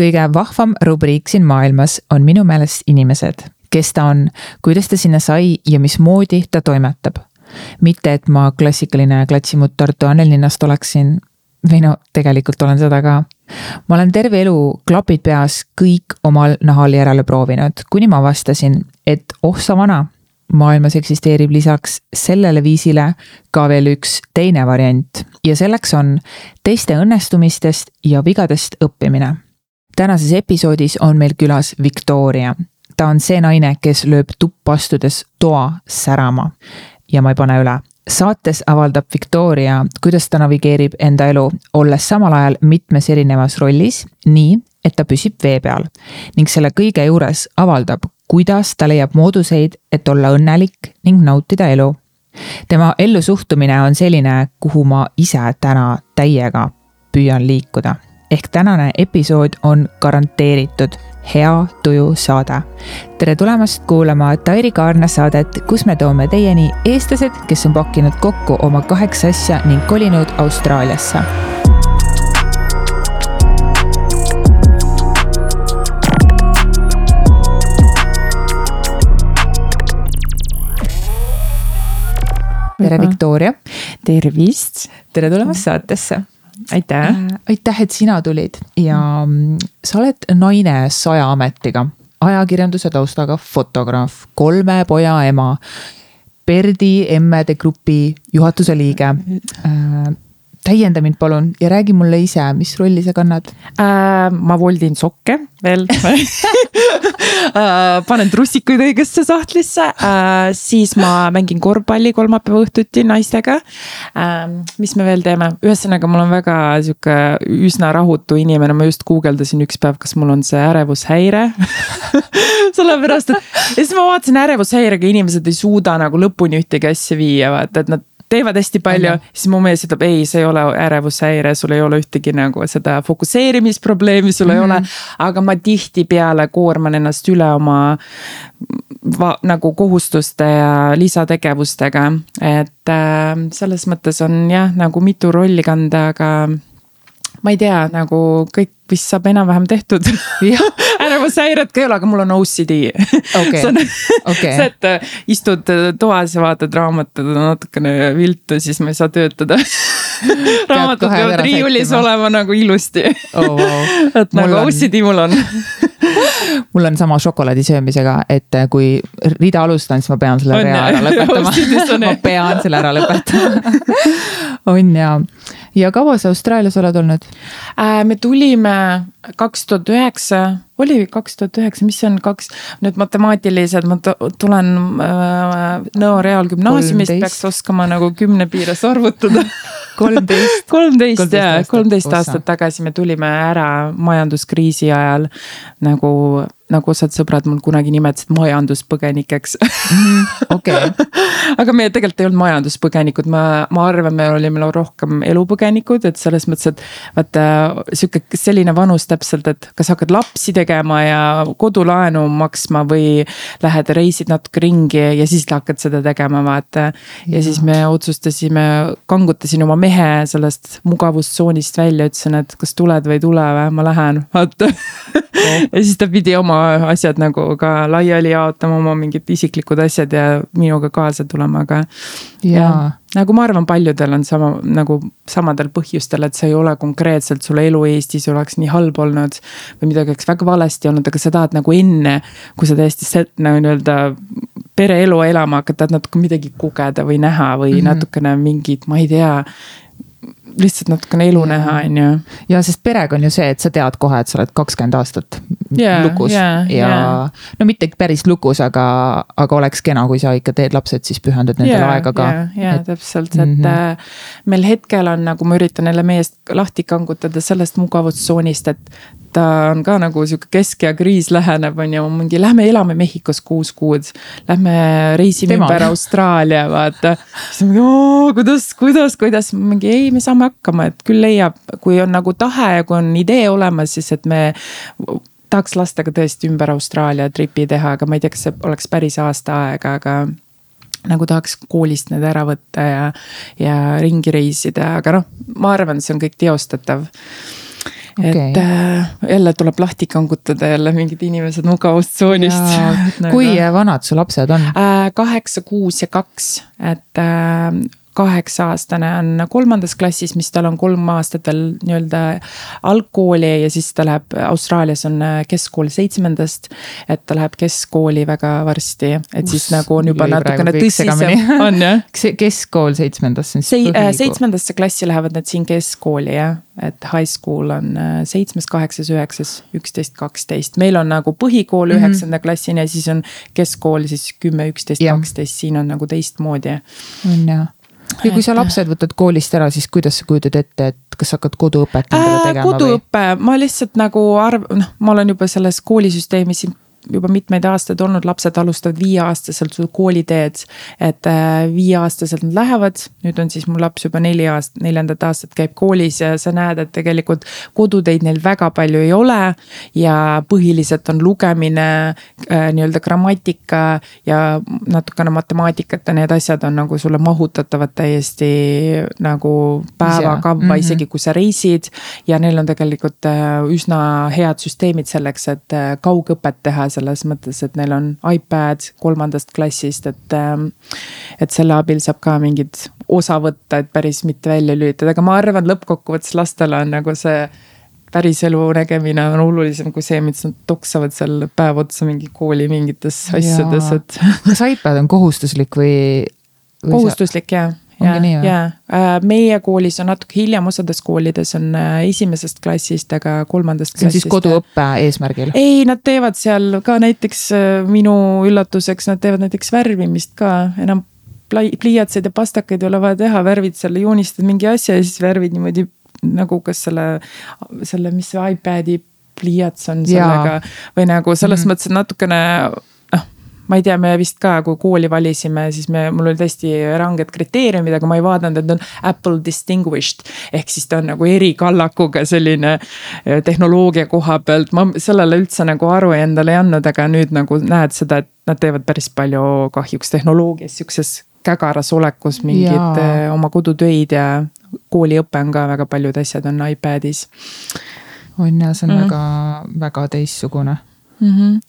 kõige vahvam rubriik siin maailmas on minu meelest inimesed, kes ta on, kuidas ta sinna sai ja mismoodi ta toimetab. mitte, et ma klassikaline klatsimutt Tartu Annelinnast oleksin, või no tegelikult olen seda ka. ma olen terve elu klapid peas kõik omal nahal järele proovinud, kuni ma avastasin, et oh sa vana, maailmas eksisteerib lisaks sellele viisile ka veel üks teine variant ja selleks on teiste õnnestumistest ja vigadest õppimine. Tänases episoodis on meil külas Victoria. ta on see naine, kes lööb tuppa astudes toa särama. ja ma ei pane üle saates avaldab Victoria, kuidas ta navigeerib enda elu, olles samal ajal mitmes erinevas rollis, nii et ta püsib vee peal ning selle kõige juures avaldab, kuidas ta leiab mooduseid, et olla õnnelik ning nautida elu. tema ellusuhtumine on selline, kuhu ma ise täna täiega püüan liikuda. Ehk tänane episood on garanteeritud hea tuju saade. tere tulemast kuulama Tairi Kaarna saadet, kus me toome teieni eestlased, kes on pakkinud kokku oma kaheksa asja ning kolinud Austraaliasse tere, Viktoria. tervist. tere tulemast saatesse. Aitäh äh,. aitäh, et sina tulid ja mm, sa oled naine saja ametiga, ajakirjanduse taustaga fotograaf, kolme poja ema. Perdi Emmede grupi juhatuse liige äh, täienda mind palun ja räägi mulle ise, mis rolli sa kannad. Äh,? ma voldin sokke veel. Äh, panen trussikuid õigesse sahtlisse. Äh,, siis ma mängin korvpalli kolmapäeva õhtuti naistega. Äh,. mis me veel teeme, ühesõnaga, mul on väga sihuke üsna rahutu inimene, ma just guugeldasin üks päev, kas mul on see ärevushäire. Sellepärast, et ja siis ma vaatasin ärevushäirega inimesed ei suuda nagu lõpuni ühtegi asja viia, vaata, et nad teevad hästi palju, siis mu mees ütleb, ei, see ei ole ärevushäire, sul ei ole ühtegi nagu seda fokusseerimisprobleemi, sul mm -hmm. ei ole. Mhm. aga ma tihtipeale koorman ennast üle oma va, nagu kohustuste ja lisategevustega, et äh, selles mõttes on jah, nagu mitu rolli kanda, aga ma ei tea, nagu kõik vist saab enam-vähem tehtud ärevushäiret ka ei ole, aga mul on OCD on okay. see, et äh, istud äh, toas ja vaatad raamatut natukene viltu, siis ma ei saa töötada. Raamatud peavad riiulis olema nagu ilusti. Oh,. Wow. et mul nagu on... OCD mul on. Mul on sama šokolaadi söömisega, et äh, kui rida alustan, siis ma pean selle rea ära lõpetama. Ma pean selle ära lõpetama. On ja ja kaua sa Austraalias oled olnud? Äh,? me tulime kaks tuhat üheksa, oli kaks tuhat üheksa, mis see on? Kaks, nüüd matemaatilised, ma tulen äh, Nõo Reaalgümnaasiumist, peaks oskama nagu kümne piires arvutada. Kolmteist. Kolmteist jaa, kolmteist aastat tagasi me tulime ära majanduskriisi ajal nagu nagu osad sõbrad mul kunagi nimetasid majanduspõgenikeks mhm, okei. aga me tegelikult ei olnud majanduspõgenikud, ma, ma arvan, me olime rohkem elupõgenikud, et selles mõttes, et vaata sihuke selline vanus täpselt, et kas hakkad lapsi tegema ja kodulaenu maksma või lähed reisid natuke ringi ja siis hakkad seda tegema, vaata. ja siis me otsustasime, kangutasin oma mehe sellest mugavustsoonist välja, ütlesin, et kas tuled või ei tule või, ma lähen, vaata ja siis ta pidi oma asjad nagu ka laiali jaotama, oma mingid isiklikud asjad ja minuga kaasa tulema, aga. ja nagu ma arvan, paljudel on sama nagu samadel põhjustel, et see ei ole konkreetselt sul elu Eestis oleks nii halb olnud. või midagi oleks väga valesti olnud, aga sa tahad nagu enne, kui sa täiesti nagu nii-öelda pereelu elama hakkad, tahad natuke midagi kogeda või näha või mm -hmm. natukene mingit, ma ei tea lihtsalt natukene elu näha, on ju. ja sest perega on ju see, et sa tead kohe, et sa oled kakskümmend aastat yeah, lukus yeah, ja yeah. no mitte päris lukus, aga, aga oleks kena, kui sa ikka teed lapsed, siis pühendad nendele yeah, aega ka. ja, ja täpselt, et mm -hmm. meil hetkel on nagu ma üritan jälle meest lahti kangutada sellest mugavustsoonist, et ta on ka nagu sihuke keskea kriis läheneb, on ju, mingi lähme elame Mehhikos kuus kuud. Lähme reisime ümber Austraalia, vaata. siis mingi, kuidas, kuidas, kuidas, mingi ei, me saame hakkama, et küll leiab, kui on nagu tahe ja kui on idee olemas, siis et me tahaks lastega tõesti ümber Austraalia tripi teha, aga ma ei tea, kas see oleks päris aasta aega, aga nagu tahaks koolist need ära võtta ja, ja ringi reisida, aga noh, ma arvan, see on kõik teostatav Okei. et äh, jälle tuleb lahti kangutada jälle mingid inimesed mugavustsoonist. kui vanad su lapsed on? Äh, kaheksa, kuus ja kaks, et äh, kaheksa-aastane on kolmandas klassis, mis tal on kolm aastat veel nii-öelda algkooli ja siis ta läheb, Austraalias on äh, keskkool seitsmendast. et ta läheb keskkooli väga varsti, et siis Uss, nagu on juba natukene tõsisem, on jah? kas see keskkool seitsmendasse? Sei- äh,, seitsmendasse klassi lähevad nad siin keskkooli jah, et high school on äh, seitsmes, kaheksas, üheksas, üksteist, kaksteist, meil on nagu põhikool Mhm. üheksanda klassini ja siis on keskkool siis kümme, üksteist, kaksteist, siin on nagu teistmoodi. on jah. Ja kui sa lapsed võtad koolist ära, siis kuidas sa kujutad ette, et kas hakkad koduõpet endale Äh, tegema või? koduõpe, ma lihtsalt nagu arv-, noh, ma olen juba selles koolisüsteemis siin juba mitmeid aastaid olnud, lapsed alustavad viieaastaselt su kooliteed. et äh, viieaastaselt nad lähevad, nüüd on siis mu laps juba neli aastat, neljandat aastat käib koolis ja sa näed, et tegelikult koduteid neil väga palju ei ole. ja põhiliselt on lugemine äh,, nii-öelda grammatika ja natukene matemaatikat ja need asjad on nagu sulle mahutatavad täiesti nagu päevakavva mm -hmm. isegi kui sa reisid. ja neil on tegelikult äh, üsna head süsteemid selleks, et kaugõpet teha selles mõttes, et neil on iPad kolmandast klassist, et. et selle abil saab ka mingit osa võtta, et päris mitte välja lülitada, aga ma arvan, lõppkokkuvõttes lastele on nagu see päriselu nägemine on olulisem kui see, mis nad toksavad seal päev otsa mingi kooli mingites asjades, et. kas iPad on kohustuslik või, või? kohustuslik ja, Ongi ja, ja meie koolis on natuke hiljem, osades koolides on äh, esimesest klassist, aga kolmandast see on siis klassist. koduõppe eesmärgil? ei, nad teevad seal ka näiteks äh, minu üllatuseks, nad teevad näiteks värvimist ka enam pliiatseid ja pastakaid ei ole vaja teha, värvid selle, joonistad mingi asja ja siis värvid niimoodi nagu kas selle, selle, mis see iPad'i pliiats on sellega või nagu selles mm. -hmm. mõttes et natukene ma ei tea, me vist ka, kui kooli valisime, siis me, mul olid hästi ranged kriteeriumid, aga ma ei vaadanud, et on Apple distinguished. ehk siis ta on nagu erikallakuga selline eh, tehnoloogia koha pealt, ma sellele üldse nagu aru endale ei andnud, aga nüüd nagu näed seda, et nad teevad päris palju kahjuks tehnoloogias sihukeses kägaras olekus mingeid eh, oma kodutöid ja kooliõpe on ka väga paljud asjad on iPad'is on ja see on mm. väga, väga teistsugune. mm. -hmm.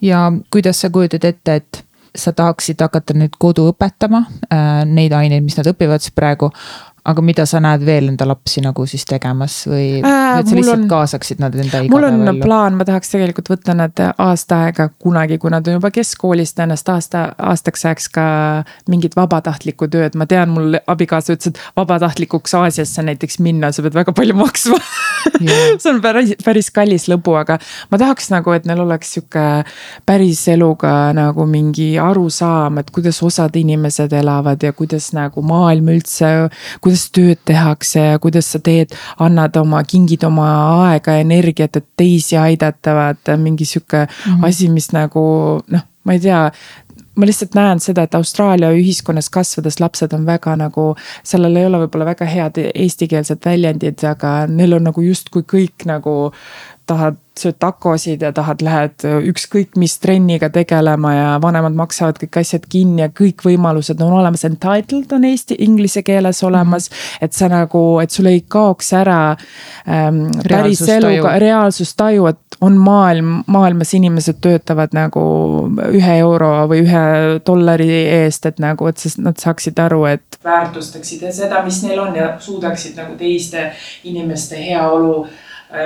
Ja kuidas sa kujutad ette, et sa tahaksid hakata nüüd kodu õpetama äh, neid aineid, mis nad õpivad siis praegu. Aga mida sa näed veel enda lapsi nagu siis tegemas või Äh, et sa lihtsalt on- kaasaksid nad enda mul on igapäevaellu? plaan, ma tahaks tegelikult võtta nad aasta aega kunagi, kui nad on juba keskkoolist ennast aasta, aastaks ajaks ka mingit vabatahtlikku tööd, ma tean, mul abikaasa ütles, et vabatahtlikuks Aasiasse näiteks minna, sa pead väga palju maksma Jaa. see on päris, päris kallis lõbu, aga ma tahaks nagu, et neil oleks sihuke päris eluga nagu mingi arusaam, et kuidas osad inimesed elavad ja kuidas nagu maailm üldse, kuidas tööd tehakse ja kuidas sa teed, annad oma, kingid oma aega ja energiat, et teisi aidata, vaata mingi sihuke mm. -hmm. asi, mis nagu noh, ma ei tea ma lihtsalt näen seda, et Austraalia ühiskonnas kasvades lapsed on väga nagu, sellel ei ole võib-olla väga head eestikeelsed väljendid, aga neil on nagu justkui kõik nagu tahad, sööd takosid ja tahad, lähed ükskõik mis trenniga tegelema ja vanemad maksavad kõik asjad kinni ja kõik võimalused on olemas. Entitled on eesti, inglise keeles olemas mm, -hmm. et sa nagu, et sul ei kaoks ära ähm, päris eluga, reaalsustaju, et on maailm, maailmas inimesed töötavad nagu ühe euro või ühe dollari eest, et nagu, et siis nad saaksid aru, et. väärtustaksid seda, mis neil on ja suudaksid nagu teiste inimeste heaolu äh,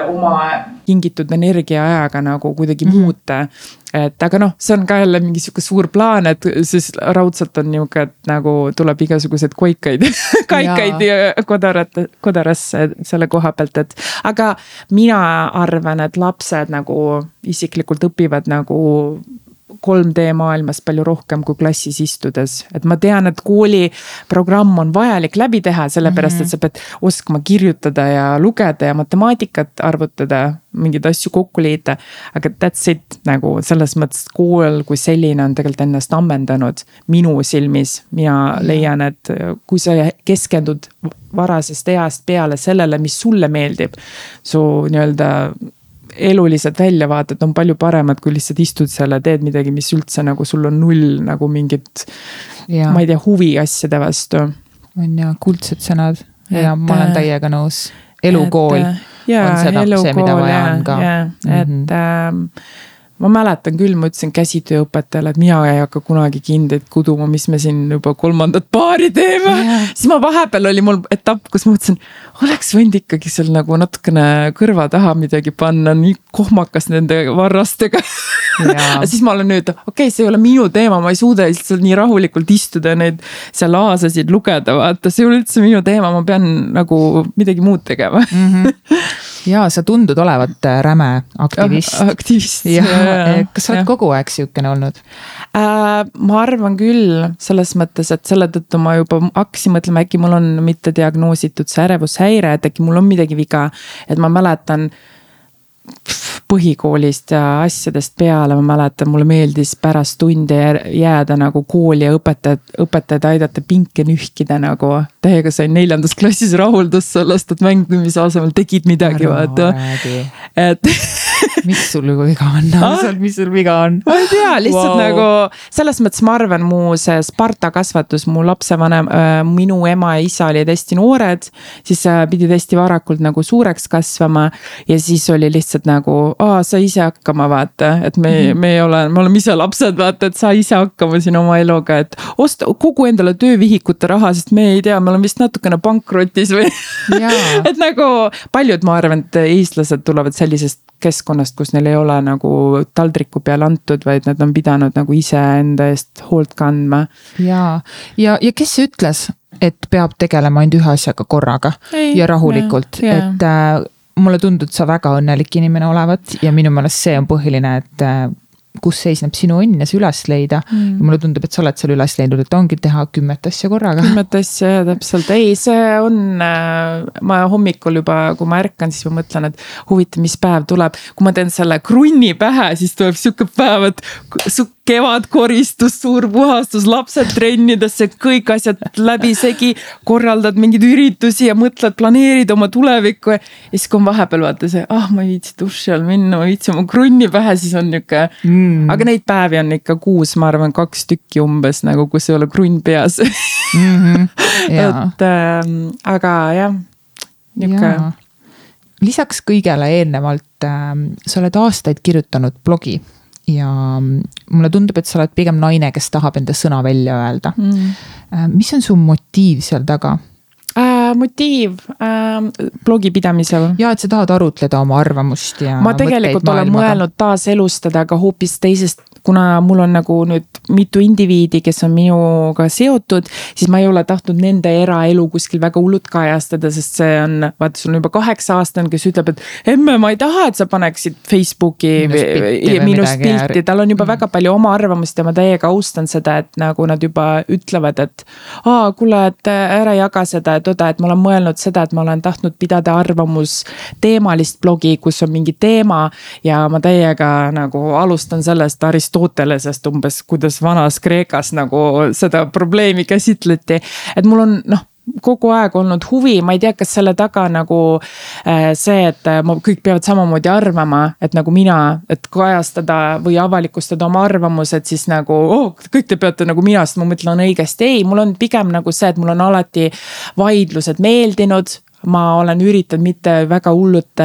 oma kingitud energiaajaga nagu kuidagi mm -hmm. muuta. et aga noh, see on ka jälle mingi sihuke suur plaan, et siis raudselt on nihuke, et nagu tuleb igasuguseid koikaid kaikaid kodarat, kodarasse selle koha pealt, et. aga mina arvan, et lapsed nagu isiklikult õpivad nagu 3D maailmas palju rohkem kui klassis istudes, et ma tean, et kooliprogramm on vajalik läbi teha, sellepärast et sa pead oskama kirjutada ja lugeda ja matemaatikat arvutada, mingeid asju kokku liita. aga that's it nagu selles mõttes, kool kui selline on tegelikult ennast ammendanud minu silmis. mina leian, et kui sa keskendud varasest east peale sellele, mis sulle meeldib, su nii-öelda elulised väljavaated on palju paremad, kui lihtsalt istud seal ja teed midagi, mis üldse nagu sul on null nagu mingit, ma ei tea, huvi asjade vastu. on ja kuldsed sõnad ja Et, ma olen äh, täiega nõus. elukool see, mida vaja on ka. et mm -hmm. Ma mäletan küll, ma ütlesin käsitööõpetajale, et mina ei hakka kunagi kindeid kuduma, mis me siin juba kolmandat paari teeme yeah.. siis ma vahepeal oli mul etapp, kus ma mõtlesin, oleks võinud ikkagi seal nagu natukene kõrva taha midagi panna, nii kohmakas nende varrastega yeah. siis ma olen nüüd, okei okay,, see ei ole minu teema, ma ei suuda lihtsalt nii rahulikult istuda ja neid seal aasasid lugeda, vaata, see ei ole üldse minu teema, ma pean nagu midagi muud tegema mm. -hmm. ja sa tundud olevat räme aktivist. aktivist. kas sa oled ja. kogu aeg sihukene olnud äh,? ma arvan küll, selles mõttes, et selle tõttu ma juba hakkasin mõtlema, äkki mul on mittediagnoositud see ärevushäire, et äkki mul on midagi viga. et ma mäletan põhikoolist ja asjadest peale, ma mäletan, mulle meeldis pärast tunde jääda nagu kooli ja õpetajad, õpetajad aidata pinke nühkida nagu. täiega sain neljandas klassis rahuldust sellest, et mängimise asemel tegid midagi, vaata. et mis sul nagu viga on ah?, mis sul viga on? ma ei tea, lihtsalt wow. nagu selles mõttes ma arvan, mu see Sparta kasvatus, mu lapsevanem äh,, minu ema ja isa olid hästi noored. siis äh, pidid hästi varakult nagu suureks kasvama ja siis oli lihtsalt nagu, aa, sa ise hakkama, vaata, et me mm, -hmm. me ei ole, me oleme ise lapsed, vaata, et saa ise hakkama siin oma eluga, et osta, kogu endale töövihikute raha, sest me ei tea, me oleme vist natukene pankrotis või et nagu paljud, ma arvan, et eestlased tulevad sellisest keskkonnast, kus neil ei ole nagu taldriku peale antud, vaid nad on pidanud nagu iseenda eest hoolt kandma. ja, ja, ja kes ütles, et peab tegelema ainult ühe asjaga korraga ei, ja rahulikult, et äh, mulle tundub, et sa väga õnnelik inimene olevat ja minu meelest see on põhiline, et äh, kus seisneb sinu õnn ja see üles leida mm.. ja mulle tundub, et sa oled seal üles leidnud, et ongi teha kümmet asja korraga. kümmet asja, täpselt, ei, see on äh,, ma hommikul juba, kui ma ärkan, siis ma mõtlen, et huvitav, mis päev tuleb. kui ma teen selle krunni pähe, siis tuleb sihuke päev, et su kevadkoristus, suur puhastus, lapsed trennidesse, kõik asjad läbisegi. korraldad mingeid üritusi ja mõtled, planeerid oma tulevikku ja siis, kui on vahepeal vaata see, ah, ma ei viitsi duši all minna, ma ei viitsi oma krunni pähe, siis on nihuke mm.. aga neid päevi on ikka kuus, ma arvan, kaks tükki umbes nagu, kus ei ole krunn peas mm. -hmm. et äh, aga jah, nihuke. lisaks kõigele eelnevalt äh, sa oled aastaid kirjutanud blogi ja mulle tundub, et sa oled pigem naine, kes tahab enda sõna välja öelda mm.. Äh, mis on su motiiv seal taga? Motiiv äh, blogi pidamisel. ja, et sa tahad arutleda oma arvamust ja. ma tegelikult olen mõelnud taaselustada, aga hoopis teisest kuna mul on nagu nüüd mitu indiviidi, kes on minuga seotud, siis ma ei ole tahtnud nende eraelu kuskil väga hullult kajastada, sest see on, vaata, sul on juba kaheksa aastane, kes ütleb, et emme, ma ei taha, et sa paneksid Facebooki minust pilti, tal on juba mm. väga palju oma arvamust ja ma täiega austan seda, et nagu nad juba ütlevad, et aa, kuule, et ära jaga seda, et oota, et ma olen mõelnud seda, et ma olen tahtnud pidada arvamusteemalist blogi, kus on mingi teema ja ma täiega nagu alustan sellest Aristotelesest umbes, kuidas vanas Kreekas nagu seda probleemi käsitleti. et mul on noh kogu aeg olnud huvi, ma ei tea, kas selle taga nagu äh, see, et äh, kõik peavad samamoodi arvama, et nagu mina, et kajastada või avalikustada oma arvamused, siis nagu oh, kõik te peate nagu mina, sest ma mõtlen õigesti, ei, mul on pigem nagu see, et mul on alati vaidlused meeldinud. Ma olen üritanud mitte väga hullult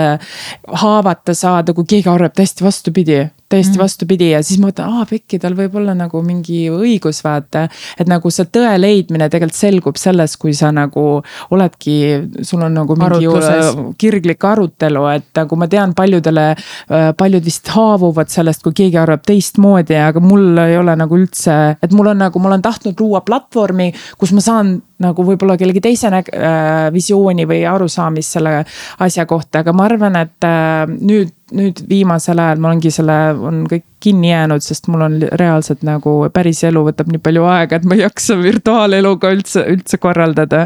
haavata saada, kui keegi arvab täiesti vastupidi täiesti mm. vastupidi ja siis ma mõtlen, aa pekki, tal võib olla nagu mingi õigus, vaata. et nagu see tõe leidmine tegelikult selgub selles, kui sa nagu oledki, sul on nagu mingi Arutluses. kirglik arutelu, et nagu ma tean paljudele, äh, paljud vist haavuvad sellest, kui keegi arvab teistmoodi, aga mul ei ole nagu üldse, et mul on nagu, ma olen tahtnud luua platvormi, kus ma saan nagu võib-olla kellegi teise äh, visiooni või arusaamist selle asja kohta, aga ma arvan, et äh, nüüd nüüd viimasel ajal ma olengi selle, on kõik kinni jäänud, sest mul on reaalselt nagu päris elu võtab nii palju aega, et ma ei jaksa virtuaaleluga üldse, üldse korraldada.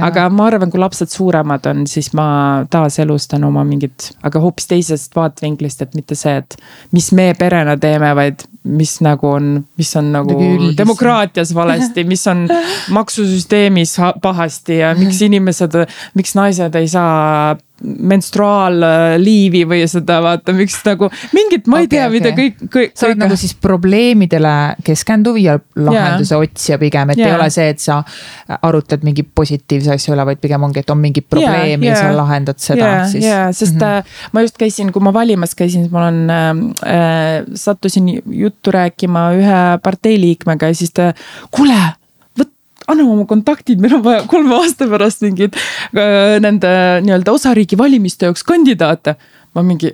aga ma arvan, kui lapsed suuremad on, siis ma taaselustan oma mingit, aga hoopis teisest vaatevinklist, et mitte see, et mis me perena teeme, vaid mis nagu on, mis on nagu demokraatias valesti, mis on maksusüsteemis pahasti ja miks inimesed, miks naised ei saa menstruaalliivi või seda vaata, miks nagu mingit, ma ei okay, tea okay., mida kõik, kõik. sa oled nagu siis probleemidele keskenduv ja lahenduse yeah. otsija pigem, et yeah. ei ole see, et sa arutled mingi positiivse asja üle, vaid pigem ongi, et on mingi probleem yeah, yeah. ja sa lahendad seda yeah, siis. jaa, sest mm -hmm. ma just käisin, kui ma valimas käisin, siis ma olen äh,, äh sattusin juttu rääkima ühe partei liikmega ja siis ta, kuule anna oma kontaktid, meil on vaja kolme aasta pärast mingeid äh, nende nii-öelda osariigi valimiste jaoks kandidaate. ma mingi,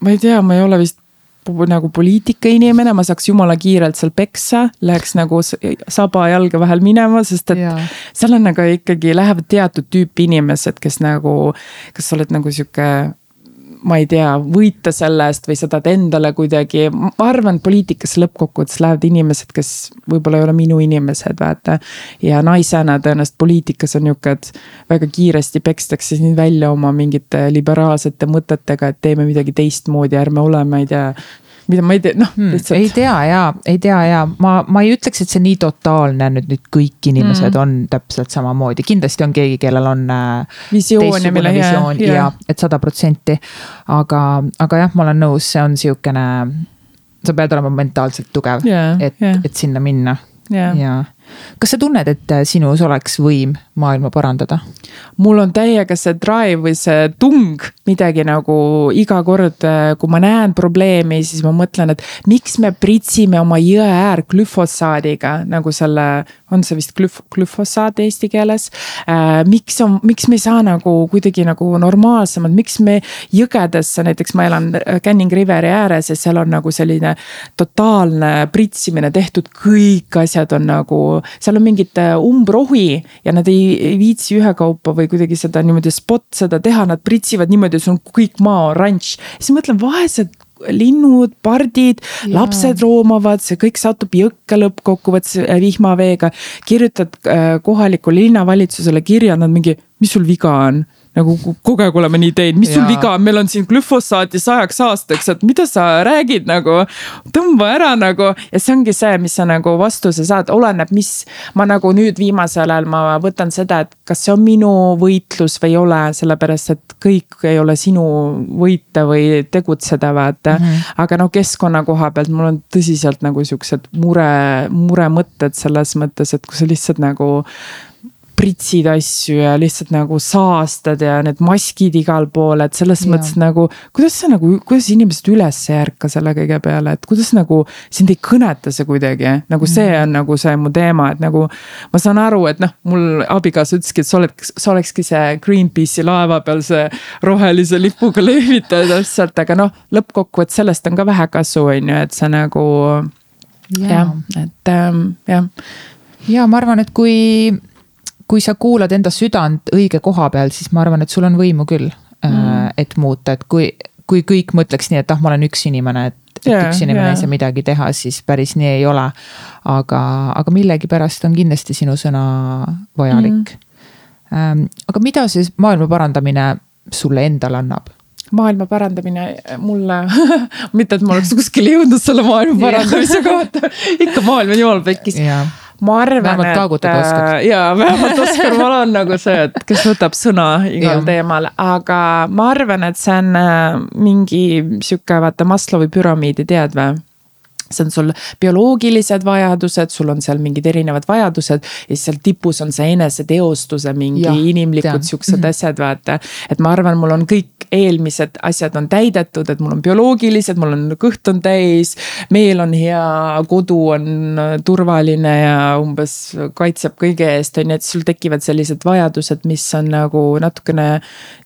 ma ei tea, ma ei ole vist nagu poliitika inimene, ma saaks jumala kiirelt seal peksa, läheks nagu saba jalge vahel minema, sest et ja. seal on nagu ikkagi lähevad teatud tüüpi inimesed, kes nagu, kas sa oled nagu sihuke ma ei tea, võita selle eest või sa tahad endale kuidagi, ma arvan, poliitikasse lõppkokkuvõttes lähevad inimesed, kes võib-olla ei ole minu inimesed, vaata. ja naisena tõenäoliselt poliitikas on nihuke, et väga kiiresti pekstakse sind välja oma mingite liberaalsete mõtetega, et teeme midagi teistmoodi, ärme ole, ma ei tea mida ma ei tea, noh hmm, lihtsalt. ei tea ja, ei tea ja ma, ma ei ütleks, et see nii totaalne nüüd, nüüd kõik inimesed mm. on täpselt samamoodi, kindlasti on keegi, kellel on äh,. visioon ja mille visioon ja, ja et sada protsenti. aga, aga jah, ma olen nõus, see on sihukene, sa pead olema mentaalselt tugev yeah,, et yeah., et sinna minna yeah. Kas sa tunned, et äh, sinus oleks võim maailma parandada? mul on täiega see drive või see tung midagi nagu iga kord, äh, kui ma näen probleemi, siis ma mõtlen, et miks me pritsime oma jõe äär glüfosaadiga nagu selle, on see vist glüf-, glüfosaat eesti keeles äh,. miks on, miks me ei saa nagu kuidagi nagu normaalsemalt, miks me jõgedesse, näiteks ma elan Canning Riveri ääres ja seal on nagu selline totaalne pritsimine tehtud, kõik asjad on nagu seal on mingit äh, umbrohi ja nad ei, ei viitsi ühekaupa või kuidagi seda niimoodi spot seda teha, nad pritsivad niimoodi, sul on kõik maa oranž. siis mõtlen, vaesed linnud, pardid, lapsed roomavad, see kõik satub jõkke lõppkokkuvõttes äh, vihmaveega. kirjutad äh, kohalikule linnavalitsusele kirja, nad mingi, mis sul viga on nagu kogu aeg oleme nii teinud, mis sul viga on, meil on siin glüfosaati sajaks aastaks, et mida sa räägid nagu. tõmba ära nagu ja see ongi see, mis sa nagu vastuse saad, oleneb, mis. ma nagu nüüd viimasel ajal ma võtan seda, et kas see on minu võitlus või ei ole, sellepärast et kõik ei ole sinu võita või tegutseda, vaata mm. -hmm. aga no keskkonna koha pealt mul on tõsiselt nagu siuksed mure, muremõtted selles mõttes, et kui sa lihtsalt nagu pritsid asju ja lihtsalt nagu saastad ja need maskid igal pool, et selles ja. mõttes nagu. kuidas sa nagu, kuidas inimesed üles ei ärka selle kõige peale, et kuidas nagu sind ei kõneta see kuidagi, nagu see mm. on nagu see mu teema, et nagu. ma saan aru, et noh, mul abikaasa ütleski, et sa oled, sa olekski see Greenpeace'i laeva peal see rohelise lipuga lehvitaja täpselt, aga noh, lõppkokkuvõttes sellest on ka vähe kasu, on ju, et sa nagu. jah, et ähm, jah. ja ma arvan, et kui kui sa kuulad enda südant õige koha peal, siis ma arvan, et sul on võimu küll äh, mm., et muuta, et kui, kui kõik mõtleks nii, et ah, ma olen üks inimene, et, et yeah, üks inimene yeah. ei saa midagi teha, siis päris nii ei ole. aga, aga millegipärast on kindlasti sinu sõna vajalik mm.. aga mida siis maailma parandamine sulle endale annab? maailma parandamine mulle mitte, et ma oleks kuskile jõudnud selle maailma parandamise kohta ikka maailm on jumala pekkis ma arvan, et äh, ja vähemalt Oskar, ma olen nagu see, et kes võtab sõna igal ja. teemal, aga ma arvan, et see on äh, mingi sihuke vaata Maslowi püramiidi, tead või? See on sul bioloogilised vajadused, sul on seal mingid erinevad vajadused ja siis seal tipus on see eneseteostuse mingi ja, inimlikud siuksed mm -hmm. asjad, vaata. et ma arvan, mul on kõik eelmised asjad on täidetud, et mul on bioloogilised, mul on kõht on täis. meel on hea, kodu on turvaline ja umbes kaitseb kõige eest, on ju, et sul tekivad sellised vajadused, mis on nagu natukene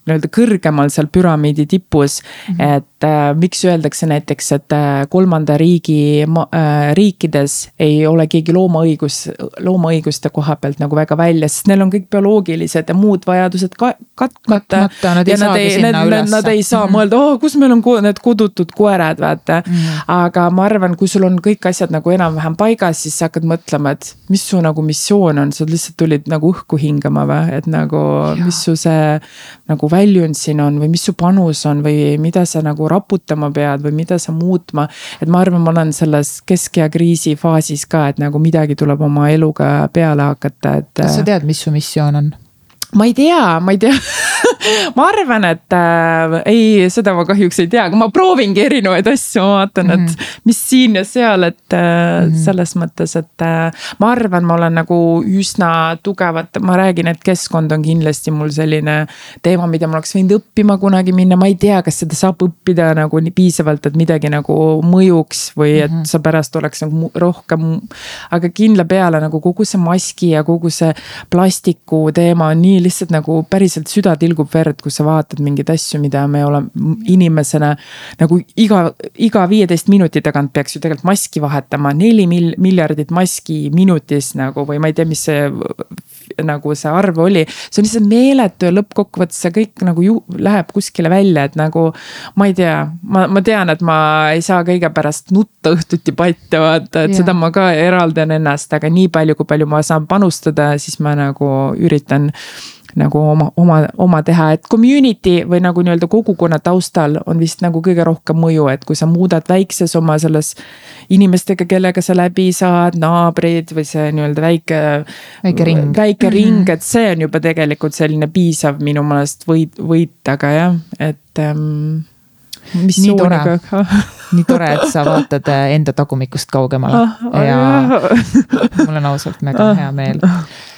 nii-öelda kõrgemal seal püramiidi tipus mm. -hmm. et äh, miks öeldakse näiteks, et äh, kolmanda riigi äh, riikides ei ole keegi loomaõigus, loomaõiguste koha pealt nagu väga välja, sest neil on kõik bioloogilised ja muud vajadused ka katmata. Nad ja nad ei, nad, nad, nad ei saa mm -hmm. mõelda, oh kus meil on need kodutud koerad, vaata mm. -hmm. aga ma arvan, kui sul on kõik asjad nagu enam-vähem paigas, siis sa hakkad mõtlema, et mis su nagu missioon on, sa lihtsalt tulid nagu õhku hingama või, et nagu, mis su see nagu väljund siin on või mis su panus on või mida sa nagu raputama pead või mida sa muutma. et ma arvan, ma olen selles keskea kriisi faasis ka, et nagu midagi tuleb oma eluga peale hakata, et. kas sa tead, mis su missioon on? Ma ei tea, ma ei tea ma arvan, et äh, ei, seda ma kahjuks ei tea, aga ma proovingi erinevaid asju, ma vaatan, et mm -hmm. mis siin ja seal, et äh, mm -hmm. selles mõttes, et äh, ma arvan, ma olen nagu üsna tugevat, ma räägin, et keskkond on kindlasti mul selline teema, mida ma oleks võinud õppima kunagi minna, ma ei tea, kas seda saab õppida nagu nii piisavalt, et midagi nagu mõjuks või et mm -hmm. sa pärast oleks nagu rohkem. aga kindla peale nagu kogu see maski ja kogu see plastiku teema on nii lihtsalt nagu päriselt süda tilgub verd, kui sa vaatad mingeid asju, mida me oleme inimesena. nagu iga, iga viieteist minuti tagant peaks ju tegelikult maski vahetama, neli mil-, miljardit maski minutis nagu või ma ei tea, mis see nagu see arv oli. see on lihtsalt meeletu ja lõppkokkuvõttes see kõik nagu ju läheb kuskile välja, et nagu. ma ei tea, ma, ma tean, et ma ei saa kõige pärast nutta õhtuti patte vaata, et ja. seda ma ka eraldan ennast, aga nii palju, kui palju ma saan panustada, siis ma nagu üritan nagu oma, oma, oma teha, et community või nagu nii-öelda kogukonna taustal on vist nagu kõige rohkem mõju, et kui sa muudad väikses oma selles. inimestega, kellega sa läbi saad, naabrid või see nii-öelda väike. väike ring. väike ring, et see on juba tegelikult selline piisav minu meelest võit, võit, aga jah, et ähm, mis nii tore, nii tore, et sa vaatad äh, enda tagumikust kaugemale ah, ja mul on ausalt mega hea meel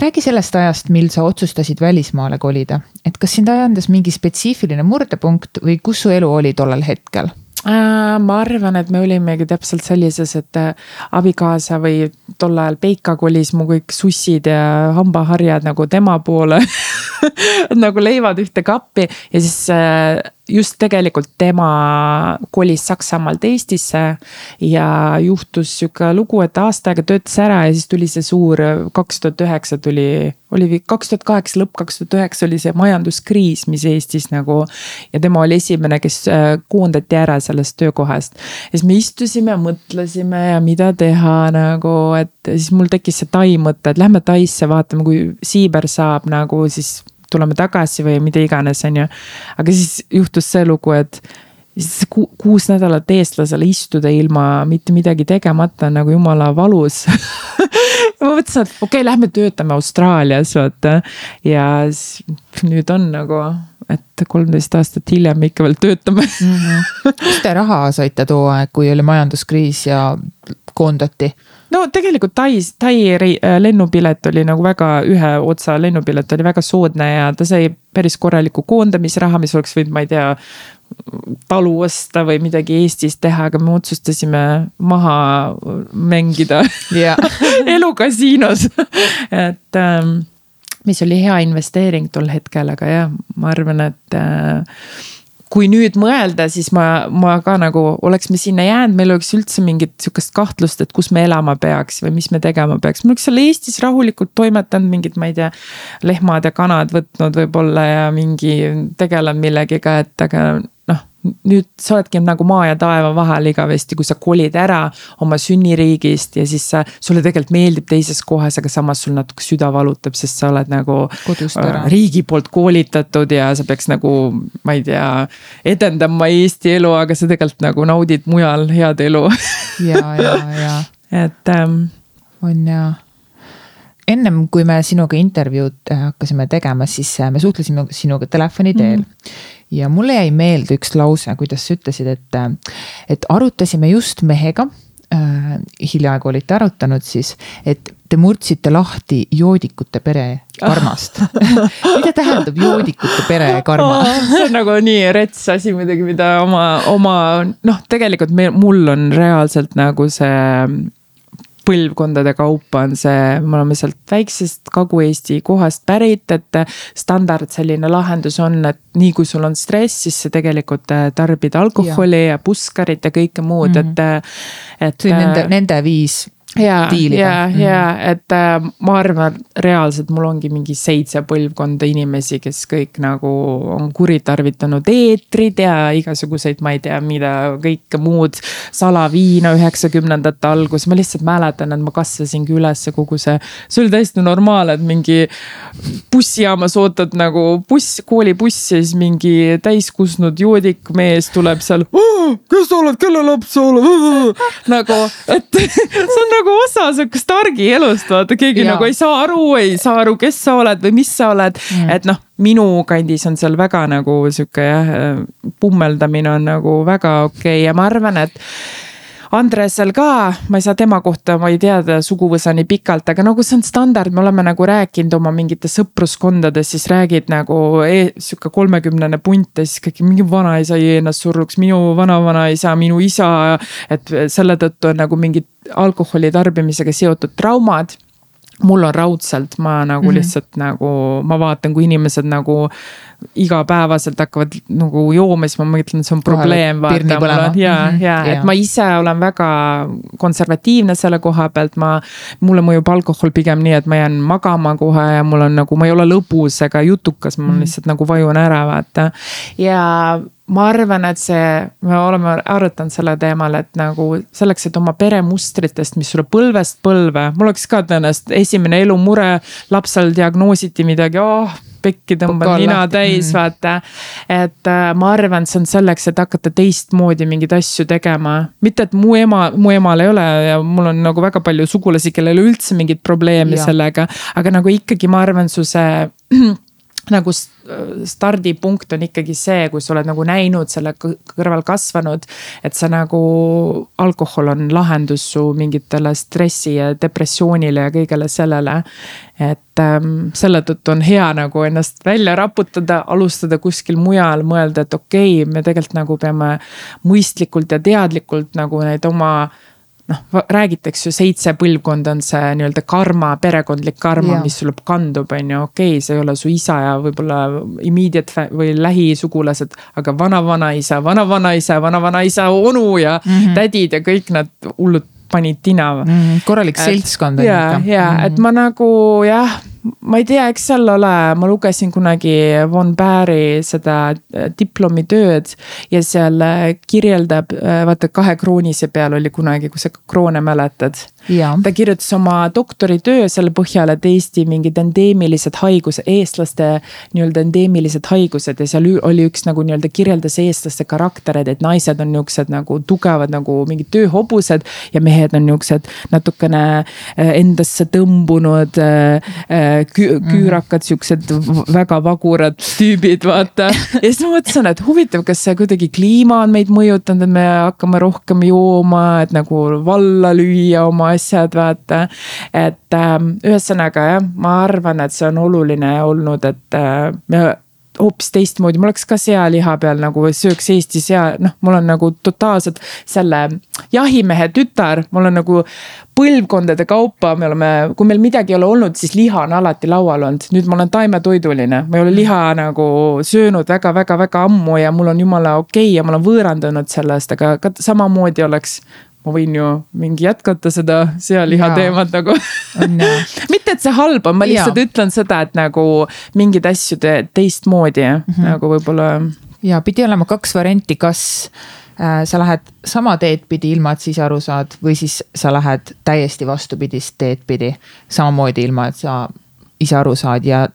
räägi sellest ajast, mil sa otsustasid välismaale kolida, et kas sind ajendas mingi spetsiifiline murdepunkt või kus su elu oli tollel hetkel? Äh, ma arvan, et me olimegi täpselt sellises, et äh, abikaasa või tol ajal Peika kolis mu kõik sussid ja hambaharjad nagu tema poole nagu leivad ühte kappi ja siis just tegelikult tema kolis Saksamaalt Eestisse. ja juhtus sihuke lugu, et aasta aega töötas ära ja siis tuli see suur, kaks tuhat üheksa tuli, oli kaks tuhat kaheksa lõpp, kaks tuhat üheksa oli see majanduskriis, mis Eestis nagu. ja tema oli esimene, kes äh, koondati ära sellest töökohast. ja siis me istusime, mõtlesime ja mida teha nagu, et siis mul tekkis see Tai mõte, et lähme Taisse, vaatame, kui siiber saab nagu siis tuleme tagasi või mida iganes, on ju. aga siis juhtus see lugu, et siis ku, kuus nädalat eestlasele istuda ilma mitte midagi tegemata nagu jumala valus ma mõtlesin, et okei okay,, lähme töötame Austraalias, vaata. ja nüüd on nagu, et kolmteist aastat hiljem ikka veel töötame mm. -hmm. kust te raha saite too aeg, kui oli majanduskriis ja koondati? No tegelikult Tais, Tai äh, lennupilet oli nagu väga ühe otsa lennupilet oli väga soodne ja ta sai päris korraliku koondamisraha, mis oleks võinud, ma ei tea. talu osta või midagi Eestis teha, aga me otsustasime maha mängida yeah. elu kasiinos et ähm, mis oli hea investeering tol hetkel, aga jah, ma arvan, et äh, kui nüüd mõelda, siis ma, ma ka nagu oleks me sinna jäänud, meil oleks üldse mingit sihukest kahtlust, et kus me elama peaks või mis me tegema peaks, me oleks seal Eestis rahulikult toimetanud, mingid, ma ei tea. lehmad ja kanad võtnud võib-olla ja mingi tegelenud millegiga, et aga nüüd sa oledki nagu maa ja taeva vahel igavesti, kui sa kolid ära oma sünniriigist ja siis sa, sulle tegelikult meeldib teises kohas, aga samas sul natuke süda valutab, sest sa oled nagu. Äh, riigi poolt koolitatud ja sa peaks nagu, ma ei tea, edendama Eesti elu, aga sa tegelikult nagu naudid mujal head elu ja, ja, ja. et ähm,. on ja ennem kui me sinuga intervjuud hakkasime tegema, siis äh, me suhtlesime sinuga telefoni teel mm. -hmm ja mulle jäi meelde üks lause, kuidas sa ütlesid, et, et arutasime just mehega äh,. hiljaaegu olite arutanud siis, et te murdsite lahti joodikute pere karmast mida tähendab joodikute pere karma see on nagu nii rets asi muidugi, mida oma, oma noh, tegelikult meil, mul on reaalselt nagu see põlvkondade kaupa on see, me oleme sealt väiksest Kagu-Eesti kohast pärit, et standard selline lahendus on, et nii kui sul on stress, siis sa tegelikult äh, tarbid alkoholi ja, ja puskarit ja kõike muud mm, -hmm. et, et. see on nende, nende viis ja, ja, ja et äh, ma arvan, reaalselt mul ongi mingi seitse põlvkonda inimesi, kes kõik nagu on kuritarvitanud eetrid ja igasuguseid, ma ei tea, mida kõike muud. salaviina üheksakümnendate algus, ma lihtsalt mäletan, et ma kasvasingi üles kogu see, see oli täiesti normaalne, et mingi. bussijaamas ootad nagu buss, koolibuss ja siis mingi täiskusnud joodik mees tuleb seal. kes sa oled, kelle laps sa oled? nagu, et see on nagu nagu osa sihukest argielust, vaata keegi ja. nagu ei saa aru, ei saa aru, kes sa oled või mis sa oled mm., et noh minu kandis on seal väga nagu sihuke jah, pummeldamine on nagu väga okei okay. ja ma arvan, et Andresel ka, ma ei saa tema kohta, ma ei tea suguvõsa nii pikalt, aga nagu see on standard, me oleme nagu rääkinud oma mingites sõpruskondades, siis räägid nagu e, sihuke kolmekümnene punt ja siis kõik mingi vanaisa jäi ennast surnuks, minu vanavanaisa, minu isa. et selle tõttu on nagu mingid alkoholi tarbimisega seotud traumad mul on raudselt, ma nagu mm -hmm. lihtsalt nagu, ma vaatan, kui inimesed nagu igapäevaselt hakkavad nagu jooma, siis ma mõtlen, et see on probleem. ja, ja, ja et ma ise olen väga konservatiivne selle koha pealt, ma, mulle mõjub alkohol pigem nii, et ma jään magama kohe ja mul on nagu, ma ei ole lõbus ega jutukas, ma mm -hmm. lihtsalt nagu vajun ära, vaata. ja ma arvan, et see, me oleme arutanud selle teemal, et nagu selleks, et oma peremustritest, mis sulle põlvest põlve, mul oleks ka tõenäoliselt esimene elumure, lapsel diagnoositi midagi, oh pekki tõmban nina täis mm., vaata. et äh, ma arvan, see on selleks, et hakata teistmoodi mingeid asju tegema. mitte, et mu ema, mu emal ei ole ja mul on nagu väga palju sugulasi, kellel üldse mingit probleemi ja. sellega. aga nagu ikkagi ma arvan, su see nagu stardipunkt on ikkagi see, kui sa oled nagu näinud selle kõrval kasvanud. et sa nagu, alkohol on lahendus su mingitele stressi ja depressioonile ja kõigele sellele. et ähm, selle tõttu on hea nagu ennast välja raputada, alustada kuskil mujal, mõelda, et okei okay,, me tegelikult nagu peame mõistlikult ja teadlikult nagu neid oma noh, räägitakse ju seitse põlvkonda on see nii-öelda karma, perekondlik karma, mis sul kandub, on ju, okei okay,, see ei ole su isa ja võib-olla immediate või lähisugulased. aga vana-vanaisa, vana-vanaisa, vana-vanaisa onu ja mm -hmm. tädid ja kõik nad hullud panid tina mm. korralik seltskond. ja, ja mm -hmm. et ma nagu jah ma ei tea, eks seal ole, ma lugesin kunagi Von Bäri seda äh, diplomitööd ja seal äh, kirjeldab, äh, vaata kahe kroonise peal oli kunagi, kui sa kroone mäletad. ta kirjutas oma doktoritöö selle põhjal, et Eesti mingid endeemilised haigused, eestlaste nii-öelda endeemilised haigused ja seal oli üks nagu nii-öelda kirjeldas eestlaste karaktereid, et naised on niuksed nagu tugevad nagu mingid tööhobused ja mehed on niuksed natukene endasse tõmbunud kü küürakad, siuksed väga vagurad tüübid, vaata. ja siis ma mõtlesin, et huvitav, kas see kuidagi kliima on meid mõjutanud, et me hakkame rohkem jooma, et nagu valla lüüa oma asjad, vaata. et ähm, ühesõnaga jah, ma arvan, et see on oluline olnud, et äh, me hoopis teistmoodi, ma oleks ka sealiha peal nagu sööks Eesti sea, noh, mul on nagu totaalselt selle jahimehe tütar, mul on nagu põlvkondade kaupa, me oleme, kui meil midagi ei ole olnud, siis liha on alati laual olnud, nüüd ma olen taimetoiduline, ma ei ole liha nagu söönud väga-väga-väga ammu ja mul on jumala okei okay ja ma olen võõrandunud sellest, aga ka samamoodi oleks ma võin ju mingi jätkata seda sealiha teemat nagu mitte, et see halb on, ma lihtsalt ja. ütlen seda, et nagu mingeid asju te teistmoodi mm -hmm. nagu võib-olla. ja pidi olema kaks varianti, kas äh, sa lähed sama teed pidi, ilma et sa ise aru saad, või siis sa lähed täiesti vastupidist teed pidi, samamoodi ilma, et sa ise aru saad ja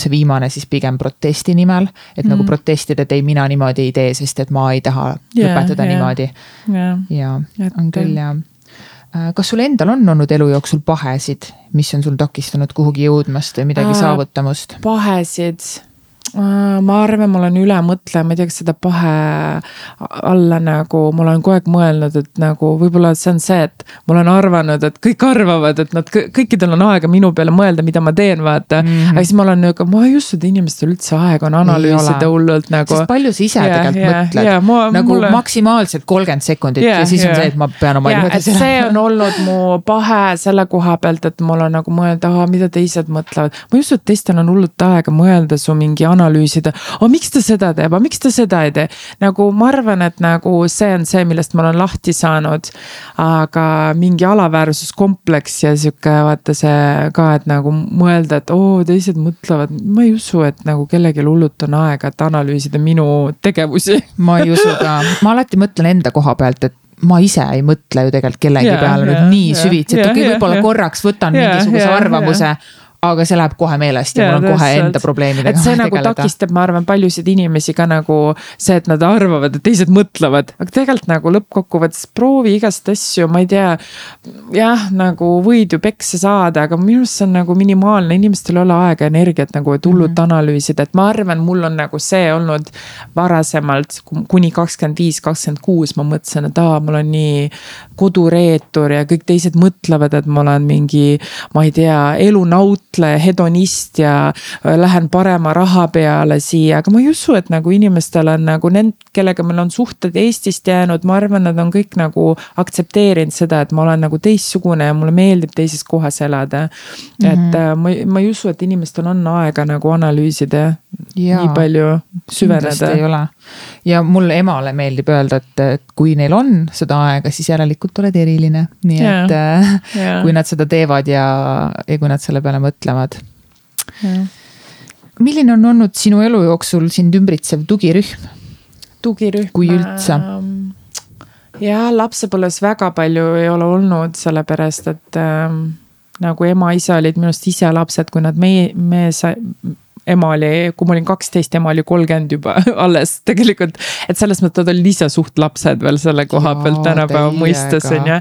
see viimane siis pigem protesti nimel, et mm. nagu protestida, et ei, mina niimoodi ei tee, sest et ma ei taha yeah, lõpetada yeah, niimoodi yeah.. ja on küll ja. Äh, kas sul endal on olnud elu jooksul pahesid, mis on sul takistanud kuhugi jõudmast või midagi äh, saavutamast? pahesid ma arvan, ma olen ülemõtleja, ma ei tea, kas seda pahe alla nagu, ma olen kogu aeg mõelnud, et nagu võib-olla see on see, et ma olen arvanud, et kõik arvavad, et nad kõikidel on aega minu peale mõelda, mida ma teen, vaata mm. -hmm. aga siis ma olen nagu, ma ei usu, et inimestel üldse aega on analüüsida hullult nagu. palju sa ise yeah, tegelikult yeah, mõtled yeah, ma, nagu mulle... maksimaalselt kolmkümmend sekundit yeah, ja siis yeah. on see, et ma pean oma elama. see on olnud mu pahe selle koha pealt, et mul on nagu mõelda, mida teised mõtlevad. ma ei usu, et teistel on hullult aega mõelda su mingi analüüsida, aga miks ta seda teeb, aga miks ta seda ei tee. nagu ma arvan, et nagu see on see, millest ma olen lahti saanud. aga mingi alaväärsuskompleks ja sihuke vaata see ka, et nagu mõelda, et oo, teised mõtlevad, ma ei usu, et nagu kellelgi hullult on aega, et analüüsida minu tegevusi. Ma ei usu ka, ma alati mõtlen enda koha pealt, et ma ise ei mõtle ju tegelikult kellegi yeah, peale yeah, nüüd nii yeah, süvitsi, et okei okay, võib-olla korraks võtan mingisuguse arvamuse aga see läheb kohe meelest ja, ja mul on kohe enda probleemidega. et see nagu tegeleda. takistab, ma arvan, paljusid inimesi ka nagu see, et nad arvavad, et teised mõtlevad, aga tegelikult nagu lõppkokkuvõttes proovi igast asju, ma ei tea. jah, nagu võid ju peksa saada, aga minu arust see on nagu minimaalne, inimestel ei ole aega ja energiat nagu, et hullult mm -hmm. analüüsida, et ma arvan, mul on nagu see olnud varasemalt kuni kakskümmend viis, kakskümmend kuus, ma mõtlesin, et aa, mul on nii kodureetur ja kõik teised mõtlevad, et ma olen mingi, ma ei tea, elunaut mõtle hedonist ja äh, lähen parema raha peale siia, aga ma ei usu, et nagu inimestel on nagu need, kellega meil on suhted Eestist jäänud, ma arvan, nad on kõik nagu aktsepteerinud seda, et ma olen nagu teistsugune ja mulle meeldib teises kohas elada mm. -hmm. et äh, ma, ma ei usu, et inimestel on aega nagu analüüsida ja, nii palju, süveneda. ei ole ja mul emale meeldib öelda, et, et kui neil on seda aega, siis järelikult oled eriline, nii yeah. et yeah. kui nad seda teevad ja, ja kui nad selle peale mõtlevad mõtlevad. milline on olnud sinu elu jooksul sind ümbritsev tugirühm? tugirühm. kui üldse? Ähm, jah, lapsepõlves väga palju ei ole olnud, sellepärast et ähm, nagu ema-isa olid minu arust ise lapsed, kui nad meie, me sai, ema oli, kui ma olin kaksteist, ema oli kolmkümmend juba alles tegelikult. et selles mõttes nad olid ise suht lapsed veel selle koha pealt tänapäeva mõistes on ju.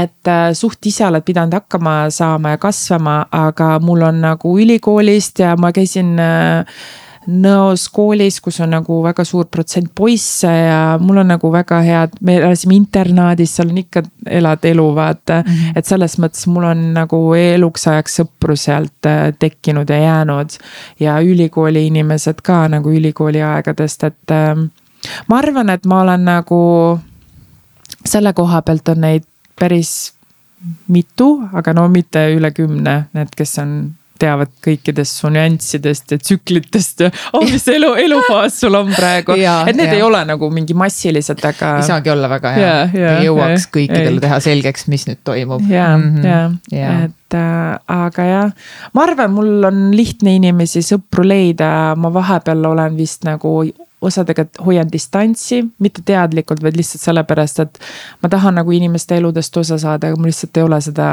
et äh, suht ise oled pidanud hakkama saama ja kasvama, aga mul on nagu ülikoolist ja ma käisin äh, Nõos koolis, kus on nagu väga suur protsent poisse ja mul on nagu väga head, me elasime internaadis, seal on ikka, elad elu, vaata mm. -hmm. et selles mõttes mul on nagu eluks ajaks sõpru sealt äh, tekkinud ja jäänud. ja ülikooli inimesed ka nagu ülikooli aegadest, et äh, ma arvan, et ma olen nagu selle koha pealt on neid päris mitu, aga no mitte üle kümne, need, kes on teavad kõikidest su nüanssidest ja tsüklitest ja oh, mis elu, elufaas sul on praegu. et need ja. ei ole nagu mingi massilised, aga. ei saagi olla väga hea ja, ja, ei jõuaks ja, kõikidele teha selgeks, mis nüüd toimub. ja -hmm. ja, et äh, aga jah, ma arvan, mul on lihtne inimesi, sõpru leida, ma vahepeal olen vist nagu osadega hoian distantsi, mitte teadlikult, vaid lihtsalt sellepärast, et ma tahan nagu inimeste eludest osa saada, aga mul lihtsalt ei ole seda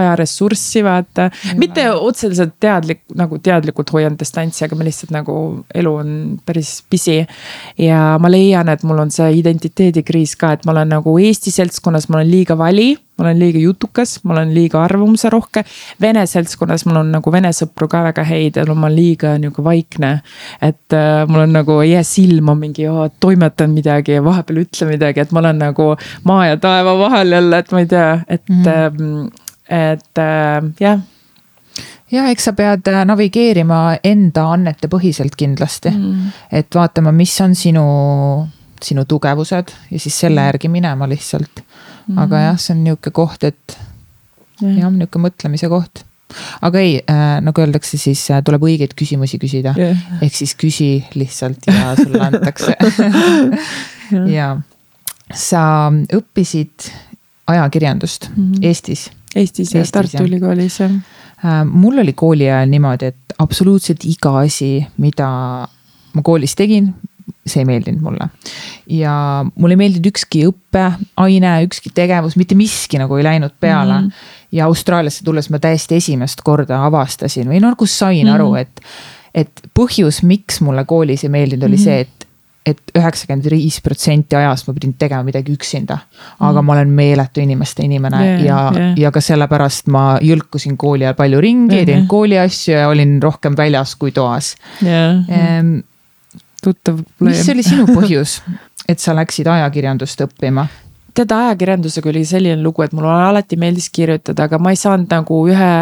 ajaressurssi, vaata. mitte otseselt teadlik, nagu teadlikult hoian distantsi, aga ma lihtsalt nagu, elu on päris pisi. ja ma leian, et mul on see identiteedikriis ka, et ma olen nagu Eesti seltskonnas, ma olen liiga vali ma olen liiga jutukas, ma olen liiga arvamuserohke. Vene seltskonnas mul on nagu vene sõpru ka väga häid ja no ma olen liiga nagu vaikne. et äh, mul on nagu jää silma mingi, toimetan midagi ja vahepeal ütlen midagi, et ma olen nagu maa ja taeva vahel jälle, et ma ei tea, et mm, -hmm. et äh, jah ja eks sa pead äh, navigeerima enda annete põhiselt kindlasti mm., et vaatama, mis on sinu, sinu tugevused ja siis selle mm. järgi minema lihtsalt mm. -hmm. aga jah, see on nihuke koht, et yeah. jah, nihuke mõtlemise koht aga ei äh,, nagu öeldakse, siis äh, tuleb õigeid küsimusi küsida yeah.. ehk siis küsi lihtsalt ja sulle antakse ja sa õppisid ajakirjandust mm -hmm. Eestis. Eestis ja Tartu Ülikoolis jah äh,. mul oli kooli ajal niimoodi, et absoluutselt iga asi, mida ma koolis tegin, see ei meeldinud mulle. ja mulle ei meeldinud ükski õppeaine, ükski tegevus, mitte miski nagu ei läinud peale mm. -hmm. ja Austraaliasse tulles ma täiesti esimest korda avastasin või no nagu sain mm -hmm. aru, et, et põhjus, miks mulle koolis ei meeldinud, oli mm -hmm. see, et et üheksakümmend viis protsenti ajast ma pidin tegema midagi üksinda. aga mm. ma olen meeletu inimeste inimene yeah, ja yeah., ja ka sellepärast ma jõlkusin kooli ajal palju ringi yeah,, teinud kooli asju ja olin rohkem väljas kui toas yeah,. Tuttav probleem. mis oli sinu põhjus, et sa läksid ajakirjandust õppima? tead, ajakirjandusega oli selline lugu, et mulle alati meeldis kirjutada, aga ma ei saanud nagu ühe,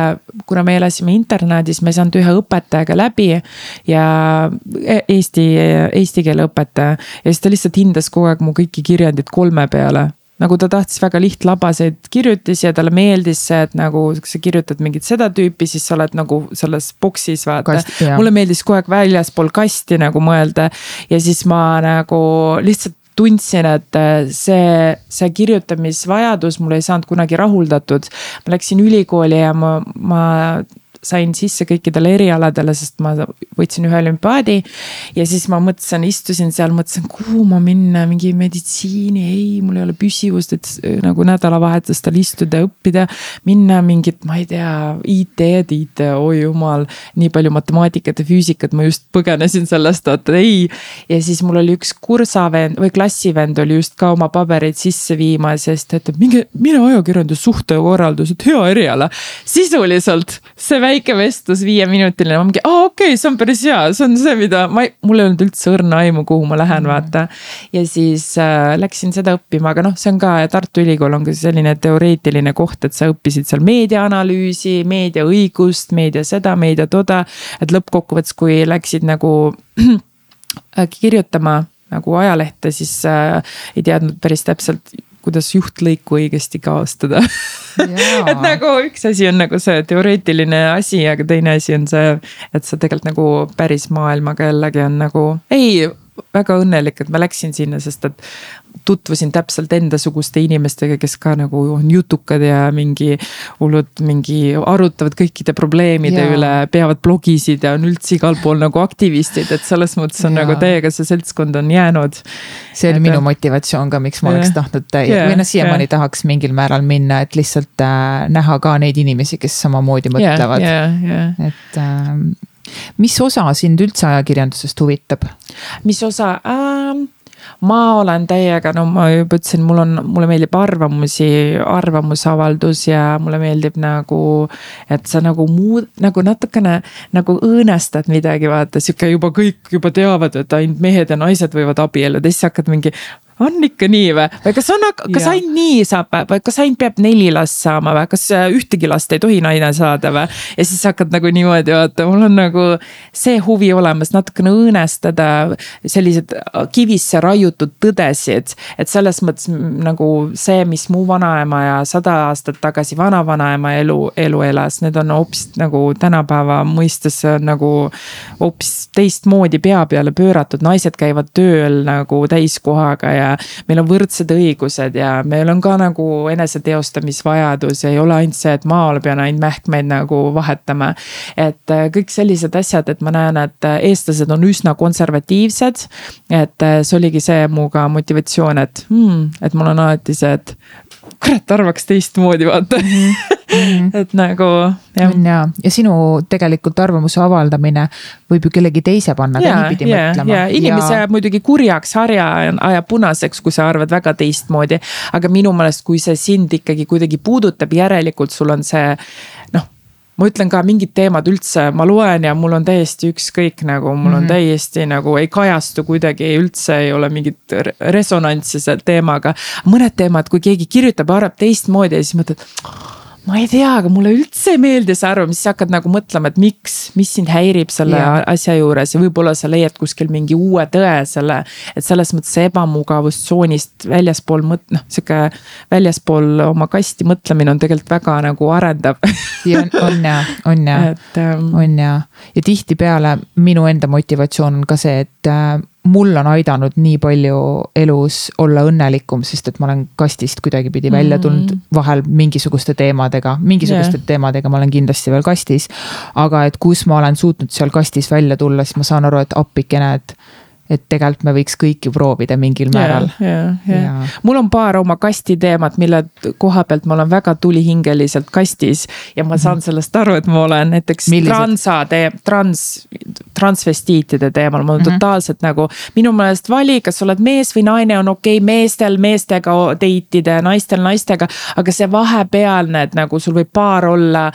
kuna me elasime internaadis, ma ei saanud ühe õpetajaga läbi. ja e-, eesti, eesti keele õpetaja ja siis ta lihtsalt hindas kogu aeg mu kõiki kirjandid kolme peale nagu ta tahtis väga lihtlabaseid kirjutisi ja talle meeldis see, et nagu sa kirjutad mingit seda tüüpi, siis sa oled nagu selles boksis vaata. mulle meeldis kogu aeg väljaspool kasti nagu mõelda ja siis ma nagu lihtsalt tundsin, et äh, see, see kirjutamisvajadus mul ei saanud kunagi rahuldatud. ma läksin ülikooli ja ma, ma sain sisse kõikidele erialadele, sest ma võitsin ühe olümpiaadi. ja siis ma mõtlesin, istusin seal, mõtlesin, kuhu ma minna, mingi meditsiini, ei, mul ei ole püsivust, et nagu nädalavahetustel istuda õppida. minna mingit, ma ei tea, IT-d, IT, oi jumal, nii palju matemaatikat ja füüsikat, ma just põgenesin sellest, vaata ei. ja siis mul oli üks kursavend või klassivend oli just ka oma pabereid sisse viimas ja siis ta ütleb, minge, mine ajakirjandussuhte korraldus, et hea eriala. sisuliselt see väike vestlus viieminutiline, ma mingi, aa okei okay,, see on päris hea, see on see, mida ma, mul ei olnud üldse õrna aimu, kuhu ma lähen mm., vaata. ja siis äh, läksin seda õppima, aga noh, see on ka Tartu Ülikool on ka selline teoreetiline koht, et sa õppisid seal meediaanalüüsi, meediaõigust, meedia seda, meedia toda. et lõppkokkuvõttes, kui läksid nagu kirjutama nagu ajalehte, siis äh, ei teadnud päris täpselt kuidas juhtlõiku õigesti kaastada et nagu üks asi on nagu see teoreetiline asi, aga teine asi on see, et sa tegelikult nagu päris maailmaga jällegi on nagu, ei, väga õnnelik, et ma läksin sinna, sest et tutvusin täpselt endasuguste inimestega, kes ka nagu on jutukad ja mingi hullud, mingi arutavad kõikide probleemide ja. üle, peavad blogisid ja on üldse igal pool nagu aktivistid, et selles mõttes on ja. nagu täiega see seltskond on jäänud. see oli et, minu motivatsioon ka, miks ma ja. oleks tahtnud ja, või noh, siiamaani tahaks mingil määral minna, et lihtsalt äh, näha ka neid inimesi, kes samamoodi mõtlevad. et äh, mis osa sind üldse ajakirjandusest huvitab? mis osa äh,? ma olen täiega, no ma juba ütlesin, mul on, mulle meeldib arvamusi, arvamusavaldus ja mulle meeldib nagu. et sa nagu muud, nagu natukene nagu õõnestad midagi, vaata sihuke juba kõik juba teavad, et ainult mehed ja naised võivad abielluda, siis hakkad mingi on ikka nii või, või kas on, kas ainult nii saab või kas ainult peab neli last saama või kas äh, ühtegi last ei tohi naine saada või? ja siis hakkad nagu niimoodi vaata, mul on nagu see huvi olemas natukene õõnestada sellised äh, kivisse raiutud tõdesid. et selles mõttes nagu see, mis mu vanaema ja sada aastat tagasi vanavanaema elu, elu elas, need on hoopis nagu tänapäeva mõistes nagu hoopis teistmoodi pea peale pööratud, naised käivad tööl nagu täiskohaga ja meil on võrdsed õigused ja meil on ka nagu eneseteostamisvajadus ja ei ole ainult see, et maal pean ainult mähkmeid nagu vahetama. et äh, kõik sellised asjad, et ma näen, et äh, eestlased on üsna konservatiivsed. et äh, see oligi see mu ka motivatsioon, et hmm, et mul on alati see, et kurat, arvaks teistmoodi, vaata mm. -hmm. et nagu jah. on ja, ja sinu tegelikult arvamuse avaldamine võib ju kellegi teise panna ka niipidi mõtlema. ja inimese jääb ja... muidugi kurjaks, harja ajab punaseks, kui sa arvad väga teistmoodi. aga minu meelest, kui see sind ikkagi kuidagi puudutab, järelikult sul on see noh ma ütlen ka mingid teemad üldse, ma loen ja mul on täiesti ükskõik nagu, mul on mm -hmm. täiesti nagu ei kajastu kuidagi, üldse ei ole mingit resonantsi selle teemaga. mõned teemad, kui keegi kirjutab, arvab teistmoodi ja siis mõtled ma ei tea, aga mulle üldse ei meeldi see arvamus, siis hakkad nagu mõtlema, et miks, mis sind häirib selle yeah. asja juures ja võib-olla sa leiad kuskil mingi uue tõe selle. et selles mõttes ebamugavustsoonist väljaspool mõt-, noh sihuke väljaspool oma kasti mõtlemine on tegelikult väga nagu arendav ja on, on ja, on ja, ähm, on ja, ja tihtipeale minu enda motivatsioon on ka see, et äh, mul on aidanud nii palju elus olla õnnelikum, sest et ma olen kastist kuidagipidi välja mm. tulnud vahel mingisuguste teemadega, mingisuguste yeah. teemadega ma olen kindlasti veel kastis. aga et kus ma olen suutnud seal kastis välja tulla, siis ma saan aru, et appikene, et et tegelikult me võiks kõiki proovida mingil määral mul on paar oma kasti teemat, mille koha pealt ma olen väga tulihingeliselt kastis ja ma saan mm -hmm. sellest aru, et ma olen näiteks Millised? transa tee-, trans, transvestiitide teemal, ma olen mm -hmm. totaalselt nagu. minu meelest vali, kas sa oled mees või naine, on okei okay, meestel meestega date ida, naistel naistega. aga see vahepealne, et nagu sul võib paar olla,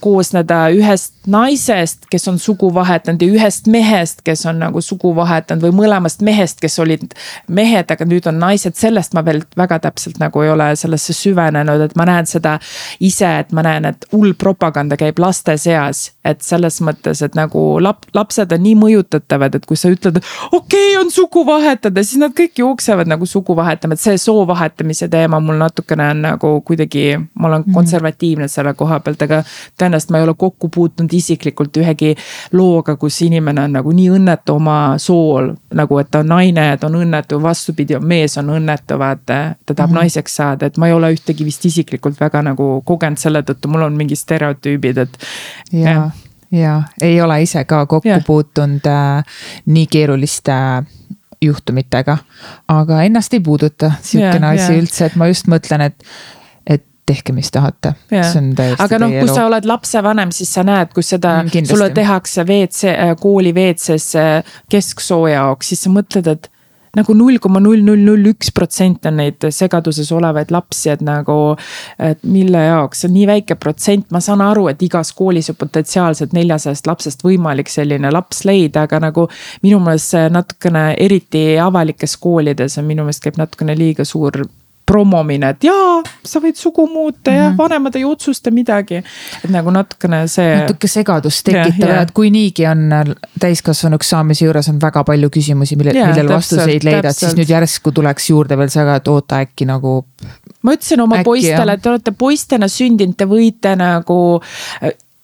koosneda ühest naisest, kes on sugu vahetanud ja ühest mehest, kes on nagu sugu vahetanud või mõlemast mehest, kes olid mehed, aga nüüd on naised, sellest ma veel väga täpselt nagu ei ole sellesse süvenenud, et ma näen seda ise, et ma näen, et hull propaganda käib laste seas. et selles mõttes, et nagu lap-, lapsed on nii mõjutatavad, et kui sa ütled, et okei okay,, on sugu vahetada, siis nad kõik jooksevad nagu sugu vahetama, et see soo vahetamise teema mul natukene on nagu kuidagi, ma olen -hmm. konservatiivne selle koha pealt, aga tõenäoliselt ma ei ole kokku puutunud isiklikult ühegi looga, kus inimene on nagu nii õnnetu oma sool nagu, et ta on naine ja ta on õnnetu, vastupidi, mees on õnnetu, vaata. ta tahab mm -hmm. naiseks saada, et ma ei ole ühtegi vist isiklikult väga nagu kogenud selle tõttu, mul on mingid stereotüübid, et. ja, ja ei ole ise ka kokku ja. puutunud äh, nii keeruliste juhtumitega. aga ennast ei puuduta sihukene asi yeah. üldse, et ma just mõtlen, et tehke, mis tahate. aga noh, kui sa oled lapsevanem, siis sa näed, kus seda mm,, sulle tehakse WC, äh, kooli WC-s kesksooja jaoks, siis sa mõtled, et nagu null koma null null null üks protsent on neid segaduses olevaid lapsi, et nagu. et mille jaoks, see on nii väike protsent, ma saan aru, et igas koolis on potentsiaalselt neljasajast lapsest võimalik selline laps leida, aga nagu. minu meelest see natukene, eriti avalikes koolides on minu meelest käib natukene liiga suur promomine, et jaa, sa võid sugu muuta ja mm -hmm. vanemad ei otsusta midagi. et nagu natukene see. natuke segadust tekitab ja et kui niigi on täiskasvanuks saamise juures on väga palju küsimusi, mille, millele vastuseid leida, et siis nüüd järsku tuleks juurde veel see, et oota äkki nagu. ma ütlesin oma äkki, poistele, et te olete poistena sündinud, te võite nagu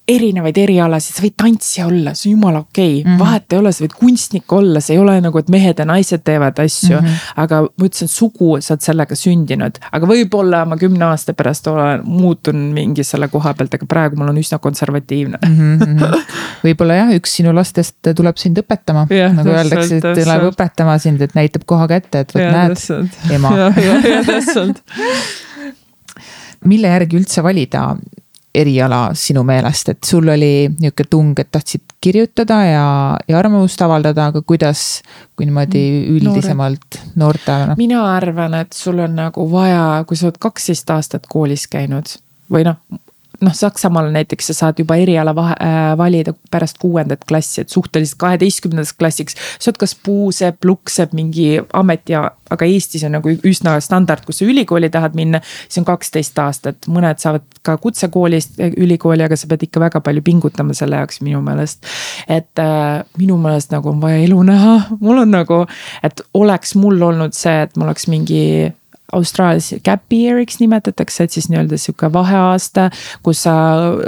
erinevaid erialasid, sa võid tantsija olla, see on jumala okei okay. mm, -hmm. vahet ei ole, sa võid kunstnik olla, see ei ole nagu, et mehed ja naised teevad asju mm. -hmm. aga ma ütlesin, sugu, sa oled sellega sündinud, aga võib-olla ma kümne aasta pärast olen, muutun mingi selle koha pealt, aga praegu mul on üsna konservatiivne mm. -hmm. võib-olla jah, üks sinu lastest tuleb sind õpetama yeah,, nagu öeldakse, et tuleb õpetama sind, et näitab koha kätte, et vot näed, ema. mille järgi üldse valida eriala sinu meelest, et sul oli nihuke tung, et tahtsid kirjutada ja, ja arvamust avaldada, aga kuidas, kui niimoodi üldisemalt noorte? mina arvan, et sul on nagu vaja, kui sa oled kaksteist aastat koolis käinud või noh, noh, Saksamaal näiteks sa saad juba eriala vahe, äh, valida pärast kuuendat klassi, et suhteliselt kaheteistkümnendaks klassiks. sa oled kas puusepp, lukksepp, mingi amet ja, aga Eestis on nagu üsna standard, kus sa ülikooli tahad minna. siis on kaksteist aastat, mõned saavad ka kutsekoolist ülikooli, aga sa pead ikka väga palju pingutama selle jaoks minu meelest. et äh, minu meelest nagu on vaja elu näha, mul on nagu, et oleks mul olnud see, et mul oleks mingi Austraalias gap year'iks nimetatakse, et siis nii-öelda sihuke vaheaasta, kus sa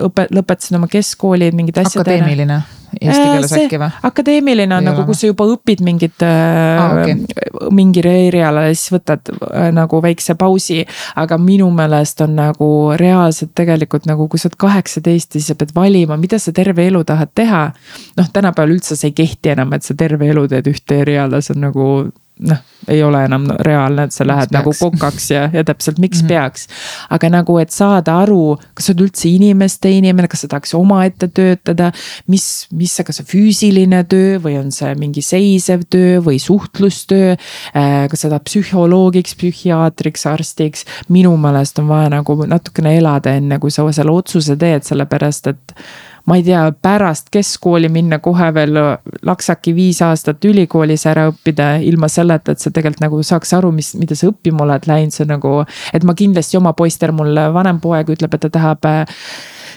õpe-, lõpetasid oma keskkooli mingid asjad. akadeemiline eesti äh, keeles äkki või? akadeemiline on nagu, kus sa juba õpid mingit ah,, okay. mingile erialale, siis võtad äh, nagu väikse pausi. aga minu meelest on nagu reaalselt tegelikult nagu, kui sa oled kaheksateist, siis sa pead valima, mida sa terve elu tahad teha. noh, tänapäeval üldse see ei kehti enam, et sa terve elu teed ühte eriala, see on nagu noh, ei ole enam reaalne, et sa lähed miks nagu kokaks ja, ja täpselt, miks mm -hmm. peaks. aga nagu, et saada aru, kas sa oled üldse inimeste inimene, kas sa tahaks omaette töötada. mis, mis kas see füüsiline töö või on see mingi seisev töö või suhtlustöö. Äh, kas sa tahad psühholoogiks, psühhiaatriks, arstiks, minu meelest on vaja nagu natukene elada, enne kui sa selle otsuse teed, sellepärast et ma ei tea, pärast keskkooli minna kohe veel laksaki viis aastat ülikoolis ära õppida ilma selleta, et sa tegelikult nagu saaks aru, mis, mida sa õppima oled läinud, see nagu. et ma kindlasti oma poistel, mul vanem poeg ütleb, et ta tahab äh,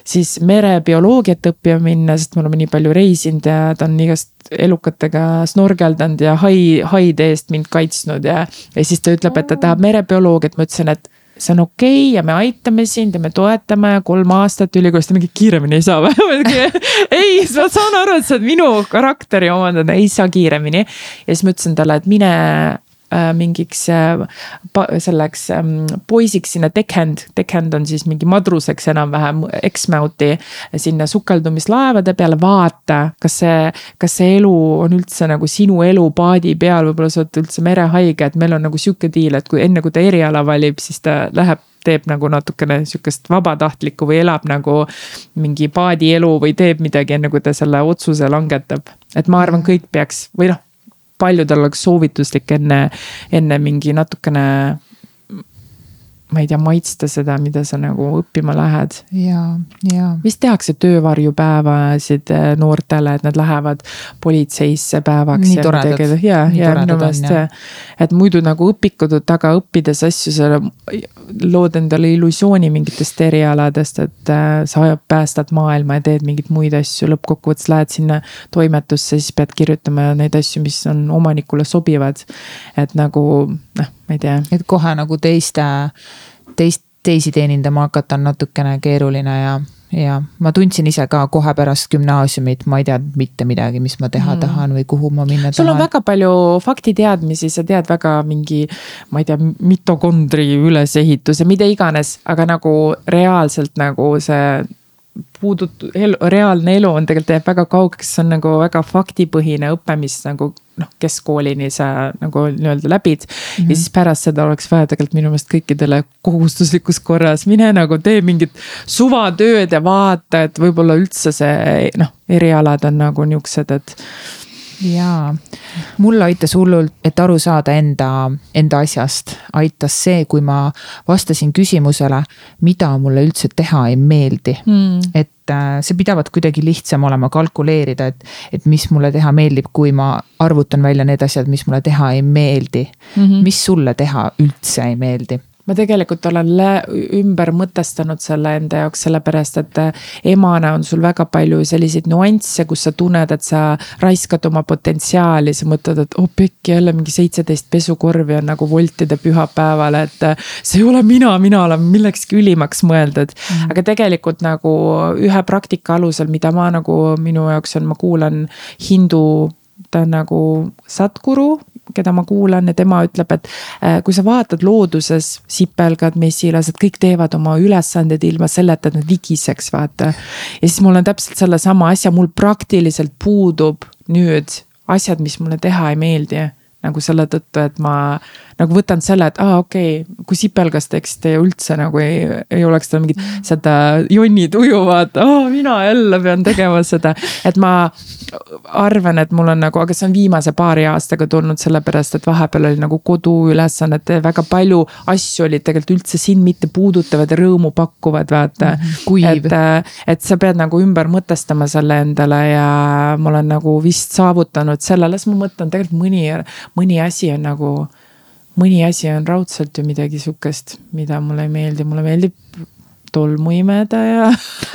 siis merebioloogiat õppima minna, sest me oleme nii palju reisinud ja ta on igast elukatega snorgeldanud ja hai, haide eest mind kaitsnud ja. ja siis ta ütleb, et ta tahab merebioloogiat, ma ütlesin, et see on okei okay ja me aitame sind ja me toetame kolm aastat ülikoolis, ta mingi kiiremini ei saa või ei, ma saan aru, et see on minu karakteri omandada, ei saa kiiremini. ja siis ma ütlesin talle, et mine mingiks äh, selleks ähm, poisiks sinna deckhand, deckhand on siis mingi madruseks enam-vähem Exmouthi sinna sukeldumislaevade peale, vaata, kas see, kas see elu on üldse nagu sinu elu paadi peal, võib-olla sa oled üldse merehaige, et meil on nagu sihuke diil, et kui enne kui ta eriala valib, siis ta läheb teeb nagu natukene sihukest vabatahtlikku või elab nagu mingi paadielu või teeb midagi, enne kui ta selle otsuse langetab. et ma arvan, kõik peaks või noh, paljudel oleks soovituslik enne, enne mingi natukene ma ei tea, maitsta seda, mida sa nagu õppima lähed. ja, ja. vist tehakse töövarjupäevasid eh, noortele, et nad lähevad politseisse päevaks. nii toredad. ja, ja minu meelest see, et muidu nagu õpikud taga õppides asju, sa lood endale illusiooni mingitest erialadest, et äh, sa päästad maailma ja teed mingeid muid asju, lõppkokkuvõttes lähed sinna toimetusse, siis pead kirjutama neid asju, mis on omanikule sobivad. et nagu noh ma ei tea. et kohe nagu teiste, teist, teisi teenindama hakata on natukene keeruline ja ja ma tundsin ise ka kohe pärast gümnaasiumit, ma ei teadnud mitte midagi, mis ma teha mm. tahan või kuhu ma minna tahan. sul on väga palju faktiteadmisi, sa tead väga mingi, ma ei tea, mitokondri ülesehituse, mida iganes, aga nagu reaalselt nagu see puudut-, reaalne elu on tegelikult jääb väga kaugeks, see on nagu väga faktipõhine õpe, mis nagu noh, keskkoolini sa nagu nii-öelda läbid mm. -hmm. ja mhm. siis pärast seda oleks vaja tegelikult minu meelest kõikidele kohustuslikus korras, mine nagu tee mingit suvatööd ja vaata, et võib-olla üldse see noh, erialad on nagu nihukesed, et jaa, mul aitas hullult, et aru saada enda, enda asjast, aitas see, kui ma vastasin küsimusele, mida mulle üldse teha ei meeldi. Mm.. et äh, see pidavat kuidagi lihtsam olema kalkuleerida, et, et mis mulle teha meeldib, kui ma arvutan välja need asjad, mis mulle teha ei meeldi. Mm. -hmm. mis sulle teha üldse ei meeldi ma tegelikult olen ümber mõtestanud selle enda jaoks, sellepärast et äh, emana on sul väga palju selliseid nüansse, kus sa tunned, et sa raiskad oma potentsiaali, sa mõtled, et oh pekki jälle mingi seitseteist pesukorvi on nagu voltide pühapäeval, et äh, see ei ole mina, mina olen millekski ülimaks mõeldud. Mm.. aga tegelikult nagu ühe praktika alusel, mida ma nagu minu jaoks on, ma kuulan hindu ta on nagu Satguru keda ma kuulan ja tema ütleb, et äh, kui sa vaatad looduses, sipelgad, mesilased, kõik teevad oma ülesanded ilma selleta, et nad vigiseks, vaata. ja siis mul on täpselt sellesama asja, mul praktiliselt puudub nüüd asjad, mis mulle teha ei meeldi nagu selle tõttu, et ma nagu võtan selle, et aa ah, okei okay,, kui sipelgas teeksid ja üldse nagu ei, ei oleks tal mingit mm. seda jonnituju, vaata, aa mina jälle pean tegema seda. et ma arvan, et mul on nagu, aga see on viimase paari aastaga tulnud sellepärast, et vahepeal oli nagu koduülesannete väga palju asju olid tegelikult üldse sind mitte puudutavad ja rõõmu pakkuvad, vaata mm. -hmm. et, äh, et sa pead nagu ümber mõtestama selle endale ja ma olen nagu vist saavutanud selle, las ma mõtlen tegelikult mõni, mõni asi on nagu mõni asi on raudselt ju midagi sihukest, mida mulle ei meeldi, mulle meeldib tolmu imeda ja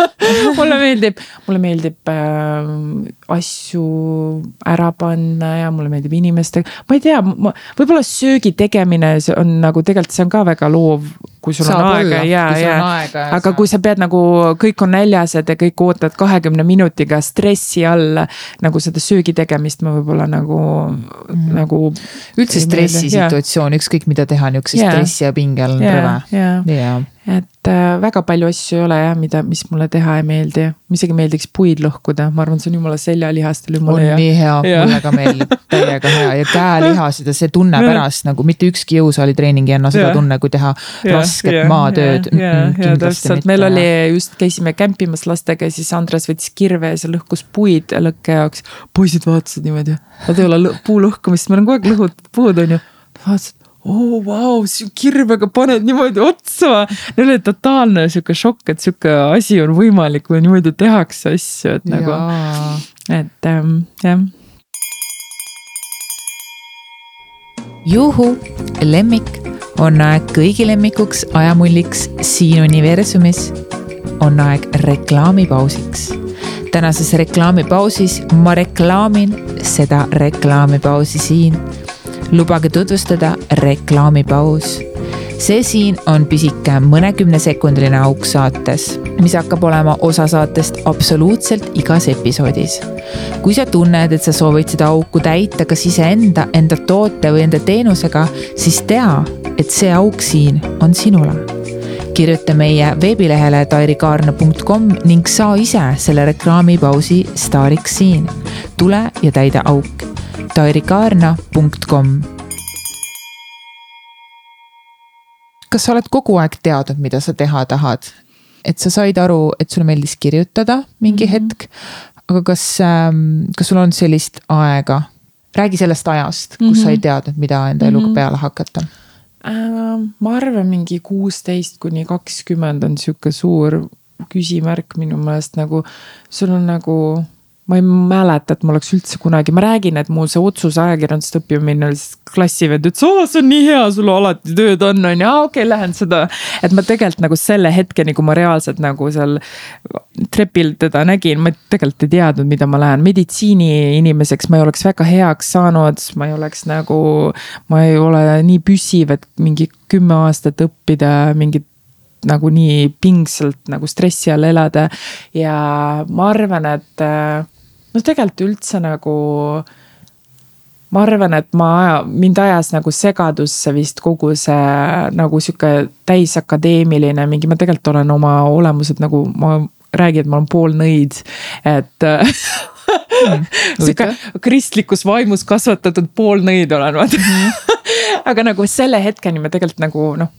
mulle meeldib, mulle meeldib äh, asju ära panna ja mulle meeldib inimestega, ma ei tea, võib-olla söögi tegemine on nagu tegelikult see on ka väga loov kui sul Saab on aega ja, ja, aga sa... kui sa pead nagu, kõik on näljased ja kõik ootavad kahekümne minutiga stressi all nagu seda söögi tegemist ma võib-olla nagu mm., nagu. üldse stressisituatsioon, ükskõik mida teha nihukese yeah. stressi ja pinge all on rõve et äh, väga palju asju ei ole jah, mida, mis mulle teha ei meeldi. Isegi meeldiks puid lõhkuda, ma arvan, see on jumala seljalihastel jumala hea. on nii hea, mulle ka meeldib, täiega hea ja käelihased ja see tunne pärast nagu mitte ükski jõusaalitreening ei anna seda ja. tunne, kui teha ja, rasket ja, maatööd. ja, ja, ja täpselt, meil oli just käisime kämpimas lastega ja siis Andres võttis kirve ja see lõhkus puid lõkke jaoks. poisid vaatasid niimoodi, nad ei ole puu lõhkumist, meil on kogu aeg lõhud puud on ju. vaatasid oo oh, vau wow,, kirvega paned niimoodi otsa. Neil oli totaalne sihuke šokk, et sihuke asi on võimalik või niimoodi tehakse asju, et nagu, et ähm, jah. juhu, lemmik on aeg kõigi lemmikuks ajamulliks siin universumis. on aeg reklaamipausiks. tänases reklaamipausis ma reklaamin seda reklaamipausi siin lubage tutvustada reklaamipaus. see siin on pisike mõnekümnesekundiline auk saates, mis hakkab olema osa saatest absoluutselt igas episoodis. kui sa tunned, et sa soovid seda auku täita kas iseenda, enda toote või enda teenusega, siis tea, et see auk siin on sinule kirjuta meie veebilehele tairikaarna.com ning saa ise selle reklaamipausi staariks siin. tule ja täida auk tairikaarna.com. kas sa oled kogu aeg teadnud, mida sa teha tahad? et sa said aru, et sulle meeldis kirjutada mingi -hmm. hetk, aga kas, ähm, kas sul on sellist aega? räägi sellest ajast, kus mm -hmm. sa ei mhm. teadnud, mida enda eluga mm -hmm. peale hakata äh,. ma arvan, mingi kuusteist kuni kakskümmend on sihuke suur küsimärk minu meelest nagu, sul on nagu ma ei mäleta, et ma oleks üldse kunagi, ma räägin, et mu see otsus ajakirjandust õppima minna, siis klassivend ütles, oo, see on nii hea, sul alati tööd on, on ju, aa okei okay,, lähen seda. et ma tegelikult nagu selle hetkeni, kui ma reaalselt nagu seal trepil teda nägin, ma tegelikult ei teadnud, mida ma lähen meditsiiniinimeseks, ma ei oleks väga heaks saanud, ma ei oleks nagu. ma ei ole nii püsiv, et mingi kümme aastat õppida mingit nagu nii pingsalt nagu stressi all elada. ja ma arvan, et noh, tegelikult üldse nagu ma arvan, et ma, mind ajas nagu segadusse vist kogu see nagu sihuke täisakadeemiline mingi, ma tegelikult olen oma olemuselt nagu ma räägin, et ma olen poolnõid, et mm, sihuke kristlikus vaimus kasvatatud poolnõid olen vaata mm. -hmm. aga nagu selle hetkeni ma tegelikult nagu noh,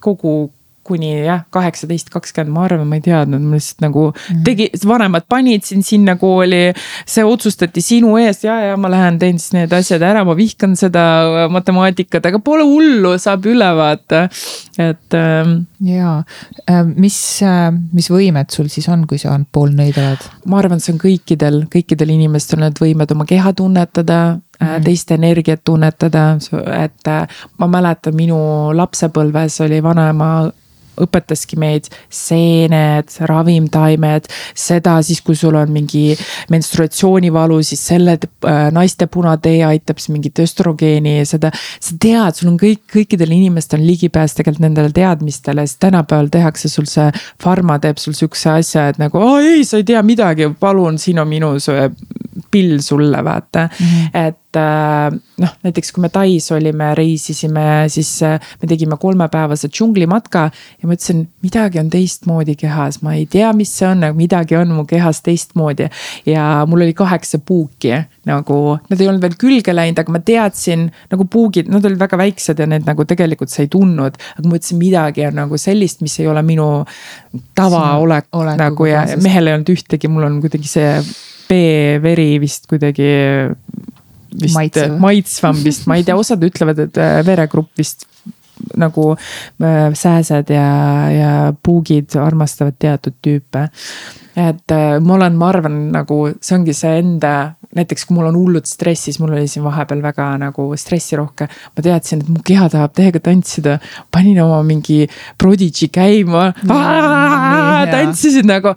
kogu kuni jah, kaheksateist, kakskümmend, ma arvan, ma ei teadnud, ma lihtsalt nagu -hmm. tegi, vanemad panid sind sinna kooli. see otsustati sinu eest ja, ja ma lähen teen siis need asjad ära, ma vihkan seda matemaatikat, aga pole hullu, saab üle vaata, et ähm,. ja, äh, mis, äh, mis võimed sul siis on, kui sa poolnõid oled? ma arvan, see on kõikidel, kõikidel inimestel need võimed oma keha tunnetada Mm teiste energiat tunnetada, et ma mäletan, minu lapsepõlves oli vanaema õpetaski meid seened, ravimtaimed, seda siis, kui sul on mingi menstruatsioonivalu, siis selle äh, naiste punatee aitab siis mingit östrogeeni ja seda. sa tead, sul on kõik, kõikidel inimestel on ligipääs tegelikult nendele teadmistele, siis tänapäeval tehakse sul see, Pharma teeb sul sihukese asja, et nagu aa ei, sa ei tea midagi, palun, siin on minu pill sulle, vaata mm. -hmm. et äh, noh, näiteks kui me Tais olime, reisisime, siis äh, me tegime kolmepäevase džunglimatka. ja ma ütlesin, midagi on teistmoodi kehas, ma ei tea, mis see on, aga midagi on mu kehas teistmoodi. ja mul oli kaheksa puuki nagu, nad ei olnud veel külge läinud, aga ma teadsin nagu puugid, nad olid väga väiksed ja need nagu tegelikult sa ei tundnud. aga ma ütlesin, midagi on nagu sellist, mis ei ole minu tavaolek nagu ja, ja mehel ei olnud ühtegi, mul on kuidagi see B-veri vist kuidagi vist Maitsev. maitsvam vist, ma ei tea, osad ütlevad, et äh, veregrupp vist nagu äh, sääsed ja, ja puugid armastavad teatud tüüpe. et äh, ma olen, ma arvan, nagu see ongi see enda, näiteks kui mul on hullud stressis, mul oli siin vahepeal väga nagu stressirohke. ma teadsin, et mu keha tahab täiega tantsida, panin oma mingi Prodigy käima. tantsisin nagu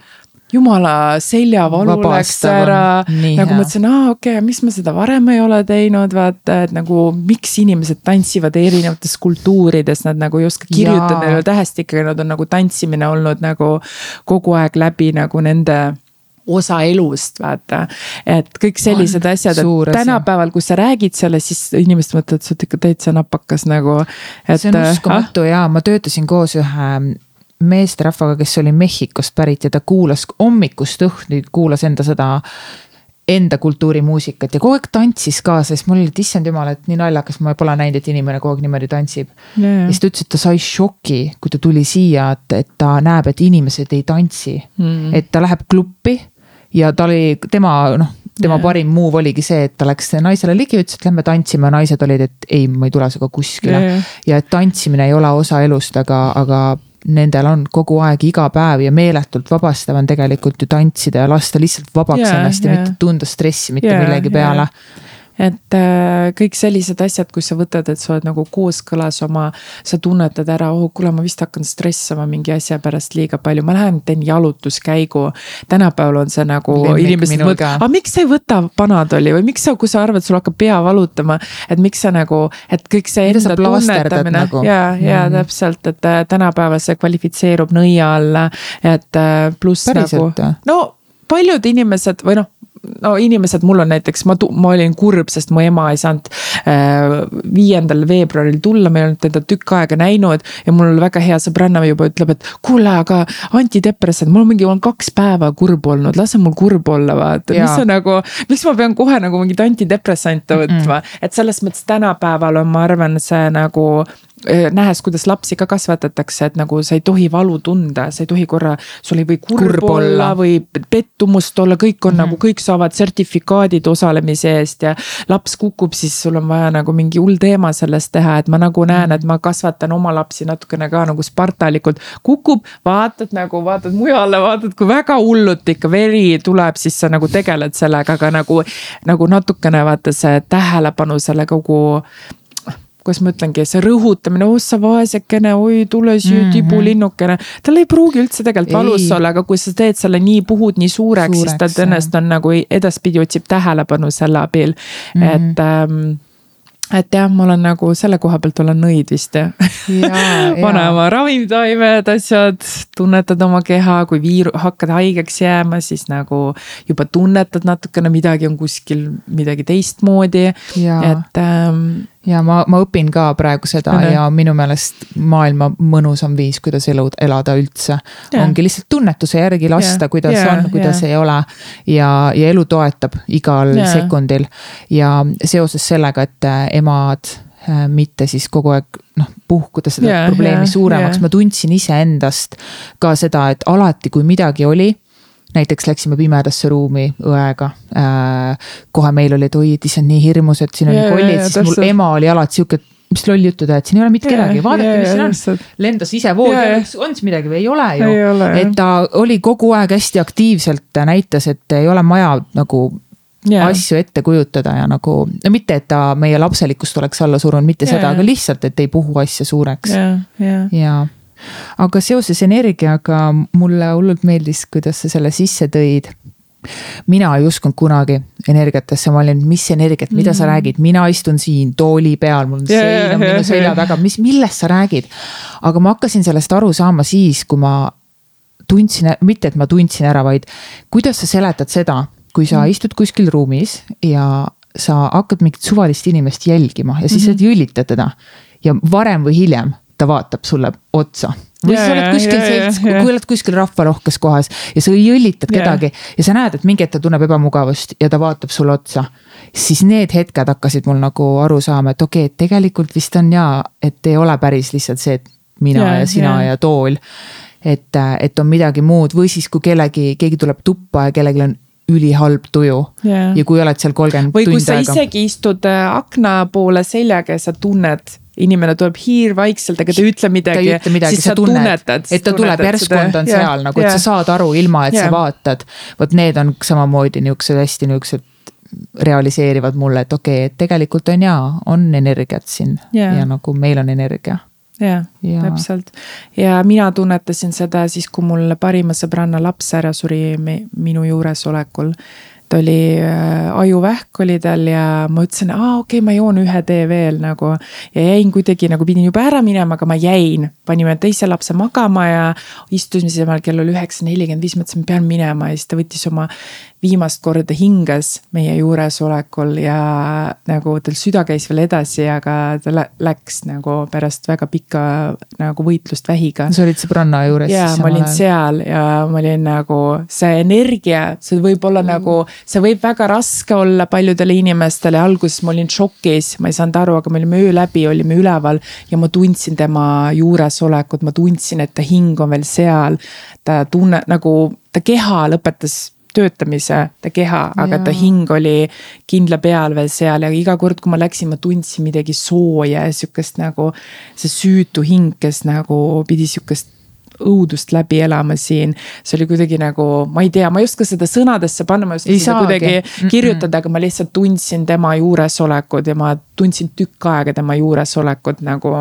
jumala seljavalu läks ära. nagu mõtlesin, aa okei okay,, miks ma seda varem ei ole teinud, vaata, et nagu miks inimesed tantsivad erinevates kultuurides, nad nagu ei oska kirjutada, neil ei ole tähestikega, nad on nagu tantsimine olnud nagu kogu aeg läbi nagu nende osa elust, vaata. et kõik sellised on asjad, et tänapäeval, kui sa räägid sellest, siis inimesed mõtlevad, sa oled ikka täitsa napakas nagu. see on uskumatu ah? ja ma töötasin koos ühe meesterahvaga, kes oli Mehhikost pärit ja ta kuulas hommikust õhtuni, kuulas enda seda enda kultuurimuusikat ja kogu aeg tantsis kaasa, siis mul oli, et issand jumal, et nii naljakas, ma pole näinud, et inimene kogu aeg niimoodi tantsib. Yeah.. ja siis ta ütles, et ta sai šoki, kui ta tuli siia, et, et ta näeb, et inimesed ei tantsi. Mm.. et ta läheb kluppi ja ta oli, tema noh, tema yeah. parim move oligi see, et ta läks naisele ligi, ütles, et lähme tantsime, naised olid, et ei, ma ei tule sinuga kuskile. Yeah.. ja et tantsimine ei ole osa elust, aga, aga nendel on kogu aeg iga päev ja meeletult vabastav on tegelikult ju tantsida ja lasta lihtsalt vabaks yeah, ennast ja yeah. mitte tunda stressi mitte yeah, millegi peale yeah et äh, kõik sellised asjad, kus sa võtad, et sa oled nagu kooskõlas oma, sa tunnetad ära, oh kuule, ma vist hakkan stressama mingi asja pärast liiga palju, ma lähen teen jalutuskäigu. tänapäeval on see nagu Lemmik inimesed mõtlevad, aga miks sa ei võta Panadoli või miks sa, kui sa arvad, sul hakkab pea valutama, et miks sa nagu, et kõik see enda tunnetamine nagu. ja, ja mm täpselt, et äh, tänapäeval see kvalifitseerub nõia alla, et äh, pluss nagu. no paljud inimesed või noh no inimesed, mul on näiteks, ma, ma olin kurb, sest mu ema ei saanud äh, viiendal veebruaril tulla, ma ei olnud teda tükk aega näinud. ja mul väga hea sõbranna juba ütleb, et kuule, aga antidepressant, mul mingi, on kaks päeva kurb olnud, lase mul kurb olla, vaata, mis sa nagu. miks ma pean kohe nagu mingit antidepressante võtma mm, -mm. et selles mõttes tänapäeval on, ma arvan, see nagu nähes, kuidas lapsi ka kasvatatakse, et nagu sa ei tohi valu tunda, sa ei tohi korra, sul ei või kurb, kurb olla või pettumust olla, kõik on mm -hmm. nagu, kõik saavad sertifikaadid osalemise eest ja. laps kukub, siis sul on vaja nagu mingi hull teema sellest teha, et ma nagu näen, mhm. et ma kasvatan oma lapsi natukene ka nagu spartalikult. kukub, vaatad nagu, vaatad mujale, vaatad, kui väga hullult ikka veri tuleb, siis sa nagu tegeled sellega, aga nagu, nagu natukene vaata see tähelepanu selle kogu kuidas ma ütlengi, see rõhutamine, oh sa vaesekene, oi tule siia mm -hmm. tibulinnukene. tal ei pruugi üldse tegelikult valus olla, aga kui sa teed selle nii, puhud nii suureks, suureks, siis ta tõenäoliselt on nagu edaspidi otsib tähelepanu selle abil. Mm, -hmm. et ähm, et jah, ma olen nagu selle koha pealt olen nõid vist jah. Vanema ravimtaimed, asjad, tunnetad oma keha, kui viir-, hakkad haigeks jääma, siis nagu juba tunnetad natukene midagi on kuskil midagi teistmoodi, et ähm, ja ma, ma õpin ka praegu seda mm -hmm. ja minu meelest maailma mõnusam viis, kuidas elu, elada üldse yeah.. ongi lihtsalt tunnetuse järgi lasta yeah., kuidas yeah, on, kuidas yeah. ei ole. ja, ja elu toetab igal yeah. sekundil ja seoses sellega, et äh, emad äh, mitte siis kogu aeg noh, puhkuda seda yeah, probleemi yeah, suuremaks yeah., ma tundsin iseendast ka seda, et alati, kui midagi oli näiteks läksime pimedasse ruumi õega äh,. kohe meil oli, et oi, et issand, nii hirmus, et siin oli kollid, siis mul ema oli alati sihuke, mis loll juttu teed, siin ei ole mitte kedagi, vaadake, mis siin on. lendas ise voodi, on siis midagi või ei ole ju. et ta oli kogu aeg hästi aktiivselt näitas, et ei ole maja nagu Yeah. asju ette kujutada ja nagu, no mitte, et ta meie lapselikkust oleks alla surunud, mitte yeah. seda, aga lihtsalt, et ei puhu asja suureks yeah,. Yeah. ja aga seoses energiaga mulle hullult meeldis, kuidas sa selle sisse tõid. Mina ei uskunud kunagi energiatesse, ma olin, mis energiat, mida mm sa räägid, mina istun siin tooli peal, mul on yeah, sein on minu yeah, selja taga, mis, millest sa räägid. aga ma hakkasin sellest aru saama siis, kui ma tundsin, mitte et ma tundsin ära, vaid kuidas sa seletad seda, kui sa mm istud kuskil ruumis ja sa hakkad mingit suvalist inimest jälgima ja siis mm -hmm. sa jõllitad teda. ja varem või hiljem ta vaatab sulle otsa või yeah, sa oled kuskil yeah, selts yeah,, kui oled kuskil rahvarohkes kohas ja sa jõllitad yeah. kedagi ja sa näed, et mingi hetk ta tunneb ebamugavust ja ta vaatab sulle otsa. siis need hetked hakkasid mul nagu aru saama, et okei okay,, et tegelikult vist on jaa, et ei ole päris lihtsalt see, et mina yeah, ja sina yeah. ja tool. et, et on midagi muud või siis, kui kellegi, keegi tuleb tuppa ja kellelgi on ülihalb tuju yeah.. ja kui oled seal kolmkümmend tundi aega. või kui sa isegi istud äh, akna poole seljaga ja sa tunned inimene tuleb hiirvaikselt, aga ta ei ütle midagi. siis sa tunned, tunnetad. et ta tuleb järsku on ta on yeah, seal nagu, et yeah. sa saad aru, ilma et yeah. sa vaatad. vot need on samamoodi niuksed hästi niuksed realiseerivad mulle, et okei okay,, et tegelikult on jaa, on energiat siin yeah. ja nagu meil on energia jah ja., täpselt. ja mina tunnetasin seda siis, kui mul parima sõbranna laps ära suri minu juuresolekul et oli äh, ajuvähk oli tal ja ma ütlesin, aa okei okay,, ma joon ühe tee veel nagu. ja jäin kuidagi nagu pidin juba ära minema, aga ma jäin, panime teise lapse magama ja istusime kell oli üheksa nelikümmend viis, mõtlesin, ma pean minema ja siis ta võttis oma viimast korda hingas meie juuresolekul ja nagu tal süda käis veel edasi, aga ta läks nagu pärast väga pikka nagu võitlust vähiga. sa olid sõbranna juures? ja ma olin ajal. seal ja ma olin nagu see energia, see võib olla mm. nagu, see võib väga raske olla paljudele inimestele, alguses ma olin šokis, ma ei saanud aru, aga me olime öö läbi, olime üleval ja ma tundsin tema juuresolekut, ma tundsin, et ta hing on veel seal. ta tunne nagu, ta keha lõpetas töötamise, ta keha, aga ta hing oli kindla peal veel seal ja iga kord, kui ma läksin, ma tundsin midagi sooja ja sihukest nagu. see süütu hing, kes nagu pidi sihukest õudust läbi elama siin. see oli kuidagi nagu, ma ei tea, ma ei oska seda sõnadesse panna, ma ei oska ei seda saagi. kuidagi mm -mm. kirjutada, aga ma lihtsalt tundsin tema juuresolekut ja ma tundsin tükk aega tema juuresolekut nagu.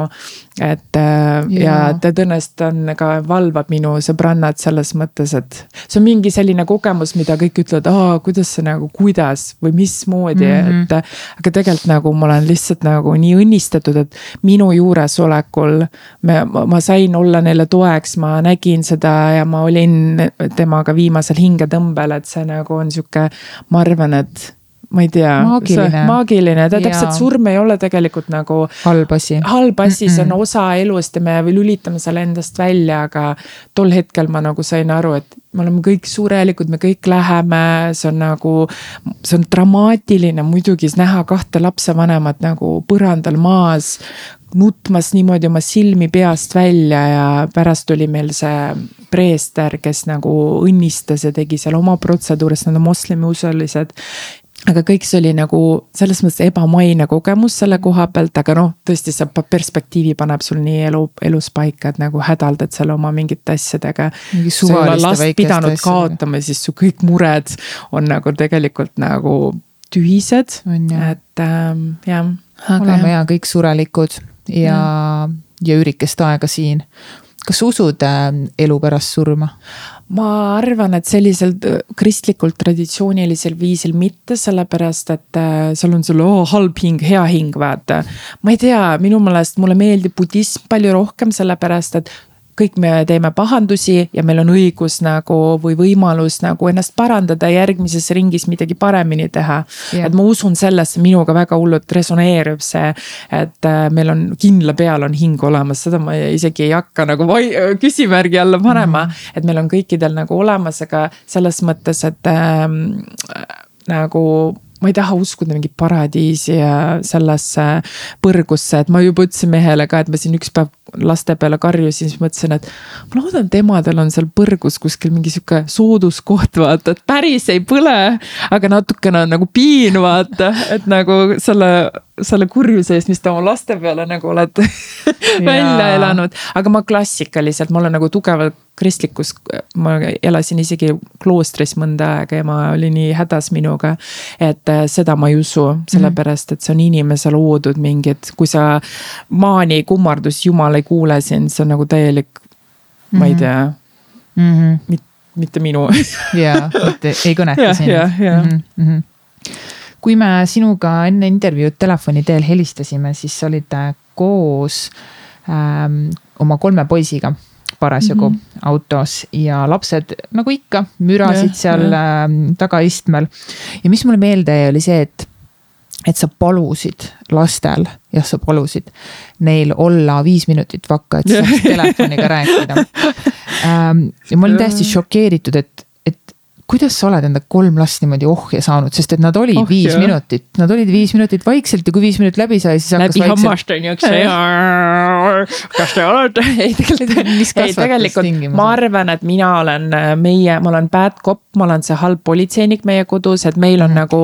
Et ja, ja ta tõenäoliselt on ka, valvab minu sõbrannat selles mõttes, et see on mingi selline kogemus, mida kõik ütlevad, aa, kuidas see nagu, kuidas või mismoodi mm, -hmm. et. aga tegelikult nagu ma olen lihtsalt nagu nii õnnistatud, et minu juuresolekul me, ma sain olla neile toeks, ma ma nägin seda ja ma olin temaga viimasel hingetõmbel, et see nagu on sihuke, ma arvan, et ma ei tea, maagiline, ta täpselt surm ei ole tegelikult nagu. halb asi. halb asi, see on osa elust ja me lülitame selle endast välja, aga tol hetkel ma nagu sain aru, et me oleme kõik surelikud, me kõik läheme, see on nagu, see on dramaatiline muidugi näha kahte lapsevanemat nagu põrandal maas nutmas niimoodi oma silmi peast välja ja pärast tuli meil see preester, kes nagu õnnistas ja tegi seal oma protseduure, sest nad on moslemiusulised aga kõik see oli nagu selles mõttes ebamaine kogemus selle koha pealt, aga noh, tõesti see perspektiivi paneb sul nii elu, elus paika, et nagu hädaldad seal oma mingite asjadega. pidanud asjadega. kaotama, siis su kõik mured on nagu tegelikult nagu tühised, et ähm, jah. oleme ja kõik surelikud ja, ja üürikest aega siin. kas usud äh, elu pärast surma? Ma arvan, et sellisel kristlikult traditsioonilisel viisil mitte, sellepärast et äh, seal on sul oh, halb hing, hea hing, vaata. ma ei tea, minu meelest mulle meeldib budism palju rohkem, sellepärast et kõik me teeme pahandusi ja meil on õigus nagu või võimalus nagu ennast parandada ja järgmises ringis midagi paremini teha yeah.. et ma usun sellesse, minuga väga hullult resoneerub see, et äh, meil on kindla peal on hing olemas, seda ma isegi ei hakka nagu küsimärgi alla panema mm. -hmm. et meil on kõikidel nagu olemas, aga selles mõttes, et ähm, nagu ma ei taha uskuda mingit paradiisi ja sellesse põrgusse, et ma juba ütlesin mehele ka, et ma siin üks päev laste peale karjusin, siis mõtlesin, et. ma loodan, et emadel on seal põrgus kuskil mingi sihuke sooduskoht, vaata, et päris ei põle. aga natukene on nagu piin, vaata, et nagu selle, selle kurjuse eest, mis te oma laste peale nagu olete välja elanud. aga ma klassikaliselt, ma olen nagu tugevalt kristlikus, ma elasin isegi kloostris mõnda aega, ema oli nii hädas minuga. et äh, seda ma ei usu, sellepärast et see on inimese loodud mingid, kui sa maani kummardus Jumal ei kuule sind, see on nagu täielik ma ei mhm. tea mm. -hmm. Mit, mitte minu jaa, mitte ei kõneta sind. Mm -hmm. kui me sinuga enne intervjuud telefoni teel helistasime, siis olid koos ähm, oma kolme poisiga parasjagu mm -hmm. autos ja lapsed nagu ikka mürasid ja, seal ja. Äh, tagaistmel. ja mis mulle meelde jäi, oli see, et et sa palusid lastel, jah, sa palusid neil olla viis minutit vakka, et saaks telefoniga rääkida. Ähm, ja ma olin täiesti šokeeritud, et kuidas sa oled enda kolm last niimoodi ohje saanud, sest et nad olid oh, viis jah. minutit, nad olid viis minutit vaikselt ja kui viis minutit läbi sai, siis hakkas. läbi hammast on ju, eks ju. kas te olete? ei tegelikult, ei tegelikult ma arvan, et mina olen äh, meie, ma olen bad cop, ma olen see halb politseinik meie kodus, et meil on mm. nagu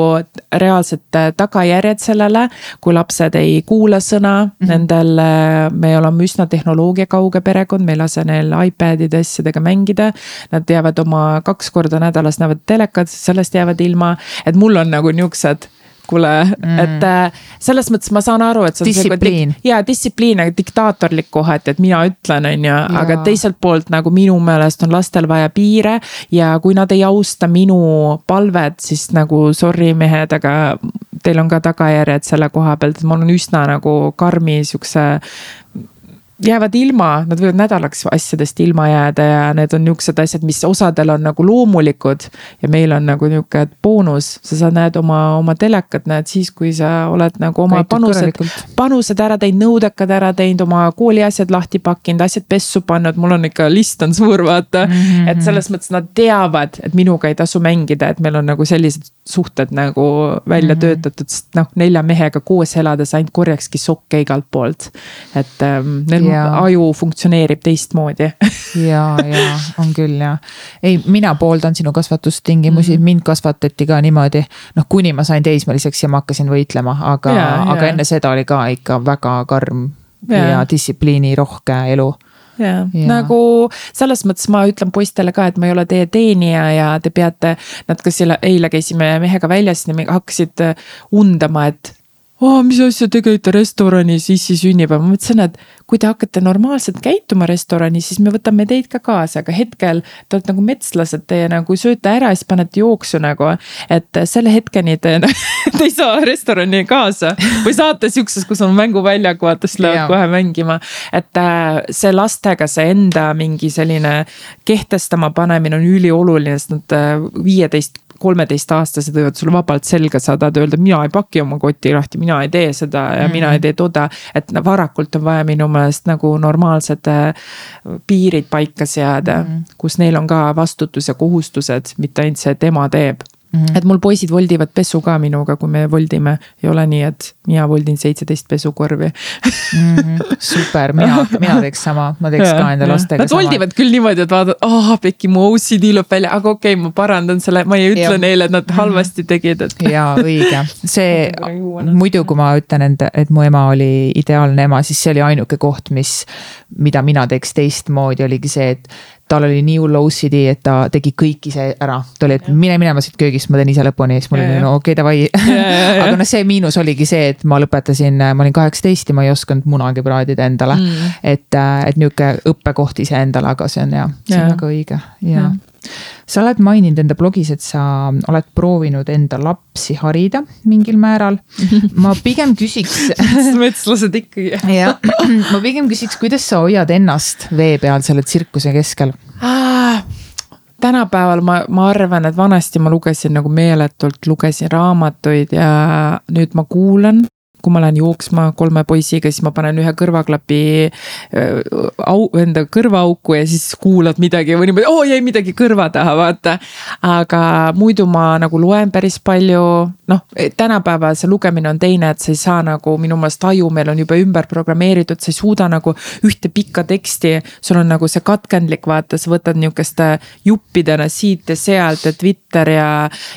reaalsed äh, tagajärjed sellele. kui lapsed ei kuula sõna mm, -hmm. nendel, äh, me oleme üsna tehnoloogiakauge perekond, me ei lase neil iPad'ide asjadega mängida. Nad jäävad oma kaks korda nädalas pärast näevad telekat, sellest jäävad ilma, et mul on nagu niuksed kuule mm., et äh, selles mõttes ma saan aru, et distsipliin. ja distsipliin, aga diktaatorlik kohati, et mina ütlen, on ju, aga teiselt poolt nagu minu meelest on lastel vaja piire. ja kui nad ei austa minu palvet, siis nagu sorry mehed, aga teil on ka tagajärjed selle koha pealt, et ma olen üsna nagu karmi siukse jäävad ilma, nad võivad nädalaks asjadest ilma jääda ja need on niuksed asjad, mis osadel on nagu loomulikud. ja meil on nagu nihuke boonus, sa saad, näed oma, oma telekat näed siis, kui sa oled nagu oma Käitud panused, panused ära teinud, nõudekad ära teinud, oma kooli asjad lahti pakkinud, asjad pessu pannud, mul on ikka list on suur, vaata mm. -hmm. et selles mõttes nad teavad, et minuga ei tasu mängida, et meil on nagu sellised suhted nagu välja mm -hmm. töötatud, sest noh, nelja mehega koos elades ainult korjakski sokke igalt poolt. et ähm, neil ja. aju funktsioneerib teistmoodi ja, ja on küll ja. ei, mina pooldan sinu kasvatustingimusi mm, -hmm. mind kasvatati ka niimoodi. noh, kuni ma sain teismeliseks ja ma hakkasin võitlema, aga, aga enne seda oli ka ikka väga karm ja, ja distsipliinirohke elu ja, ja nagu selles mõttes ma ütlen poistele ka, et ma ei ole teie teenija ja te peate, nad ka selle, eile käisime mehega väljas, siis hakkasid undama, et oh,. mis asja, te käite restoranis issi sünnipäev, ma mõtlesin, et kui te hakkate normaalselt käituma restoranis, siis me võtame teid ka kaasa, aga hetkel te olete nagu metslased, teie nagu sööte ära ja siis panete jooksu nagu. et selle hetkeni te, te ei saa restorani kaasa või saate siukses, kus on mänguväljak, vaata siis lähevad kohe mängima. et äh, see lastega see enda mingi selline kehtestama panemine on ülioluline, sest nad äh, viieteist kolmeteistaastased võivad sulle vabalt selga saada, öelda, mina ei paki oma kotti lahti, mina ei tee seda ja mm -hmm. mina ei tee toda. et varakult on vaja minu meelest nagu normaalsed äh, piirid paika seada mm, -hmm. kus neil on ka vastutus ja kohustused, mitte ainult see, et ema teeb Mm -hmm. et mul poisid voldivad pesu ka minuga, kui me voldime, ei ole nii, et mina voldin seitseteist pesukorvi mm. -hmm. super, mina, mina teeks sama, ma teeks ja, ka enda lastega Nad sama. Voldivad küll niimoodi, et vaatad, aa oh, Pekki, mu OCD lööb välja, aga okei okay,, ma parandan selle, ma ei ütle ja. neile, et nad -hmm. halvasti tegid, et. jaa, õige, see muidu, kui ma ütlen enda, et mu ema oli ideaalne ema, siis see oli ainuke koht, mis, mida mina teeks teistmoodi, oligi see, et tal oli nii hull OCD, et ta tegi kõik ise ära. ta oli, et mine minema siit köögist, ma teen ise lõpuni, siis mul oli no okei okay,, davai. aga noh, see miinus oligi see, et ma lõpetasin, ma olin kaheksateist ja ma ei osanud munagi praadida endale. Mm.. et, et nihuke õppekoht iseendale, aga see on jah, see on väga õige ja, ja sa oled maininud enda blogis, et sa oled proovinud enda lapsi harida mingil määral. ma pigem küsiks metslased ikkagi. jah, ma pigem küsiks, kuidas sa hoiad ennast vee peal selle tsirkuse keskel ah,? tänapäeval ma, ma arvan, et vanasti ma lugesin nagu meeletult, lugesin raamatuid ja nüüd ma kuulan kui ma lähen jooksma kolme poisiga, siis ma panen ühe kõrvaklapi äh, au, enda kõrvaauku ja siis kuulad midagi või niimoodi, oo jäi midagi kõrva taha, vaata. aga muidu ma nagu loen päris palju, noh, tänapäeval see lugemine on teine, et sa ei saa nagu minu meelest aju meil on juba ümber programmeeritud, sa ei suuda nagu ühte pikka teksti. sul on nagu see katkendlik, vaata, sa võtad nihukeste juppidena siit ja sealt ja Twitter ja,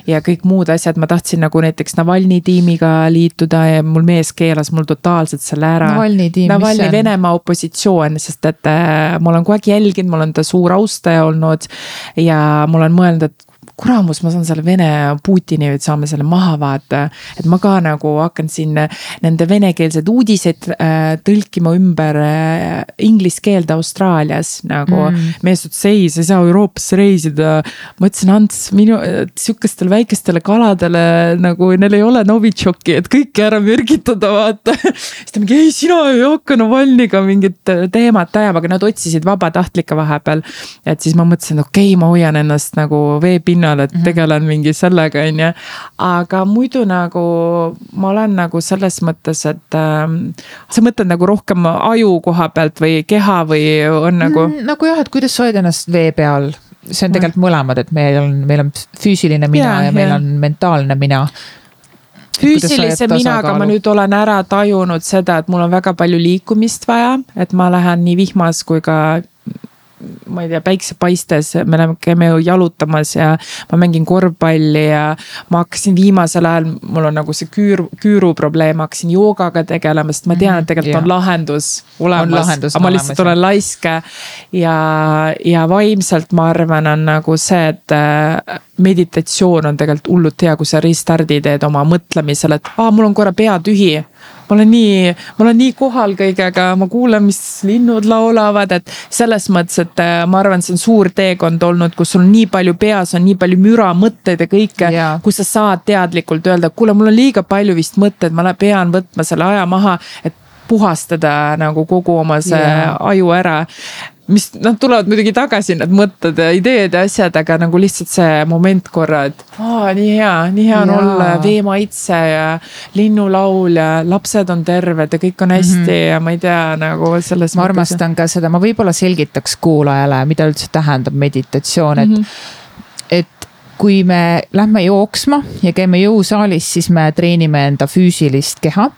ja kõik muud asjad, ma tahtsin nagu näiteks Navalnõi tiimiga liituda ja mul meeldis mees keelas mul totaalselt selle ära. Navalnõi tiim, mis see on? Venemaa opositsioon, sest et äh, ma olen kogu aeg jälginud, ma olen ta suur austaja olnud ja ma olen mõelnud, et kuramus, ma saan selle Vene Putini, et saame selle maha vaata. et ma ka nagu hakkan siin nende venekeelseid uudiseid äh, tõlkima ümber äh, inglise keelde Austraalias nagu mm.. mees ütles ei, sa ei saa Euroopasse reisida. ma ütlesin, Ants, minu sihukestele väikestele kaladele nagu neil ei ole Novitšoki, et kõike ära mürgitada, vaata. siis ta mingi ei, sina ei hakka Navalnõiga mingit teemat ajama, aga nad otsisid vabatahtlikke vahepeal. et siis ma mõtlesin, okei okay,, ma hoian ennast nagu veepinnal peal, et mhm. tegelen mingi sellega, on ju. aga muidu nagu ma olen nagu selles mõttes, et äh, sa mõtled nagu rohkem aju koha pealt või keha või on nagu mm,? nagu jah, et kuidas sa hoiad ennast vee peal see on tegelikult mõlemad, et meil on, meil on füüsiline mina ja, ja meil ja. on mentaalne mina füüsilise minaga ma nüüd olen ära tajunud seda, et mul on väga palju liikumist vaja, et ma lähen nii vihmas kui ka ma ei tea, päiksepaistes, me läheme, käime jalutamas ja ma mängin korvpalli ja ma hakkasin viimasel ajal, mul on nagu see küür, küüru probleem, hakkasin joogaga tegelema, sest ma tean, et tegelikult yeah. on lahendus olemas, aga ma lihtsalt olen laisk. ja, ja vaimselt ma arvan, on nagu see, et äh, meditatsioon on tegelikult hullult hea, kui sa restardi teed oma mõtlemisele, et aa, mul on korra pea tühi ma olen nii, ma olen nii kohal kõigega, ma kuulan, mis linnud laulavad, et selles mõttes, et äh, ma arvan, see on suur teekond olnud, kus sul on nii palju peas on nii palju müra, mõtteid ja kõike yeah.. kus sa saad teadlikult öelda, kuule, mul on liiga palju vist mõtteid, ma pean võtma selle aja maha, et puhastada nagu kogu oma see yeah. aju ära mis nad tulevad muidugi tagasi, need mõtted ja ideed ja asjad, aga nagu lihtsalt see moment korra, et aa, nii hea, nii hea on ja. olla veemaitse ja linnulaul ja lapsed on terved ja kõik on hästi mm -hmm. ja ma ei tea nagu selles. ma armastan ka seda, ma võib-olla selgitaks kuulajale, mida üldse tähendab meditatsioon, et mm, -hmm. et kui me lähme jooksma ja käime jõusaalis, siis me treenime enda füüsilist keha.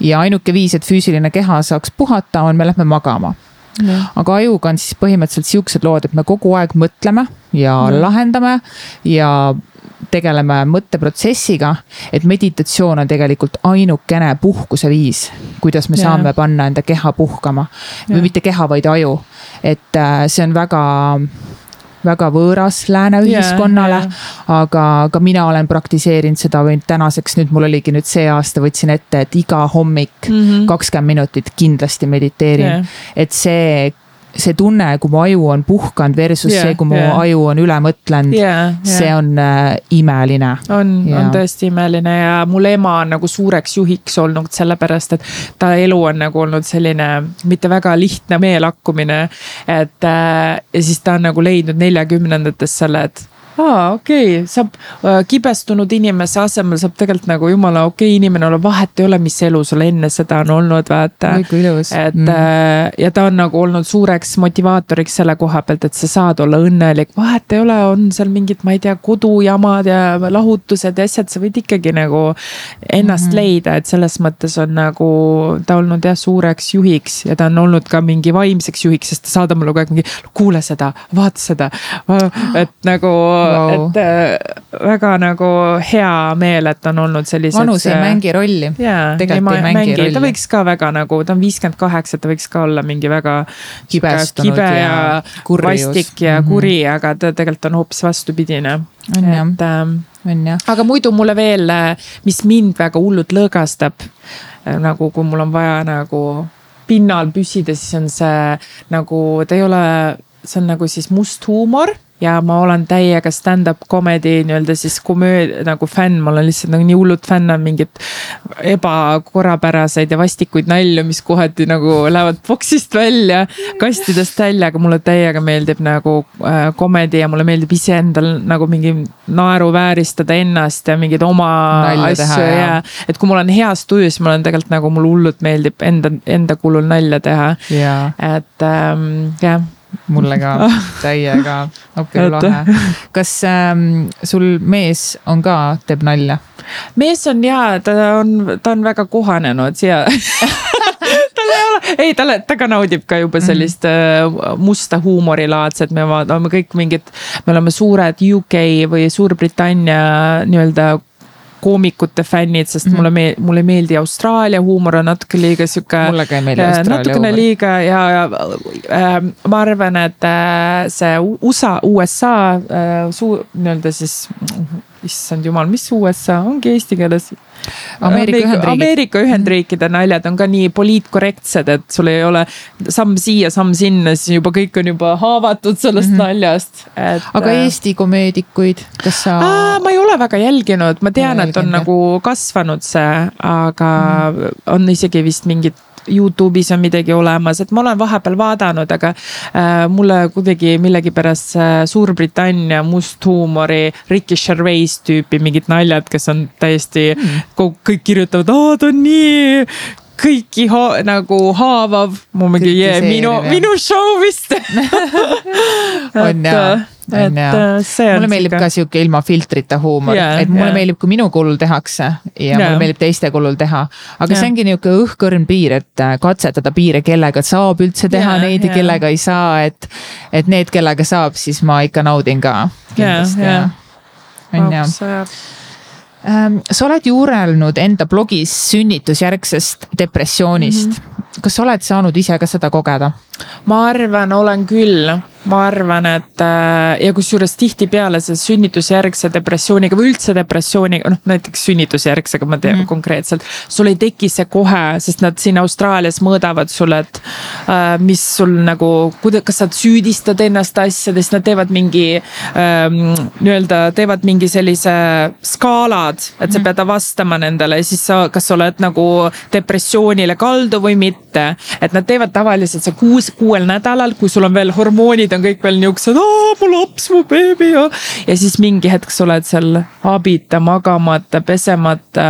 ja ainuke viis, et füüsiline keha saaks puhata, on, me lähme magama aga ajuga on siis põhimõtteliselt siuksed lood, et me kogu aeg mõtleme ja mm. lahendame ja tegeleme mõtteprotsessiga, et meditatsioon on tegelikult ainukene puhkuse viis, kuidas me ja. saame panna enda keha puhkama ja. või mitte keha, vaid aju. et äh, see on väga väga võõras lääne ühiskonnale yeah,. Yeah. aga, aga mina olen praktiseerinud seda või tänaseks nüüd mul oligi nüüd see aasta võtsin ette, et iga hommik mhm. kakskümmend mm -hmm. minutit kindlasti mediteerin yeah.. et see see tunne, kui mu aju on puhkanud versus yeah, see, kui mu yeah. aju on üle mõtlenud yeah,, yeah. see on äh, imeline. on on tõesti imeline ja mul ema on nagu suureks juhiks olnud sellepärast, et ta elu on nagu olnud selline mitte väga lihtne meelakkumine. et äh, ja siis ta on nagu leidnud neljakümnendates selle, et aa, okei okay., saab äh, kibestunud inimese asemel saab tegelikult nagu jumala okei okay, inimene olla, vahet ei ole, mis elu sul enne seda on olnud, vaata. et mm. äh, ja ta on nagu olnud suureks motivaatoriks selle koha pealt, et sa saad olla õnnelik, vahet ei ole, on seal mingid, ma ei tea, kodujamad ja lahutused ja asjad, sa võid ikkagi nagu ennast mm -hmm. leida, et selles mõttes on nagu ta olnud jah, suureks juhiks ja ta on olnud ka mingi vaimseks juhiks, sest ta saadab mulle kogu aeg mingi, kuule seda, vaata seda, et nagu wow.. et äh, väga nagu hea meel, et on olnud sellised. vanus ei mängi rolli. jaa, ei mängi, mängi rolli. ta võiks ka väga nagu, ta on viiskümmend kaheksa, ta võiks ka olla mingi väga. kibe ja, ja vastik ja mhm. kuri mm, -hmm. aga ta tegelikult on hoopis vastupidine. on jah, ähm, on jah. aga muidu mulle veel, äh, mis mind väga hullult lõõgastab, äh, nagu kui mul on vaja nagu pinnal püsida, siis on see nagu, ta ei ole, see on nagu siis must huumor ja ma olen täiega stand-up comedy nii-öelda siis komöödia nagu fänn, ma olen lihtsalt nagu nii hullult fänn on mingit ebakorrapäraseid ja vastikuid nalju, mis kohati nagu lähevad boksist välja, kastidest välja, aga mulle täiega meeldib nagu äh, comedy ja mulle meeldib iseendal nagu mingi naeruvääristada ennast ja mingeid oma Nalja asju teha, ja, jah. et kui ma olen heas tujus, ma olen tegelikult nagu mulle hullult meeldib enda, enda kulul nalja teha. et ähm, jah mulle ka täiega, appi lahe. kas ähm, sul mees on ka, teeb nalja? mees on ja, ta on, ta on väga kohanenud siia tal ei ole, ei talle, ta ka naudib ka juba sellist mm. musta huumorilaadset, me vaatame kõik mingid, me oleme suured UK või Suurbritannia nii-öelda koomikute fännid, sest mm -hmm. mulle meel-, mulle ei meeldi Austraalia huumor on natuke liiga sihuke. Mulle ka ei meeldi Austraalia natukene huumor. liiga ja, ja äh, ma arvan, et äh, see USA, USA äh, suu-, nii-öelda siis, issand jumal, mis USA ongi eesti keeles? Ameerika Ühendriigid. Ameerika Ühendriikide naljad on ka nii poliitkorrektsed, et sul ei ole samm siia, samm sinna, siis juba kõik on juba haavatud sellest mm -hmm. naljast, et. aga Eesti komeedikuid, kas sa? ma ei ole väga jälginud, ma tean, et on nagu kasvanud see, aga mm. on isegi vist mingid Youtube'is on midagi olemas, et ma olen vahepeal vaadanud, aga äh, mulle kuidagi millegipärast see Suurbritannia musthuumori, Ricky Gervais tüüpi mingid naljad, kes on täiesti mm., kõik kirjutavad, aa ta on nii kõiki ha nagu haavav, ma mingi, jee, minu, minu show vist. On jaa, on jaa. see on mulle meeldib ka sihuke ilma filtrita huumor Jaa, et mulle jaa. meeldib, kui minu kulul tehakse ja Jaa. mulle meeldib teiste kulul teha. aga Jaa. see ongi nihuke õhkõrn piir, et äh, katsetada piire, kellega saab üldse teha Jaa, neid ja jaa. kellega ei saa, et. et need, kellega saab, siis ma ikka naudin ka. kindlasti jaa. ja. on ju Ähm, sa oled juurelnud enda blogis sünnitusjärgsest depressioonist mm. -hmm. kas sa oled saanud ise ka seda kogeda? Ma arvan, olen küll, ma arvan, et äh, ja kusjuures tihtipeale see sünnitusjärgse depressiooniga või üldse depressiooniga, noh näiteks sünnitusjärgsega ma tean mm. konkreetselt. sul ei teki see kohe, sest nad siin Austraalias mõõdavad sulle, et äh, mis sul nagu, kas sa süüdistad ennast asjades, nad teevad mingi ähm, nii-öelda teevad mingi sellise skaalad, et sa pead vastama nendele ja siis sa, kas sa oled nagu depressioonile kaldu või mitte. et nad teevad tavaliselt see kuus, kuuel nädalal, kui sul on veel hormoonid on kõik veel niuksed, mu laps, mu beebi ja. ja siis mingi hetk sa oled seal abita, magamata, pesemata.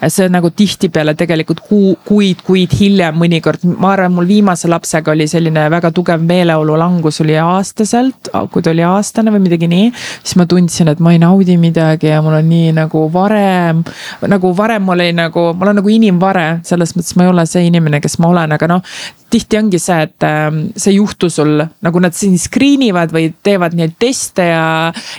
ja see nagu tihtipeale tegelikult kuu, kuid, kuid hiljem mõnikord, ma arvan, mul viimase lapsega oli selline väga tugev meeleolu langus oli aastaselt, kui ta oli aastane või midagi nii. siis ma tundsin, et ma ei naudi midagi ja mul on nii nagu varem, nagu varem oli nagu, ma olen nagu inimvare, selles mõttes ma ei ole see inimene, kes ma olen, aga noh tihti ongi see, et ähm, see ei juhtu sul nagu nad siin screen ivad või teevad neid teste ja,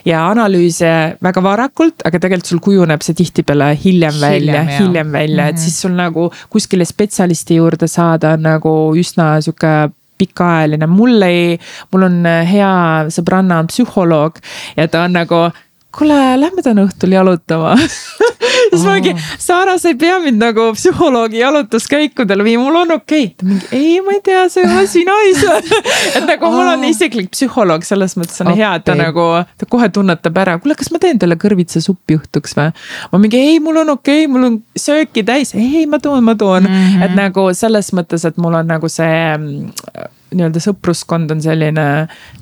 ja analüüse väga varakult, aga tegelikult sul kujuneb see tihtipeale hiljem välja, Hiljem, välja et siis sul nagu kuskile spetsialisti juurde saada on nagu üsna sihuke pikaajaline, mul ei, mul on hea sõbranna on psühholoog ja ta on nagu kuule, lähme täna õhtul jalutama siis ma mingi, Saara, sa ei pea mind nagu psühholoogi jalutuskäikudele viima, mul on okei okay.. ta mingi, ei, ma ei tea, see ei sina ise et nagu mul on isiklik psühholoog, selles mõttes on okay. hea, et ta nagu, ta kohe tunnetab ära, kuule, kas ma teen teile kõrvitsasuppi õhtuks või? ma mingi, ei, mul on okei okay,, mul on sööki täis, ei, ma toon, ma toon mm. -hmm. et nagu selles mõttes, et mul on nagu see mm, nii-öelda sõpruskond on selline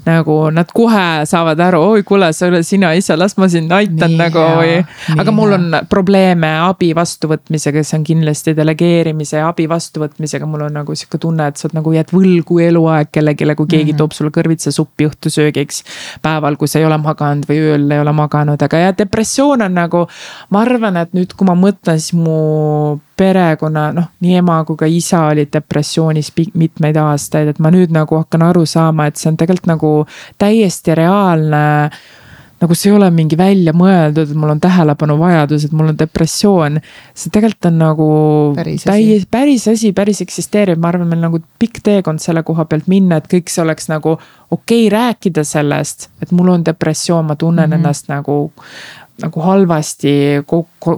nagu nad kohe saavad aru, oi kuule, sa ei ole sina ise, las ma sind aitan Nii nagu või. aga mul on probleeme abi vastuvõtmisega, see on kindlasti delegeerimise ja abi vastuvõtmisega, mul on nagu sihuke tunne, et sa oled nagu jääd võlgu eluaeg kellelegi, kui keegi mm. -hmm. toob sulle kõrvitsasuppi õhtusöögiks. päeval, kui sa ei ole maganud või ööl ei ole maganud, aga jah, depressioon on nagu, ma arvan, et nüüd, kui ma mõtlen, siis mu perekonna, noh, nii ema kui ka isa olid depressioonis mitmeid aastaid, et ma nüüd nagu hakkan aru saama, et see on tegelikult nagu täiesti reaalne nagu see ei ole mingi välja mõeldud, et mul on tähelepanuvajadus, et mul on depressioon. see tegelikult on nagu Päris täies, päris asi, päris eksisteerib, ma arvan, meil nagu pikk teekond selle koha pealt minna, et kõik see oleks nagu okei okay, rääkida sellest, et mul on depressioon, ma tunnen mm -hmm. ennast nagu nagu halvasti,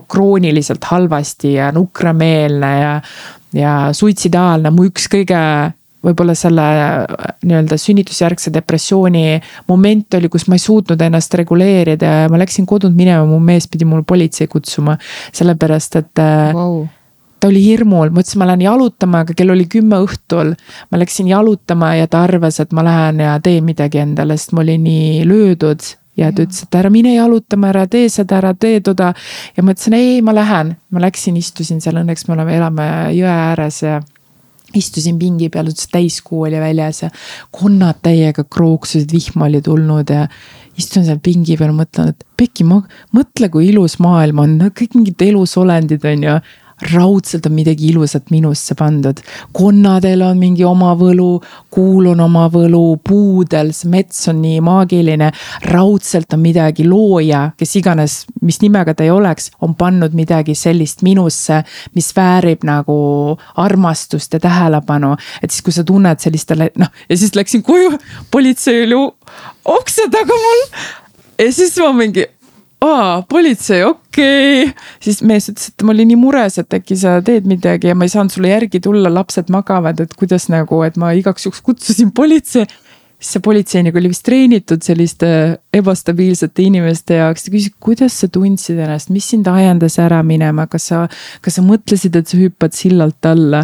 krooniliselt halvasti ja nukrameelne ja, ja suitsidaalne, mu üks kõige võib-olla selle äh, nii-öelda sünnitusjärgse depressiooni moment oli, kus ma ei suutnud ennast reguleerida ja ma läksin kodunt minema, mu mees pidi mul politsei kutsuma. sellepärast, et wow. ta oli hirmul, mõtlesin, ma lähen jalutama, aga kell oli kümme õhtul. ma läksin jalutama ja ta arvas, et ma lähen ja teen midagi endale, sest ma olin nii löödud ja ta ütles, et ära mine jalutama, ära tee seda, ära tee toda. ja ma ütlesin ei, ma lähen, ma läksin, istusin seal, õnneks me oleme, elame jõe ääres ja istusin pingi peal, ütles täiskuu oli väljas ja konnad täiega krooksusid, vihm oli tulnud ja istun seal pingi peal, mõtlen, et Pekki, ma mõtle, kui ilus maailm on, kõik mingid elusolendid on ju raudselt on midagi ilusat minusse pandud. konnadel on mingi oma võlu, kuul on oma võlu, puudel, see mets on nii maagiline. raudselt on midagi looja, kes iganes, mis nimega ta ei oleks, on pannud midagi sellist minusse, mis väärib nagu armastust ja tähelepanu. et siis, kui sa tunned sellistele, noh ja siis läksin koju, politsei oli ukse taga mul. ja siis ma mingi aa, politsei, okei. Okay.. siis mees ütles, et ma olin nii mures, et äkki sa teed midagi ja ma ei saanud sulle järgi tulla, lapsed magavad, et kuidas nagu, et ma igaks juhuks kutsusin politsei. siis see politseinik oli vist treenitud selliste ebastabiilsete inimeste jaoks, ta küsis, kuidas sa tundsid ennast, mis sind ajendas ära minema, kas sa, kas sa mõtlesid, et sa hüppad sillalt alla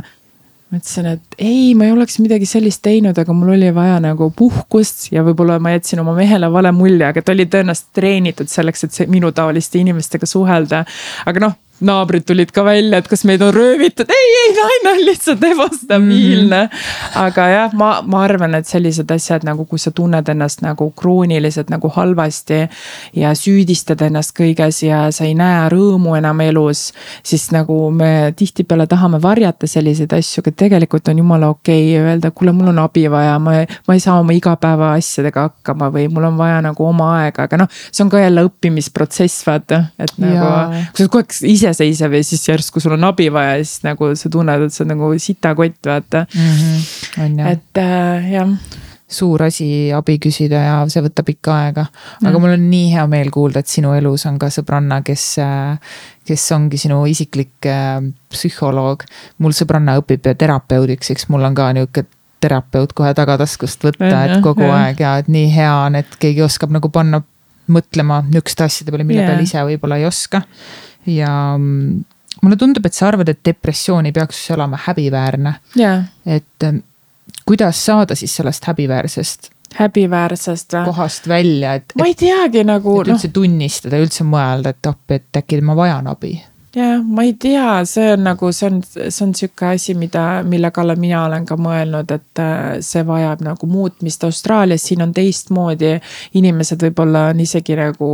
ma ütlesin, et ei, ma ei oleks midagi sellist teinud, aga mul oli vaja nagu puhkust ja võib-olla ma jätsin oma mehele vale mulje, aga ta oli tõenäoliselt treenitud selleks, et minutaoliste inimestega suhelda. aga noh naabrid tulid ka välja, et kas meid on röövitud, ei, ei, naine on lihtsalt ebastabiilne mm. -hmm. aga jah, ma, ma arvan, et sellised asjad nagu, kui sa tunned ennast nagu krooniliselt nagu halvasti. ja süüdistad ennast kõiges ja sa ei näe rõõmu enam elus. siis nagu me tihtipeale tahame varjata selliseid asju, aga tegelikult on jumala okei okay öelda, kuule, mul on abi vaja, ma, ma ei saa oma igapäevaasjadega hakkama või mul on vaja nagu oma aega, aga noh, see on ka jälle õppimisprotsess, vaata, et nagu. kui sa kogu aeg ise iseseisev ja siis järsku sul on abi vaja ja siis nagu sa tunned, et sa oled nagu sitakott, vaata mm. -hmm. et äh, jah suur asi abi küsida ja see võtab ikka aega. aga mm. mul on nii hea meel kuulda, et sinu elus on ka sõbranna, kes, äh, kes ongi sinu isiklik äh, psühholoog. mul sõbranna õpib terapeudiks, eks mul on ka nihuke terapeut kohe tagataskust võtta, et kogu ja. aeg ja et nii hea on, et keegi oskab nagu panna mõtlema nihukeste asjade peale, mille yeah. peale ise võib-olla ei oska ja mm, mulle tundub, et sa arvad, et depressioon ei peaks olema häbiväärne yeah.. et mm, kuidas saada siis sellest häbiväärsest häbiväärsest või? kohast välja, et. ma ei teagi nagu. et üldse no. tunnistada, üldse mõelda, et appi, et äkki ma vajan abi. jah, ma ei tea, see on nagu, see on, see on sihuke asi, mida, mille kallal mina olen ka mõelnud, et äh, see vajab nagu muutmist. Austraalias siin on teistmoodi, inimesed võib-olla on isegi nagu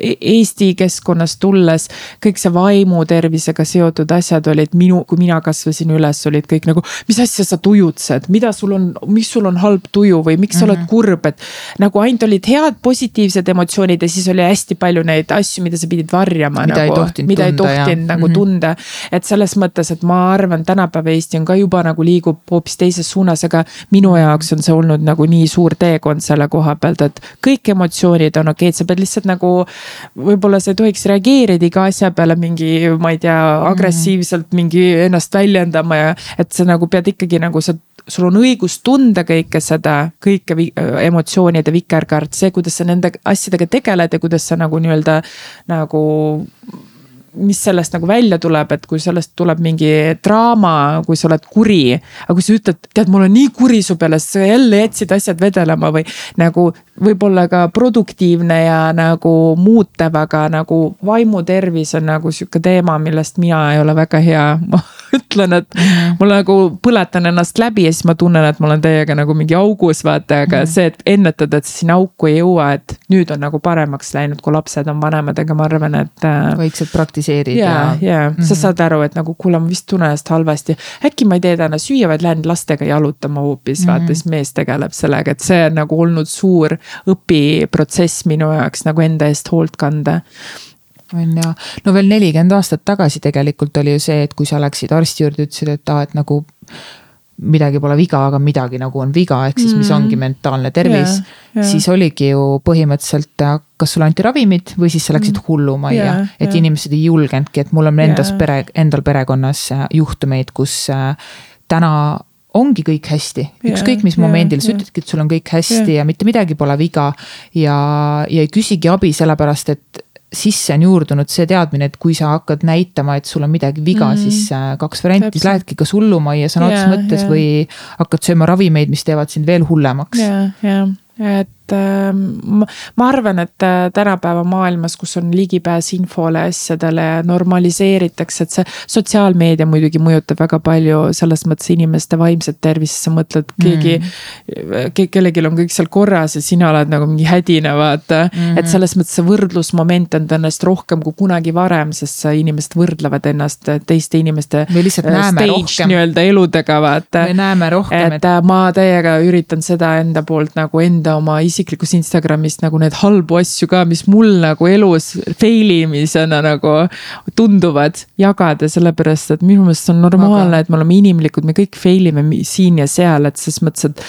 Eesti keskkonnast tulles kõik see vaimutervisega seotud asjad olid minu, kui mina kasvasin üles, olid kõik nagu. mis asja sa tujutsed, mida sul on, mis sul on halb tuju või miks sa mm -hmm. oled mhm. kurb, et. nagu ainult olid head positiivsed emotsioonid ja siis oli hästi palju neid asju, mida sa pidid varjama. mida nagu, ei tohtinud mida tunda. mida ei tohtinud nagu mm -hmm. tunda. et selles mõttes, et ma arvan, tänapäeva Eesti on ka juba nagu liigub hoopis teises suunas, aga minu jaoks on see olnud nagu nii suur teekond selle koha pealt, et kõik emotsioonid on okeid, sa pead lihtsalt nagu võib-olla sa ei tohiks reageerida iga asja peale mingi, ma ei tea, agressiivselt mingi ennast väljendama ja et sa nagu pead ikkagi nagu sa sul on õigus tunda kõike seda, kõike emotsioonide vikerkaart, see, kuidas sa nende asjadega tegeled ja kuidas sa nagu nii-öelda nagu mis sellest nagu välja tuleb, et kui sellest tuleb mingi draama, kui sa oled kuri. aga kui sa ütled, tead, mul on nii kuri su peale, sa jälle jätsid asjad vedelema või nagu võib-olla ka produktiivne ja nagu muutev, aga nagu vaimutervis on nagu sihuke teema, millest mina ei ole väga hea. ütlen, et mm -hmm. ma nagu põletan ennast läbi ja siis ma tunnen, et ma olen täiega nagu mingi augus, vaata, aga mm -hmm. see, et ennetada, et sinna auku ei jõua, et nüüd on nagu paremaks läinud, kui lapsed on vanemad, aga ma arvan, et. Äh, vaikselt praktiseerida praktiseerid ja. ja, ja mm -hmm. sa saad aru, et nagu kuule, ma vist tunnen ennast halvasti. äkki ma ei tee täna süüa, vaid lähen lastega jalutama hoopis mm, -hmm. vaata siis mees tegeleb sellega, et see on nagu olnud suur õpiprotsess minu jaoks nagu enda eest hoolt kanda on ja, no veel nelikümmend aastat tagasi tegelikult oli ju see, et kui sa läksid arsti juurde, ütlesid, et aa, et nagu midagi pole viga, aga midagi nagu on viga, ehk siis mis mm. ongi mentaalne tervis yeah,. Yeah. siis oligi ju põhimõtteliselt, kas sulle anti ravimid või siis sa läksid mm. hullumajja yeah,. et yeah. inimesed ei julgenudki, et mul on endas yeah. pere, endal perekonnas äh, juhtumeid, kus äh, täna ongi kõik hästi, ükskõik mis yeah, momendil, sa yeah. ütledki, et sul on kõik hästi Yeah. ja mitte midagi pole viga. ja, ja ei küsigi abi, sellepärast et sisse on juurdunud see teadmine, et kui sa hakkad näitama, et sul on midagi viga mm. -hmm. siis äh, kaks varianti, siis lähedki kas hullumajja sõna otseses mõttes jaa. või hakkad sööma ravimeid, mis teevad sind veel hullemaks. ja, ja, et äh, ma, ma arvan, et äh, tänapäeva maailmas, kus on ligipääs infole, asjadele ja normaliseeritakse, et see sotsiaalmeedia muidugi mõjutab väga palju selles mõttes inimeste vaimset tervist, sa mõtled keegi mm. ke,, kellelgi on kõik seal korras ja sina oled nagu mingi hädine, vaata mm. et selles mõttes see võrdlusmoment on tõenäoliselt rohkem kui kunagi varem, sest sa inimesed võrdlevad ennast teiste inimeste Või lihtsalt äh, näeme rohkem. nii-öelda eludega, vaata me näeme rohkem, et äh, ma täiega üritan seda enda poolt nagu enda oma isiklikust Instagramist nagu need halbu asju ka, mis mul nagu elus fail imisena nagu tunduvad, jagada, sellepärast et minu meelest see on normaalne, et me oleme inimlikud, me kõik fail ime siin ja seal, et ses mõttes, et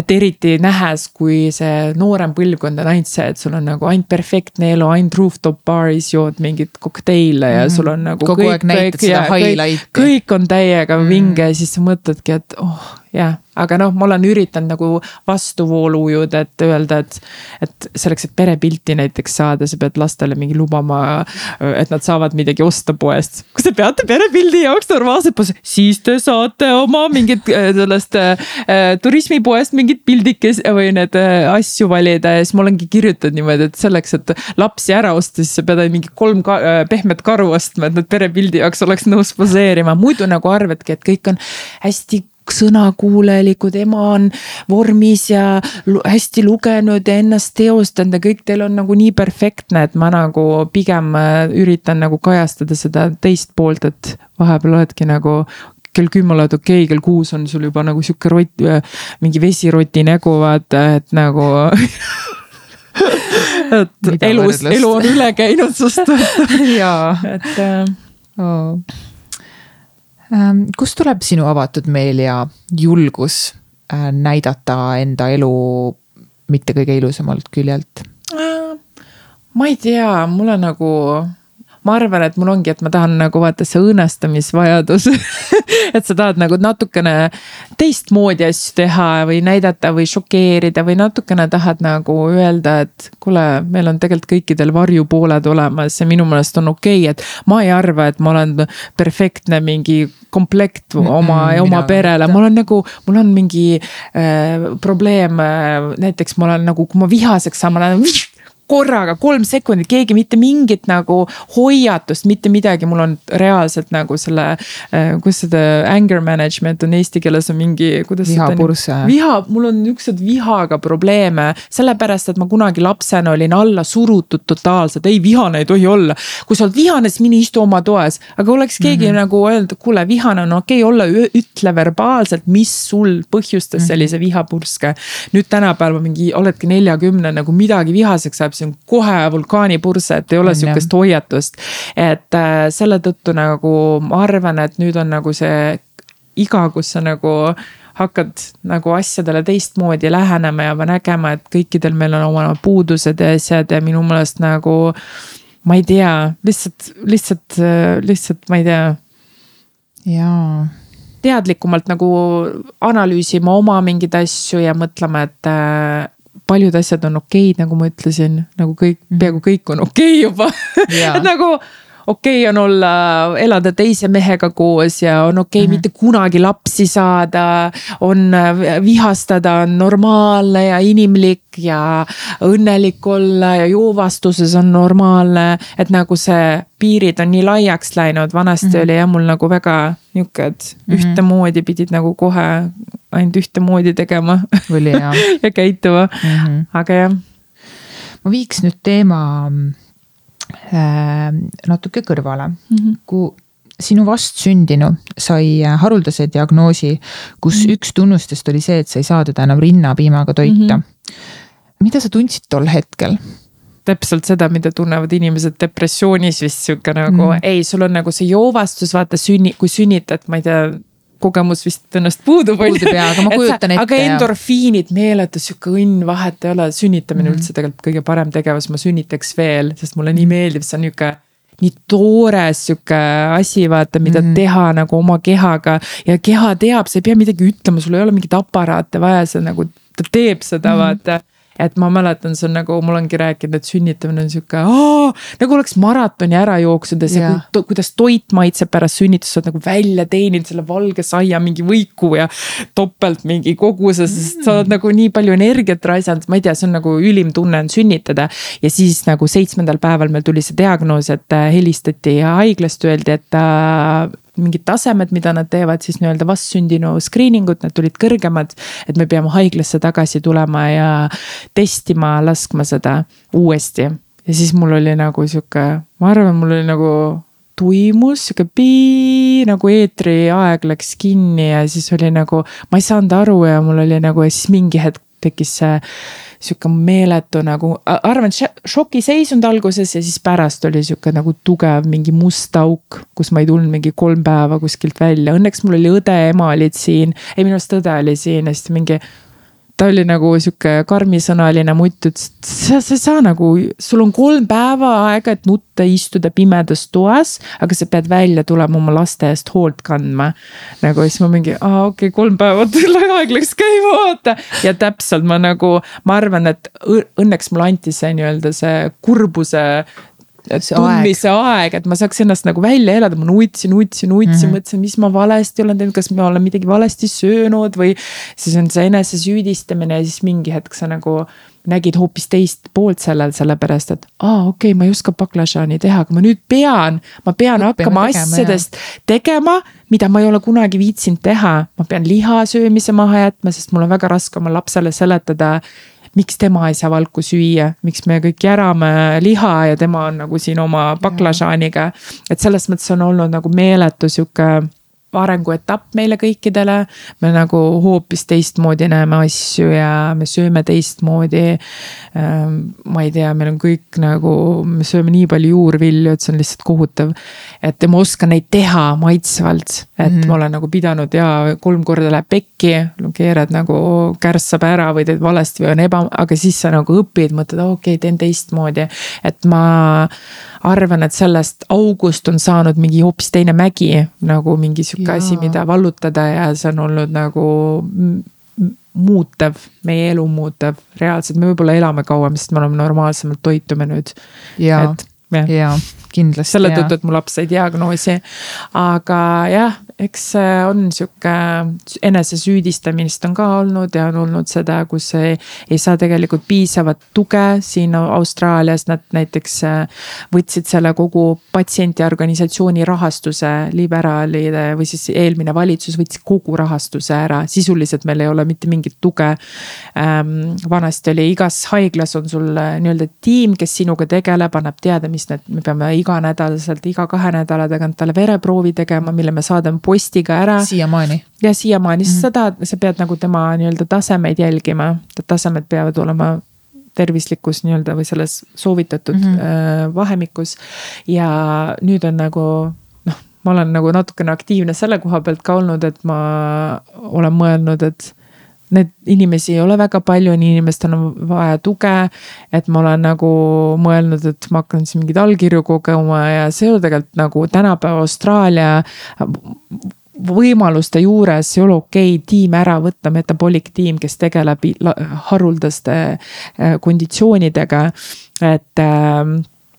et eriti nähes, kui see noorem põlvkond on ainult see, et sul on nagu ainult perfektne elu, ainult rooftop baaris jood mingeid kokteile ja sul on nagu. Kogu aeg näitad seda highlight'i. kõik on täiega vinge ja siis sa mõtledki, et oh jah, aga noh, ma olen üritanud nagu vastuvoolu ujuda, et öelda, et. et selleks, et perepilti näiteks saada, sa pead lastele mingi lubama, et nad saavad midagi osta poest. kui te peate perepildi jaoks normaalset poes, siis te saate oma mingit äh, sellest äh, turismipoest mingit pildikes või need äh, asju valida ja siis ma olengi kirjutanud niimoodi, et selleks, et lapsi ära osta, siis sa pead mingi kolm ka, äh, pehmet karu ostma, et nad perepildi jaoks oleks nõus poseerima, muidu nagu arvadki, et kõik on hästi sõnakuulelikud, ema on vormis ja hästi lugenud ja ennast teostanud ja kõik teil on nagu nii perfektne, et ma nagu pigem äh, üritan nagu kajastada seda teist poolt, et vahepeal oledki nagu kell kümme oled okei okay,, kell kuus on sul juba nagu sihuke rott, mingi vesiroti nägu, vaata, et nagu et Mida elus, elu on üle käinud sust, jaa et äh, oh.. Kust tuleb sinu avatud meel ja julgus äh, näidata enda elu mitte kõige ilusamalt küljelt? Äh, ma ei tea, mulle nagu, ma arvan, et mul ongi, et ma tahan nagu vaata see õõnestamisvajadus et sa tahad nagu natukene teistmoodi asju teha või näidata või šokeerida või natukene tahad nagu öelda, et kuule, meil on tegelikult kõikidel varjupooled olemas ja minu meelest on okei okay,, et ma ei arva, et ma olen perfektne mingi komplekt oma mm, mina oma perele, mul on nagu, mul on mingi äh, probleem äh,, näiteks ma olen nagu, kui ma vihaseks saan, ma lähen korraga kolm sekundit, keegi mitte mingit nagu hoiatust, mitte midagi, mul on reaalselt nagu selle äh,. kuidas seda anger management on eesti keeles on mingi, kuidas Vihapurse. viha, mul on niuksed vihaga probleeme, sellepärast et ma kunagi lapsena olin alla surutud totaalselt, ei vihane ei tohi olla. kui sa oled vihane, siis mine istu oma toas, aga oleks keegi mm -hmm. nagu öelnud, kuule, vihane on okei okay olla, ütle verbaalselt, mis sul põhjustas sellise vihapurske. nüüd tänapäeval mingi oledki neljakümne nagu midagi vihaseks saab, siis on kohe vulkaanipurse, et ei ole sihukest hoiatust. et äh, selle tõttu nagu ma arvan, et nüüd on nagu see iga, kus sa nagu hakkad nagu asjadele teistmoodi lähenema ja nägema, et kõikidel meil on oma puudused ja asjad ja minu meelest nagu. ma ei tea, lihtsalt, lihtsalt, lihtsalt ma ei tea, jaa teadlikumalt nagu analüüsima oma mingeid asju ja mõtlema, et äh, paljud asjad on okeid, nagu ma ütlesin, nagu kõik, peaaegu kõik on okei juba Jaa. et nagu okei okay on olla, elada teise mehega koos ja on okei okay mm -hmm. mitte kunagi lapsi saada. on äh, vihastada, on normaalne ja inimlik ja õnnelik olla ja joovastuses on normaalne. et nagu see piirid on nii laiaks läinud, vanasti mm -hmm. oli jah mul nagu väga nihuke, et Mhm. ühtemoodi pidid nagu kohe ainult ühtemoodi tegema oli jah ja käituma mm. -hmm. aga jah, ma viiks nüüd teema äh, natuke kõrvale mm. -hmm. kui sinu vastsündinu sai haruldase diagnoosi, kus mm -hmm. üks tunnustest oli see, et sa ei saa teda enam rinnapiimaga toita mm. -hmm. mida sa tundsid tol hetkel? täpselt seda, mida tunnevad inimesed depressioonis vist sihuke nagu mm. ei, sul on nagu see joovastus, vaata sünni, kui sünnitad, ma ei tea kogemus vist ennast puudub. Puudub jaa, aga ma kujutan ette, aga endorfiinid, meeletu sihuke õnn, vahet ei ole, sünnitamine mm -hmm. üldse tegelikult kõige parem tegevus, ma sünnitaks veel, sest mulle nii meeldib, see on nihuke nii toores sihuke asi, vaata, mida mm -hmm. teha nagu oma kehaga. ja keha teab, sa ei pea midagi ütlema, sul ei ole mingeid aparaate vaja, sa nagu, ta teeb seda mm, -hmm. vaata et ma mäletan, see on nagu mul ongi rääkinud, et sünnitamine on sihuke nagu oleks maratoni ära jooksnud ja see yeah., kuidas toit maitseb pärast sünnitust, sa oled nagu välja teeninud selle valge saia mingi võiku ja topelt mingi koguse, sest sa oled mm. nagu nii palju energiat raisanud, ma ei tea, see on nagu ülim tunne on sünnitada. ja siis nagu seitsmendal päeval meil tuli see diagnoos, et äh, helistati haiglast, öeldi, et äh, mingid tasemed, mida nad teevad siis nii-öelda vastsündinu screening ut, need tulid kõrgemad. et me peame haiglasse tagasi tulema ja testima, laskma seda uuesti. ja siis mul oli nagu sihuke, ma arvan, mul oli nagu tuimus sihuke pii nagu eetriaeg läks kinni ja siis oli nagu, ma ei saanud aru ja mul oli nagu ja siis mingi hetk tekkis see sihuke meeletu nagu, arvan, šokiseisund alguses ja siis pärast oli sihuke nagu tugev mingi must auk, kus ma ei tulnud mingi kolm päeva kuskilt välja, õnneks mul oli õde, ema olid siin, ei minu arust õde oli siin ja siis mingi ta oli nagu sihuke karmisõnaline mutt, ütles, et sa, sa ei saa nagu, sul on kolm päeva aega, et nutta, istuda pimedas toas, aga sa pead välja tulema oma laste eest hoolt kandma. nagu siis ma mingi, aa okei okay,, kolm päeva, aeg läks käima, vaata. ja täpselt ma nagu, ma arvan, et õnneks mulle anti see nii-öelda see kurbuse tundmise aeg, et ma saaks ennast nagu välja elada, ma nutsin, nutsin, nutsin mm, -hmm. mõtlesin, mis ma valesti olen teinud, kas ma olen midagi valesti söönud või. siis on see enesesüüdistamine ja siis mingi hetk sa nagu nägid hoopis teist poolt sellel, sellepärast et aa, okei okay,, ma ei oska baklažaani teha, aga ma nüüd pean, ma pean Õppima hakkama tegema, asjadest jah. tegema, mida ma ei ole kunagi viitsinud teha. ma pean liha söömise maha jätma, sest mul on väga raske oma lapsele seletada miks tema ei saa valku süüa, miks me kõik järame liha ja tema on nagu siin oma baklažaaniga. et selles mõttes on olnud nagu meeletu sihuke arenguetapp meile kõikidele. me nagu hoopis teistmoodi näeme asju ja me sööme teistmoodi. Ähm, ma ei tea, meil on kõik nagu, me sööme nii palju juurvilju, et see on lihtsalt kohutav. et ma oskan neid teha maitsvalt, et mm -hmm. ma olen nagu pidanud ja kolm korda läheb pekki, keerad nagu kärssab ära või teed valesti või on eba, aga siis sa nagu õpid, mõtled, okei okay,, teen teistmoodi. et ma arvan, et sellest august on saanud mingi hoopis teine mägi nagu mingi sihuke asi, mida vallutada ja see on olnud nagu muutev, meie elu muutev, reaalselt. Me võib-olla elame kauem, sest me oleme normaalsemalt toitume nüüd. ja, ja kindlasti. selle tõttu, et mu laps sai diagnoosi, aga jah, eks see on sihuke enesesüüdistamist on ka olnud ja on olnud seda, kus ei, ei saa tegelikult piisavat tuge siin Austraalias, nad näiteks äh, võtsid selle kogu patsientiorganisatsiooni rahastuse, liberaalide või siis eelmine valitsus võttis kogu rahastuse ära, sisuliselt meil ei ole mitte mingit tuge ähm,. vanasti oli igas haiglas on sul äh, nii-öelda tiim, kes sinuga tegeleb, annab teada, mis need, me peame iganädalaselt, iga kahe nädala tagant talle vereproovi tegema, mille me saadame postiga ära. siiamaani. ja siiamaani mm, -hmm. sa tahad, sa pead nagu tema nii-öelda tasemeid jälgima, tasemed peavad olema tervislikus nii-öelda või selles soovitatud mm -hmm. vahemikus. ja nüüd on nagu noh, ma olen nagu natukene aktiivne selle koha pealt ka olnud, et ma olen mõelnud, et Need inimesi ei ole väga palju, inimestel on vaja tuge. et ma olen nagu mõelnud, et ma hakkan siis mingeid allkirju kogema ja see ei ole tegelikult nagu tänapäeva Austraalia võimaluste juures ei ole okei okay, tiim ära võtta, metabolic tiim, kes tegeleb haruldaste äh, konditsioonidega, et äh,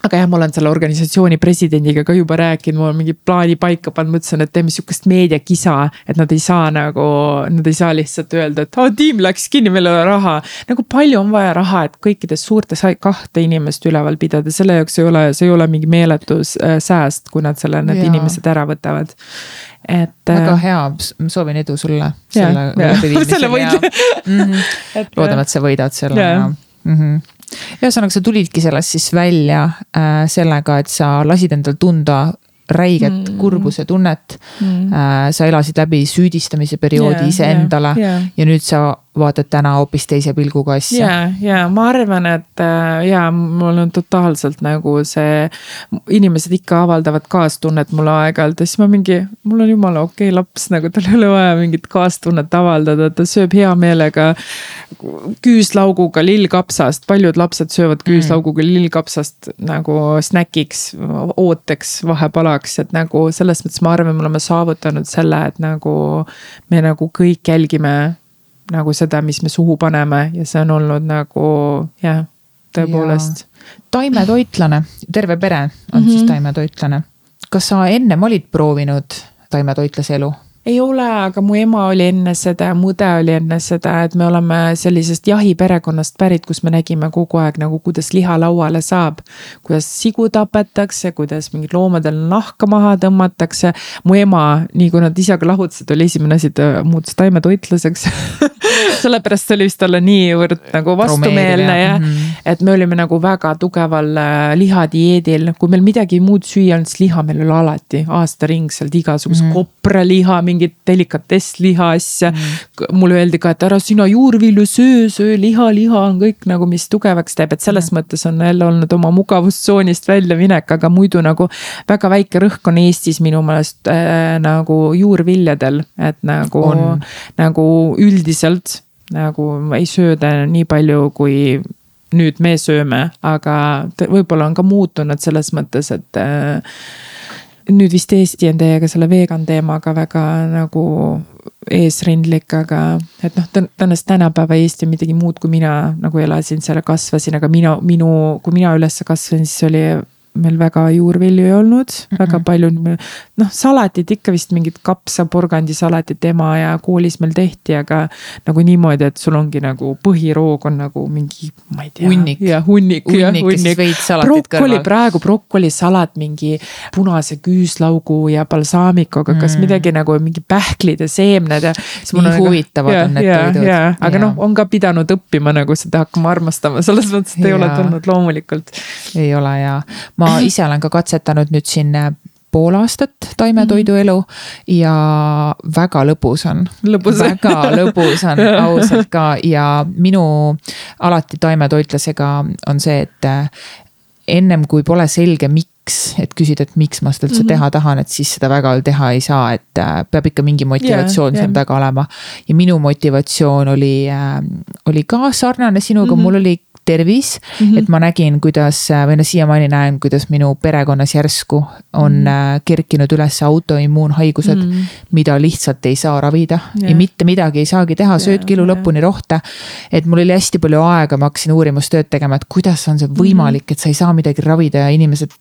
aga jah, ma olen selle organisatsiooni presidendiga ka juba rääkinud, mul on mingi plaani paika pannud, mõtlesin, et teeme sihukest meediakisa. et nad ei saa nagu, nad ei saa lihtsalt öelda, et oh, tiim läks kinni, meil ei ole raha. nagu palju on vaja raha, et kõikides suurtes kahte inimest üleval pidada, selle jaoks ei ole, see ei ole mingi meeletu äh, sääst, kui nad selle, need ja. inimesed ära võtavad et. väga äh, hea, soovin edu sulle. selle ja, ja. Mm -hmm. loodame, et sa võidad selle. Mm -hmm ühesõnaga, sa tulidki sellest siis välja äh, sellega, et sa lasid endal tunda räiget mm. kurbuse tunnet mm.. Äh, sa elasid läbi süüdistamise perioodi yeah, iseendale yeah, yeah. ja nüüd sa vaatad täna hoopis teise pilguga asja. ja, ja ma arvan, et äh, ja mul on totaalselt nagu see, inimesed ikka avaldavad kaastunnet mulle aeg-ajalt ja siis ma mingi, mul on jumala okei okay laps, nagu tal ei ole vaja mingit kaastunnet avaldada, ta sööb hea meelega küüslauguga lillkapsast, paljud lapsed söövad mm. küüslauguga lillkapsast nagu snäkiks, ooteks, vahepalaks, et nagu selles mõttes ma arvan, me oleme saavutanud selle, et nagu me nagu kõik jälgime nagu seda, mis me suhu paneme ja see on olnud nagu jah, tõepoolest. taimetoitlane, terve pere on mm -hmm. siis taimetoitlane. kas sa ennem olid proovinud taimetoitlase elu? Ei ole, aga mu ema oli enne seda ja mu õde oli enne seda, et me oleme sellisest jahiperekonnast pärit, kus me nägime kogu aeg nagu, kuidas liha lauale saab. kuidas sigu tapetakse, kuidas mingid loomadel nahka maha tõmmatakse. mu ema, nii kui nad isaga lahutasid, oli esimene asi, ta muutus taimetoitlaseks sellepärast see oli vist talle niivõrd nagu vastumeelne ja mm -hmm. et me olime nagu väga tugeval äh, lihadieedil, kui meil midagi muud süüa olnud, siis liha meil oli alati aastaringselt igasugust mm -hmm. kopraliha mingit delikatessliha asja mm.. mulle öeldi ka, et ära sina juurvilju söö, söö liha, liha on kõik nagu, mis tugevaks teeb, et selles mm. mõttes on jälle olnud oma mugavustsoonist väljaminek, aga muidu nagu. väga väike rõhk on Eestis minu meelest äh, nagu juurviljadel, et nagu, nagu üldiselt nagu ei sööda nii palju, kui nüüd me sööme, aga võib-olla on ka muutunud selles mõttes, et äh, nüüd vist Eesti on teiega selle vegan teemaga väga nagu eesrindlik, aga et noh, tõenäoliselt tänapäeva Eesti on midagi muud, kui mina nagu elasin seal ja kasvasin, aga mina, minu, kui mina üles kasvasin, siis oli meil väga juurvilju ei olnud mm, -hmm. väga palju noh, salatid ikka vist mingid kapsa porgandisalatit ema ja koolis meil tehti, aga nagu niimoodi, et sul ongi nagu põhiroog on nagu mingi, ma ei tea. hunnik. jah, hunnik, hunnik. brokkoli, praegu brokkolisalat mingi punase küüslaugu ja balsaamikuga mm, kas midagi nagu mingi pähklid ja seemned ja. nii nagu, huvitavad ja, on need toidud. aga noh, on ka pidanud õppima nagu seda hakkama armastama, selles mõttes, et ja. ei ole tulnud loomulikult. ei ole ja ma ise olen ka katsetanud nüüd siin äh, pool aastat taimetoiduelu ja väga lõbus on. väga lõbus on ausalt ka ja minu alati taimetoitlasega on see, et äh, ennem kui pole selge, miks, et küsida, et miks ma seda üldse mm -hmm. teha tahan, et siis seda väga teha ei saa, et äh, peab ikka mingi motivatsioon yeah, seal yeah. taga olema. ja minu motivatsioon oli oli ka sarnane sinuga mm, -hmm. mul oli tervis mm. -hmm. et ma nägin, kuidas või no siiamaani näen, kuidas minu perekonnas järsku on mm -hmm. kerkinud üles autoimmuunhaigused mm, -hmm. mida lihtsalt ei saa ravida yeah. ja mitte midagi ei saagi teha, söödki elu yeah. lõpuni rohte. et mul oli hästi palju aega, ma hakkasin uurimustööd tegema, et kuidas on see võimalik, mhm. et sa ei saa midagi ravida ja inimesed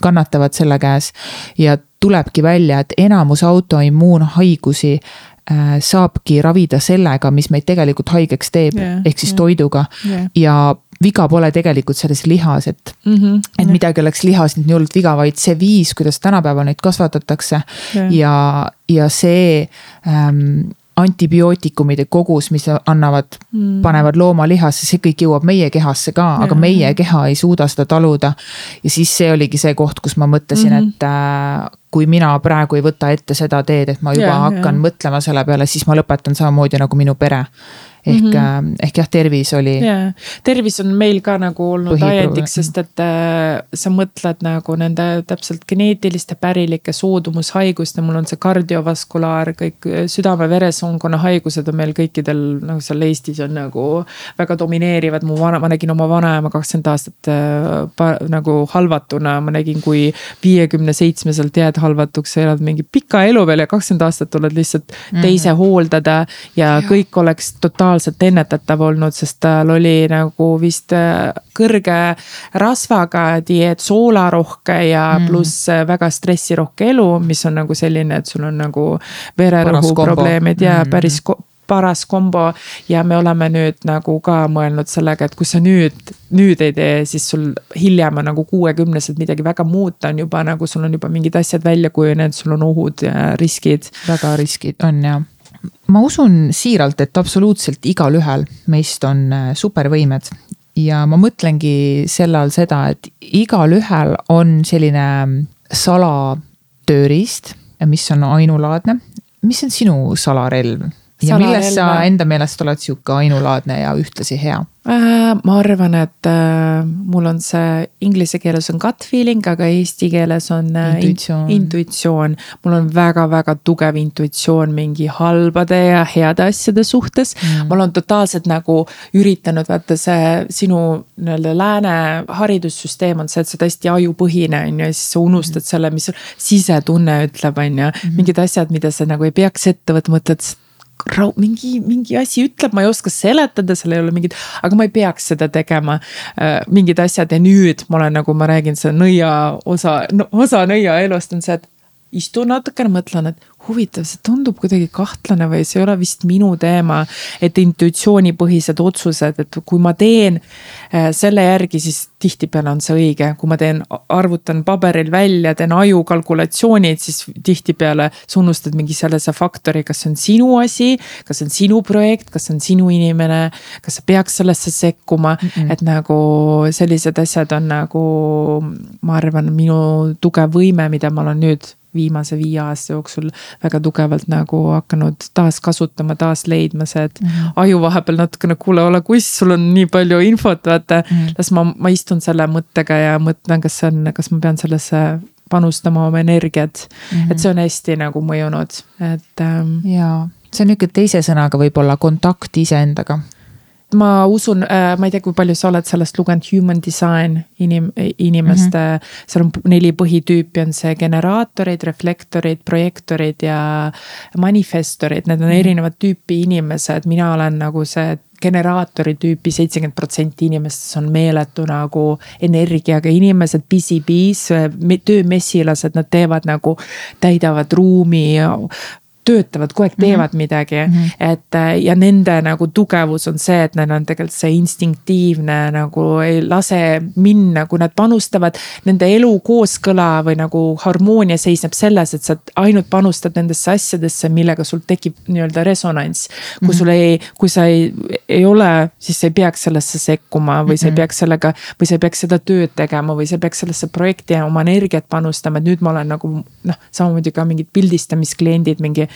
kannatavad selle käes. ja tulebki välja, et enamus autoimmuunhaigusi Äh, saabki ravida sellega, mis meid tegelikult haigeks teeb yeah,, ehk siis yeah, toiduga yeah. ja viga pole tegelikult selles lihas, et mm, -hmm, et yeah. midagi oleks lihas nüüd nii hullult viga, vaid see viis, kuidas tänapäeval neid kasvatatakse yeah. ja, ja see ähm, antibiootikumide kogus, mis annavad mm., panevad looma lihasse, see kõik jõuab meie kehasse ka, aga meie keha ei suuda seda taluda. ja siis see oligi see koht, kus ma mõtlesin mm, -hmm. et äh, kui mina praegu ei võta ette seda teed, et ma juba ja, hakkan ja. mõtlema selle peale, siis ma lõpetan samamoodi nagu minu pere ehk mm, -hmm. ehk jah, tervis oli. jaa, tervis on meil ka nagu olnud ajendiks, sest et äh, sa mõtled nagu nende täpselt geneetiliste pärilike soodumushaiguste, mul on see kardiovaskulaar, kõik äh, südame-veresoonkonna haigused on meil kõikidel nagu seal Eestis on nagu väga domineerivad, mu vana, ma nägin oma vanaema kakskümmend aastat äh, nagu halvatuna, ma nägin, kui viiekümne seitsmeselt jääd halvatuks, sa elad mingi pika elu veel ja kakskümmend aastat oled lihtsalt mm -hmm. teise hooldada ja, ja kõik oleks totaalselt totaalselt ennetatav olnud, sest tal oli nagu vist äh, kõrge rasvaga dieet, soolarohke ja mm. pluss äh, väga stressirohke elu, mis on nagu selline, et sul on nagu vererõhu probleemid ja mm. päris paras kombo ja me oleme nüüd nagu ka mõelnud sellega, et kui sa nüüd, nüüd ei tee, siis sul hiljem on nagu kuuekümneselt midagi väga muuta on juba nagu sul on juba mingid asjad välja kujunenud, sul on ohud ja riskid. väga riskid on jah ma usun siiralt, et absoluutselt igalühel meist on äh, supervõimed ja ma mõtlengi selle all seda, et igalühel on selline mm, salatööriist, mis on ainulaadne. mis on sinu salarelv? Ja milles sa enda meelest oled sihuke ainulaadne ja ühtlasi hea? Äh, ma arvan, et äh, mul on see inglise keeles on gut feeling, aga eesti keeles on äh, intuitsioon, intuitsioon.. mul on väga-väga tugev intuitsioon mingi halbade ja heade asjade suhtes mm.. ma olen totaalselt nagu üritanud, vaata see sinu nii-öelda lääne haridussüsteem on see, et sa oled hästi ajupõhine on ju ja siis sa unustad mm. selle, mis sisetunne ütleb, on ju. Mm. mingid asjad, mida sa nagu ei peaks ette võtma, mõtled rau-, mingi, mingi asi ütleb, ma ei oska seletada, seal ei ole mingit, aga ma ei peaks seda tegema äh,. mingid asjad ja nüüd ma olen nagu ma räägin, see nõia osa no,, osa nõia elust on see, et istun natukene, mõtlen, et huvitav, see tundub kuidagi kahtlane või see ei ole vist minu teema. et intuitsioonipõhised otsused, et kui ma teen äh, selle järgi, siis tihtipeale on see õige, kui ma teen, arvutan paberil välja, teen aju kalkulatsioonid, siis tihtipeale sa unustad mingi sellise faktori, kas see on sinu asi, kas see on sinu projekt, kas see on sinu inimene, kas sa peaks sellesse sekkuma mm, -mm. et nagu sellised asjad on nagu, ma arvan, minu tugev võime, mida ma olen nüüd viimase viie aasta jooksul väga tugevalt nagu hakanud taaskasutama, taas leidma see, et mm -hmm. aju vahepeal natukene, kuule, ole kuss, sul on nii palju infot, vaata mm. -hmm. las ma, ma istun selle mõttega ja mõtlen, kas see on, kas ma pean sellesse panustama oma energiat mm. -hmm. et see on hästi nagu mõjunud, et ähm,. jaa, see on nihuke teise sõnaga võib-olla kontakt iseendaga ma usun äh,, ma ei tea, kui palju sa oled sellest lugenud, human design inim-, inimeste mm, -hmm. seal on neli põhitüüpi, on see generaatorid, reflektorid, projektorid ja manifestorid, need on mm -hmm. erinevat tüüpi inimesed, mina olen nagu see generaatori tüüpi seitsekümmend protsenti inimestest on meeletu nagu energiaga inimesed, busy bees, töömessilased, nad teevad nagu, täidavad ruumi töötavad, kogu aeg mhm. teevad mm -hmm. midagi mm. -hmm. et äh, ja nende nagu tugevus on see, et neil on tegelikult see instinktiivne nagu ei lase minna, kui nad panustavad. Nende elu kooskõla või nagu harmoonia seisneb selles, et sa ainult panustad nendesse asjadesse, millega sul tekib nii-öelda resonants. kui -hmm. sul ei, kui sa ei, ei ole, siis sa ei peaks sellesse sekkuma või sa ei mhm. peaks sellega. või sa ei peaks seda tööd tegema või sa ei peaks sellesse projekti oma energiat panustama, et nüüd ma olen nagu noh, samamoodi ka mingid pildistamiskliendid mingi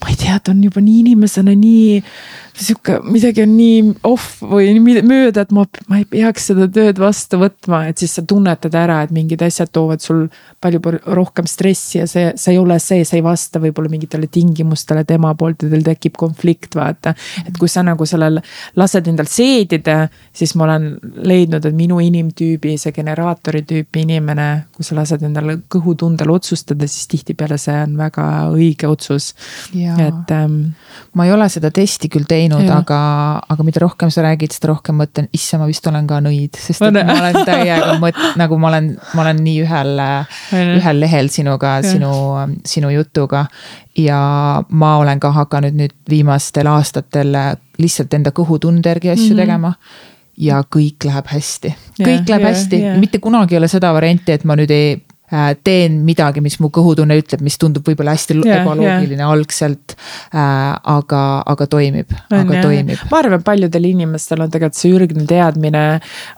ma ei tea, ta on juba nii inimesena nii sihuke, midagi on nii off või mööda, et ma, ma ei peaks seda tööd vastu võtma, et siis sa tunnetad ära, et mingid asjad toovad sul palju rohkem stressi ja see, see ei ole see, see ei vasta võib-olla mingitele tingimustele tema poolt ja teil tekib konflikt, vaata. et kui sa nagu sellel lased endal seedida, siis ma olen leidnud, et minu inimtüübi, see generaatori tüüpi inimene, kui sa lased endale kõhutundel otsustada, siis tihtipeale see on väga õige otsus. Et ähm,. ma ei ole seda testi küll teinud aga, aga mida rohkem sa räägid, seda rohkem mõtlen, issa, ma vist olen ka nõid, sest et ma olen täiega mõt-, nagu ma olen, ma olen nii ühel, ühel lehel sinuga, sinu, sinu jutuga. ja ma olen ka hakanud nüüd viimastel aastatel lihtsalt enda kõhutunde järgi asju mm -hmm. tegema. Ja kõik läheb hästi, kõik yeah, läheb yeah, hästi. mitte kunagi ei ole seda varianti, et ma nüüd ei teen midagi, mis mu kõhutunne ütleb, mis tundub võib-olla hästi yeah, ebaloogiline yeah. algselt äh,. aga, aga toimib, aga yeah. toimib. ma arvan, paljudel inimestel on tegelikult see ürgne teadmine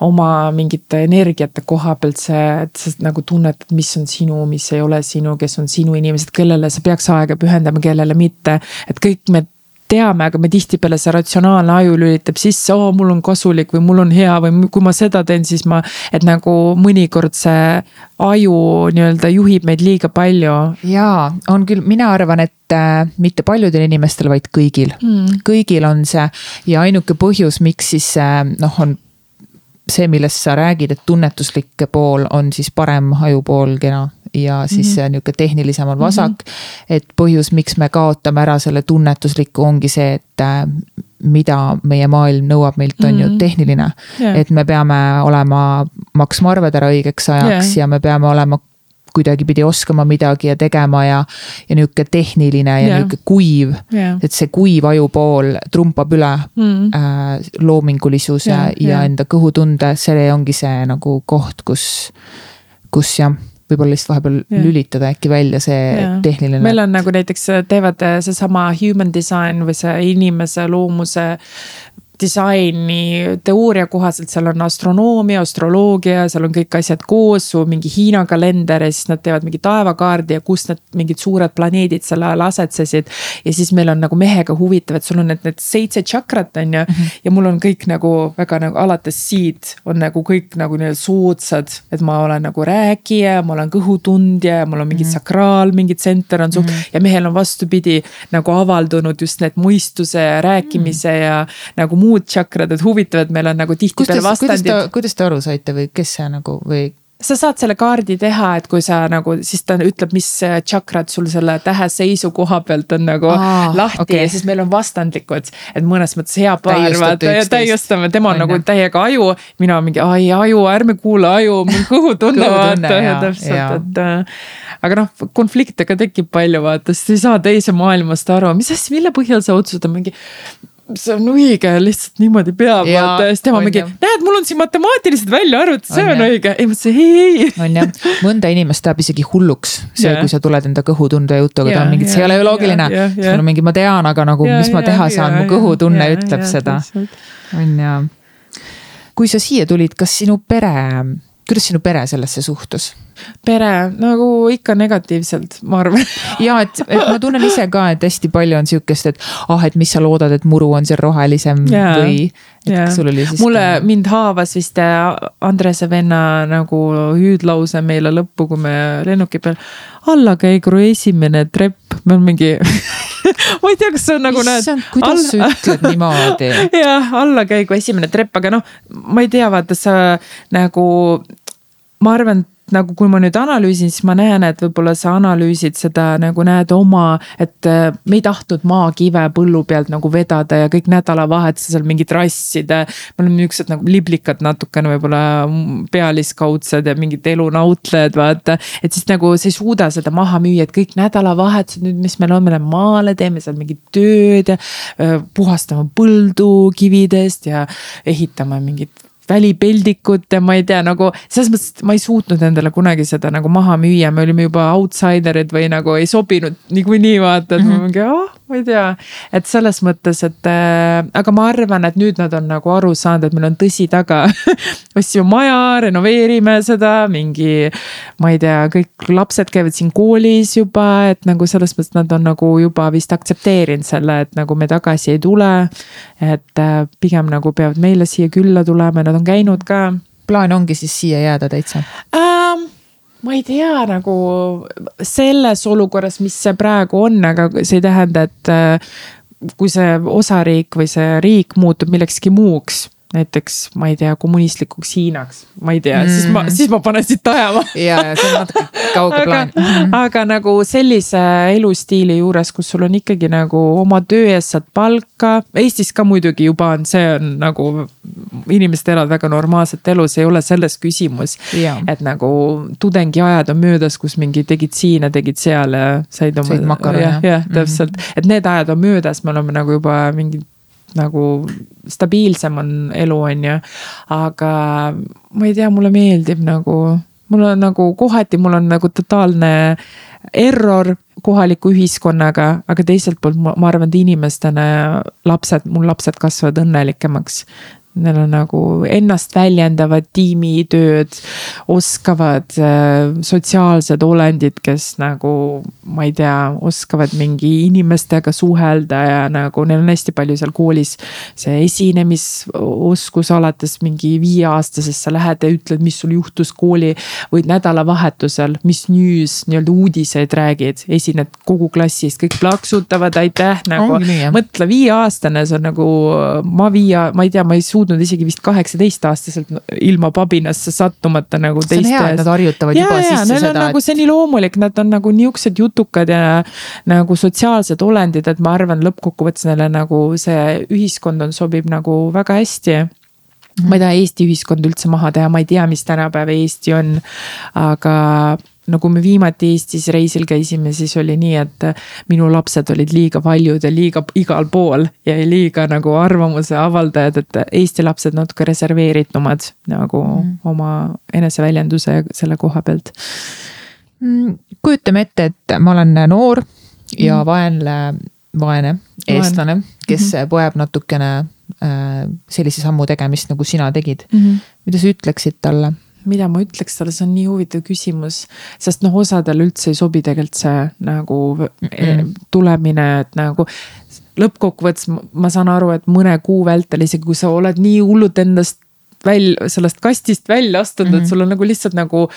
oma mingite energiate koha pealt see, et sa nagu tunnetad, mis on sinu, mis ei ole sinu, kes on sinu inimesed, kellele sa peaks aega pühendama, kellele mitte. et kõik me teame, aga me tihtipeale see ratsionaalne aju lülitab sisse, oo, mul on kasulik või mul on hea või kui ma seda teen, siis ma. et nagu mõnikord see aju nii-öelda juhib meid liiga palju. jaa, on küll, mina arvan, et äh, mitte paljudel inimestel, vaid kõigil mm., kõigil on see ja ainuke põhjus, miks siis äh, noh, on see, millest sa räägid, et tunnetuslik pool on siis parem ajupool kena ja siis mm -hmm. nihuke tehnilisem on vasak mm. -hmm. et põhjus, miks me kaotame ära selle tunnetusliku, ongi see, et äh, mida meie maailm nõuab meilt, on mm -hmm. ju mhm. tehniline yeah.. et me peame olema, maksma arved ära õigeks ajaks yeah. ja me peame olema kuidagipidi oskama midagi ja tegema ja, ja nihuke tehniline ja yeah. nihuke kuiv yeah.. et see kuiv ajupool trumpab üle mm. äh, loomingulisuse yeah, ja yeah. enda kõhutunde, see ongi see nagu koht, kus, kus jah võib-olla lihtsalt vahepeal ja. lülitada äkki välja see ja. tehniline. meil on nagu näiteks teevad seesama human design või see inimese loomuse disaini teooria kohaselt seal on astronoomia, astroloogia, seal on kõik asjad koos, su mingi Hiina kalender ja siis nad teevad mingi taevakaardi ja kust need mingid suured planeedid sel ajal asetsesid. ja siis meil on nagu mehega huvitav, et sul on need, need seitse tšakrat on ju mm -hmm. ja mul on kõik nagu väga nagu alates siit on nagu kõik nagu nii-öelda soodsad, et ma olen nagu rääkija, ma olen kõhutundja ja mul on mingi mm -hmm. sakraal, mingi tsenter on su mm -hmm. ja mehel on vastupidi nagu avaldunud just need mõistuse ja rääkimise mm -hmm. ja nagu muud tšakrad, et huvitav, et meil on nagu tihtipeale vastandid. kuidas te aru saite või kes see nagu või? sa saad selle kaardi teha, et kui sa nagu, siis ta ütleb, mis tšakrad sul selle tähe seisu koha pealt on nagu Aa, lahti okay. ja siis meil on vastandlikud. et mõnes mõttes hea paar, vaata ja täiustame, tema on, on nagu täiega aju, mina mingi ai aju, ärme kuula aju, kõhutunne vaata ja täpselt, et. Äh, aga noh, konflikte ka tekib palju vaata, sest ei saa teise maailmast aru, mis asja, mille põhjal sa otsustad mingi see on õige, lihtsalt niimoodi peab, vaata ja siis tema mingi, näed, mul on siin matemaatilised väljaarvutused, see on, on õige. ei, ma ütlesin ei, ei. on jah, mõnda inimest ajab isegi hulluks see yeah., kui sa tuled enda kõhutunde jutuga ta on mingi, see ei ole ju loogiline yeah. sul on mingi, ma tean, aga nagu mis ma teha saan mu kõhutunne ütleb seda. on ja. kui sa siia tulid, kas sinu pere kuidas sinu pere sellesse suhtus? pere nagu ikka negatiivselt, ma arvan ja et, et ma tunnen ise ka, et hästi palju on sihukest, et ah, et mis sa loodad, et muru on seal rohelisem yeah. või. mulle, mind haavas vist äh, Andrese venna nagu hüüdlause meile lõppu, kui me lennuki peal. allakäigu esimene trepp, me oleme mingi ma ei tea, kas see on nagu Issand, näed. kuidas alla... sa ütled niimoodi? jah, allakäigu esimene trepp, aga noh, ma ei tea, vaata sa nagu ma arvan, nagu kui ma nüüd analüüsin, siis ma näen, et võib-olla sa analüüsid seda nagu näed oma, et äh, me ei tahtnud maakive põllu pealt nagu vedada ja kõik nädalavahetusel mingid rassida. me oleme niuksed nagu liblikad natukene võib-olla pealiskaudsed ja mingid elunautlejad, vaata. et siis nagu sa ei suuda seda maha müüa, et kõik nädalavahetused nüüd, mis meil on, me läheme maale, teeme seal mingit tööd ja äh, puhastame põldu kividest ja ehitame mingit välipeldikut ja ma ei tea, nagu selles mõttes, et ma ei suutnud endale kunagi seda nagu maha müüa, me olime juba outsider'id või nagu ei sobinud niikuinii vaata, et mm -hmm. ma mingi ah, ma ei tea. et selles mõttes, et äh, aga ma arvan, et nüüd nad on nagu aru saanud, et meil on tõsi taga ostsime maja, renoveerime seda, mingi. ma ei tea, kõik lapsed käivad siin koolis juba, et nagu selles mõttes nad on nagu juba vist aktsepteerinud selle, et nagu me tagasi ei tule. et äh, pigem nagu peavad meile siia külla tulema, nad on käinud ka. plaan ongi siis siia jääda täitsa ähm,? Ma ei tea nagu selles olukorras, mis see praegu on, aga see ei tähenda, et äh, kui see osariik või see riik muutub millekski muuks näiteks ma ei tea, kommunistlikuks Hiinaks, ma ei tea mm., siis ma, siis ma panen siit ajama. ja, ja see on natuke kauge plaan. Mhm. aga nagu sellise elustiili juures, kus sul on ikkagi nagu oma töö eest saad palka. Eestis ka muidugi juba on, see on nagu inimesed elavad väga normaalset elu, see ei ole selles küsimus. et nagu tudengiajad on möödas, kus mingi tegid siin ja tegid seal ja said oma. said makarone. jah, jah, täpselt, mhm. et need ajad on möödas, me oleme nagu juba mingid nagu stabiilsem on elu, on ju. aga ma ei tea, mulle meeldib nagu, mul on nagu kohati mul on nagu totaalne error kohaliku ühiskonnaga, aga teiselt poolt ma, ma arvan, et inimestena lapsed, mul lapsed kasvavad õnnelikemaks. Neil on nagu ennast väljendavad tiimitööd, oskavad äh, sotsiaalsed olendid, kes nagu, ma ei tea, oskavad mingi inimestega suhelda ja nagu neil on hästi palju seal koolis. see esinemisoskus alates mingi viieaastasest, sa lähed ja ütled, mis sul juhtus kooli või nädalavahetusel, mis news, nii-öelda uudiseid räägid, esined kogu klassi eest, kõik plaksutavad, aitäh nagu. mõtle, viieaastane, see on nagu, ma viie, ma ei tea, ma ei suuda suutnud isegi vist kaheksateistaastaselt ilma pabinasse sattumata nagu teiste. see on hea, et nad harjutavad ja, juba ja, sisse seda. Nagu see nii loomulik, nad on nagu niuksed jutukad ja nagu sotsiaalsed olendid, et ma arvan, lõppkokkuvõttes neile nagu see ühiskond on, sobib nagu väga hästi ma ei taha Eesti ühiskonda üldse maha teha, ma ei tea, mis tänapäeva Eesti on. aga kui me viimati Eestis reisil käisime, siis oli nii, et minu lapsed olid liiga paljud ja liiga igal pool ja liiga nagu arvamuse avaldajad, et Eesti lapsed natuke reserveeritumad nagu mm. oma eneseväljenduse selle koha pealt. Mm, kujutame ette, et ma olen noor ja mm. vaenle, vaene eestlane, kes mm -hmm. poeb natukene äh, sellise sammu tegemist, nagu sina tegid mm. -hmm. mida sa ütleksid talle? Mida ma ütleks talle, see on nii huvitav küsimus, sest noh, osadele üldse ei sobi tegelikult see nagu mm -mm. tulemine, et nagu lõppkokkuvõttes ma saan aru, et mõne kuu vältel, isegi kui sa oled nii hullult endast välja, sellest kastist välja astunud mm, -hmm. et mhm. sul on nagu lihtsalt nagu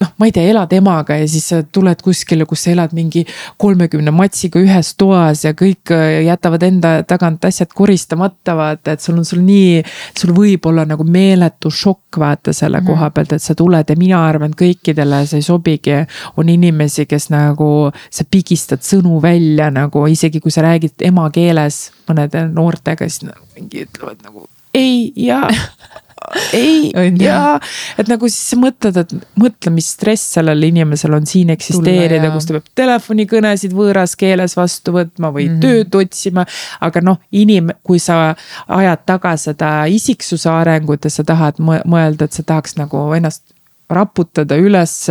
noh, ma ei tea, elad emaga ja siis tuled kuskile, kus sa elad mingi kolmekümne matsiga ühes toas ja kõik äh, jätavad enda tagant asjad koristamata, vaata, et sul on sul nii. sul võib olla nagu meeletu šokk, vaata selle mm -hmm. koha pealt, et sa tuled ja mina arvan, et kõikidele see ei sobigi. on inimesi, kes nagu, sa pigistad sõnu välja nagu isegi kui sa räägid emakeeles mõnede noortega, siis nagu mingi ütlevad nagu ei ja ei ja et nagu siis sa mõtled, et mõtle, mis stress sellel inimesel on siin eksisteerida, kus ta peab telefonikõnesid võõras keeles vastu võtma või mm -hmm. tööd otsima. aga noh, inim-, kui sa ajad taga seda isiksuse arengut ja sa tahad mõelda, et sa tahaks nagu ennast raputada üles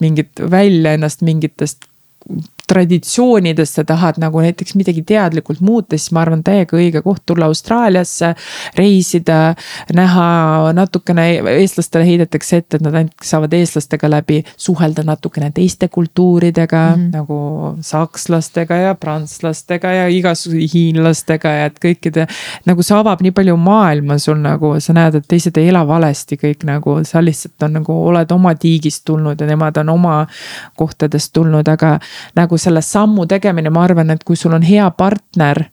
mingit välja ennast mingitest traditsioonidest sa tahad nagu näiteks midagi teadlikult muuta, siis ma arvan, täiega õige koht tulla Austraaliasse, reisida, näha natukene, eestlastele heidetakse ette, et nad ainult saavad eestlastega läbi suhelda natukene teiste kultuuridega mm, -hmm. nagu sakslastega ja prantslastega ja igasugu hiinlastega ja et kõikide. nagu see avab nii palju maailma sul nagu, sa näed, et teised ei ela valesti kõik nagu, sa lihtsalt on nagu oled oma tiigist tulnud ja nemad on oma kohtadest tulnud, aga nagu nagu selle sammu tegemine, ma arvan, et kui sul on hea partner,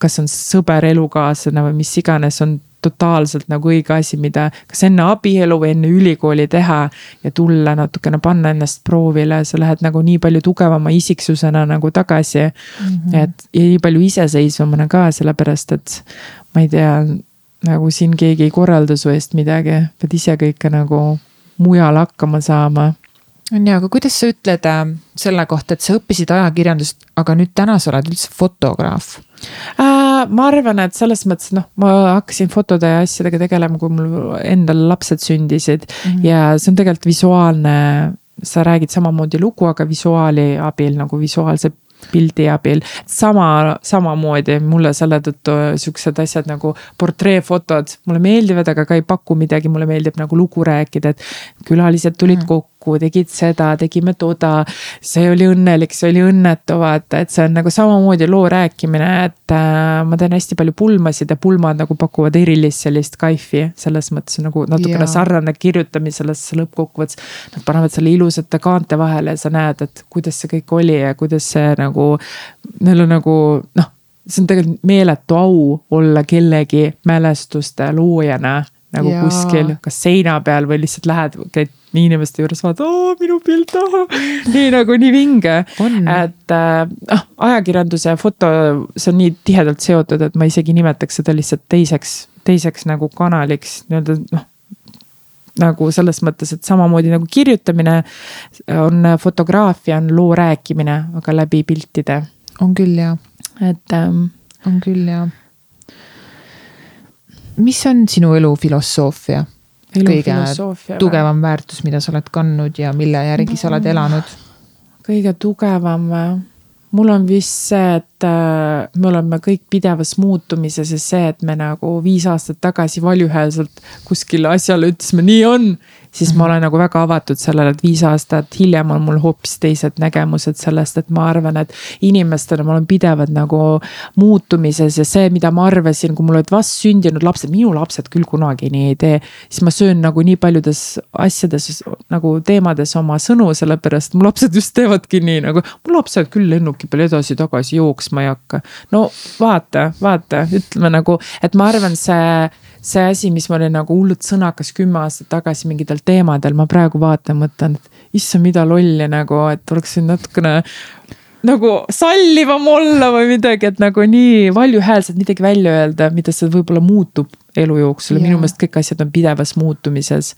kas on sõber, elukaaslane või mis iganes, on totaalselt nagu õige asi, mida kas enne abielu või enne ülikooli teha. ja tulla natukene, panna ennast proovile, sa lähed nagu nii palju tugevama isiksusena nagu tagasi mm. -hmm. et ja nii palju iseseisvamana ka, sellepärast et ma ei tea, nagu siin keegi ei korralda su eest midagi, pead ise kõike nagu mujal hakkama saama on ja, aga kuidas sa ütled äh, selle kohta, et sa õppisid ajakirjandust, aga nüüd täna sa oled üldse fotograaf äh,? ma arvan, et selles mõttes noh, ma hakkasin fotode ja asjadega tegelema, kui mul endal lapsed sündisid mm -hmm. ja see on tegelikult visuaalne sa räägid samamoodi lugu, aga visuaali abil nagu visuaalse pildi abil. sama, samamoodi mulle selle tõttu siuksed asjad nagu portreefotod mulle meeldivad, aga ka ei paku midagi, mulle meeldib nagu lugu rääkida, et külalised tulid mm. kokku kokku, tegid seda, tegime toda. see oli õnnelik, see oli õnnetu, vaata, et see on nagu samamoodi loo rääkimine, et äh, ma teen hästi palju pulmasid ja pulmad nagu pakuvad erilist sellist kaifi. selles mõttes nagu natukene sarnane kirjutamisele, sest lõppkokkuvõttes. Nad panevad selle ilusate kaante vahele ja sa näed, et kuidas see kõik oli ja kuidas see nagu, neil on nagu noh see on tegelikult meeletu au olla kellegi mälestuste loojana nagu ja. kuskil, kas seina peal või lihtsalt lähed, käid inimeste juures, vaatad, oo minu pilt, nii nagu nii vinge. et äh, ah, ajakirjanduse ja foto, see on nii tihedalt seotud, et ma isegi nimetaks seda lihtsalt teiseks, teiseks nagu kanaliks nii-öelda noh nagu selles mõttes, et samamoodi nagu kirjutamine on fotograafia, on loo rääkimine, aga läbi piltide. on küll ja. et ähm,. on küll ja mis on sinu elu filosoofia? kõige tugevam väärtus, mida sa oled kandnud ja mille järgi sa oled elanud? kõige tugevam või? mul on vist see, et äh, me oleme kõik pidevas muutumises ja see, et me nagu viis aastat tagasi valjuhäälselt kuskile asjale ütlesime, nii on siis ma olen nagu väga avatud sellele, et viis aastat hiljem on mul hoopis teised nägemused sellest, et ma arvan, et inimestena ma olen pidevalt nagu muutumises ja see, mida ma arvasin, kui mul olid vastsündinud lapsed, minu lapsed küll kunagi nii ei tee. siis ma söön nagu nii paljudes asjades nagu teemades oma sõnu, sellepärast mu lapsed just teevadki nii nagu. mu lapsed küll lennuki peal edasi-tagasi jooksma ei hakka. no vaata, vaata, ütleme nagu, et ma arvan, see see asi, mis ma olin nagu hullult sõnakas kümme aastat tagasi mingitel teemadel, ma praegu vaatan, mõtlen, et issand, mida lolli nagu, et oleks siin natukene nagu sallivam olla või midagi, et nagu nii valjuhäälselt midagi välja öelda, mida see võib-olla muutub elu jooksul ja minu meelest kõik asjad on pidevas muutumises.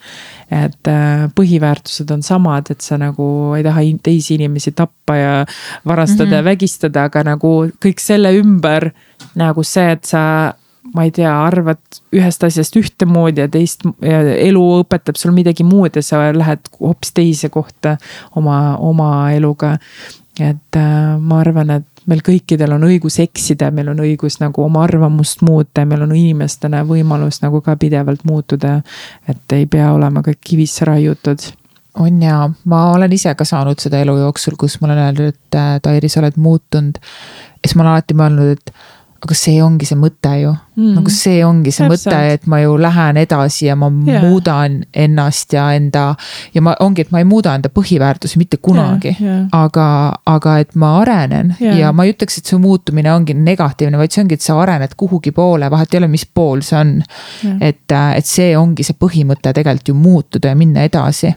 et äh, põhiväärtused on samad, et sa nagu ei taha teisi inimesi tappa ja varastada mm -hmm. ja vägistada, aga nagu kõik selle ümber nagu see, et sa ma ei tea, arvad ühest asjast ühtemoodi ja teist elu õpetab sul midagi muud ja sa lähed hoopis teise kohta oma, oma eluga. et äh, ma arvan, et meil kõikidel on õigus eksida, meil on õigus nagu oma arvamust muuta ja meil on inimestena võimalus nagu ka pidevalt muutuda. et ei pea olema kõik kivisse raiutud on ja ma olen ise ka saanud seda elu jooksul, kus mulle on öeldud, et äh, Tairi, sa oled muutunud. ja siis ma olen alati mõelnud, et aga see ongi see mõte ju mm.. nagu see ongi see Täpselt. mõte, et ma ju lähen edasi ja ma yeah. muudan ennast ja enda. ja ma, ongi, et ma ei muuda enda põhiväärtusi mitte kunagi yeah,. Yeah. aga, aga et ma arenen yeah. ja ma ei ütleks, et see muutumine ongi negatiivne, vaid see ongi, et sa arened kuhugi poole, vahet ei ole, mis pool see on yeah.. et, et see ongi see põhimõte tegelikult ju muutuda ja minna edasi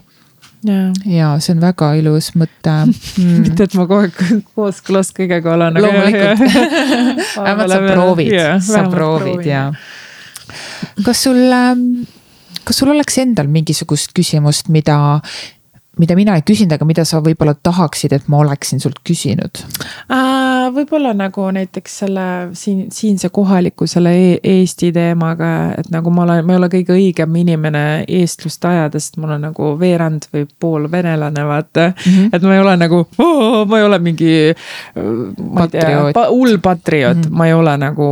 ja, ja see on väga ilus mõte mm. mitte, et ma kogu aeg kooskõlas kõigega olen. loomulikult vähemalt sa proovid, sa proovid ja. kas sul, ähm, kas sul oleks endal mingisugust küsimust, mida mida mina ei küsinud, aga mida sa võib-olla tahaksid, et ma oleksin sult küsinud äh,? võib-olla nagu näiteks selle siin, siinse kohaliku selle e Eesti teemaga, et nagu ma olen, ma ei ole kõige õigem inimene eestlust ajada, sest ma olen nagu veerand või pool venelane, vaata mm. -hmm. et ma ei ole nagu, ma ei ole mingi, ma ei tea, hull patrioot mm, -hmm. ma ei ole nagu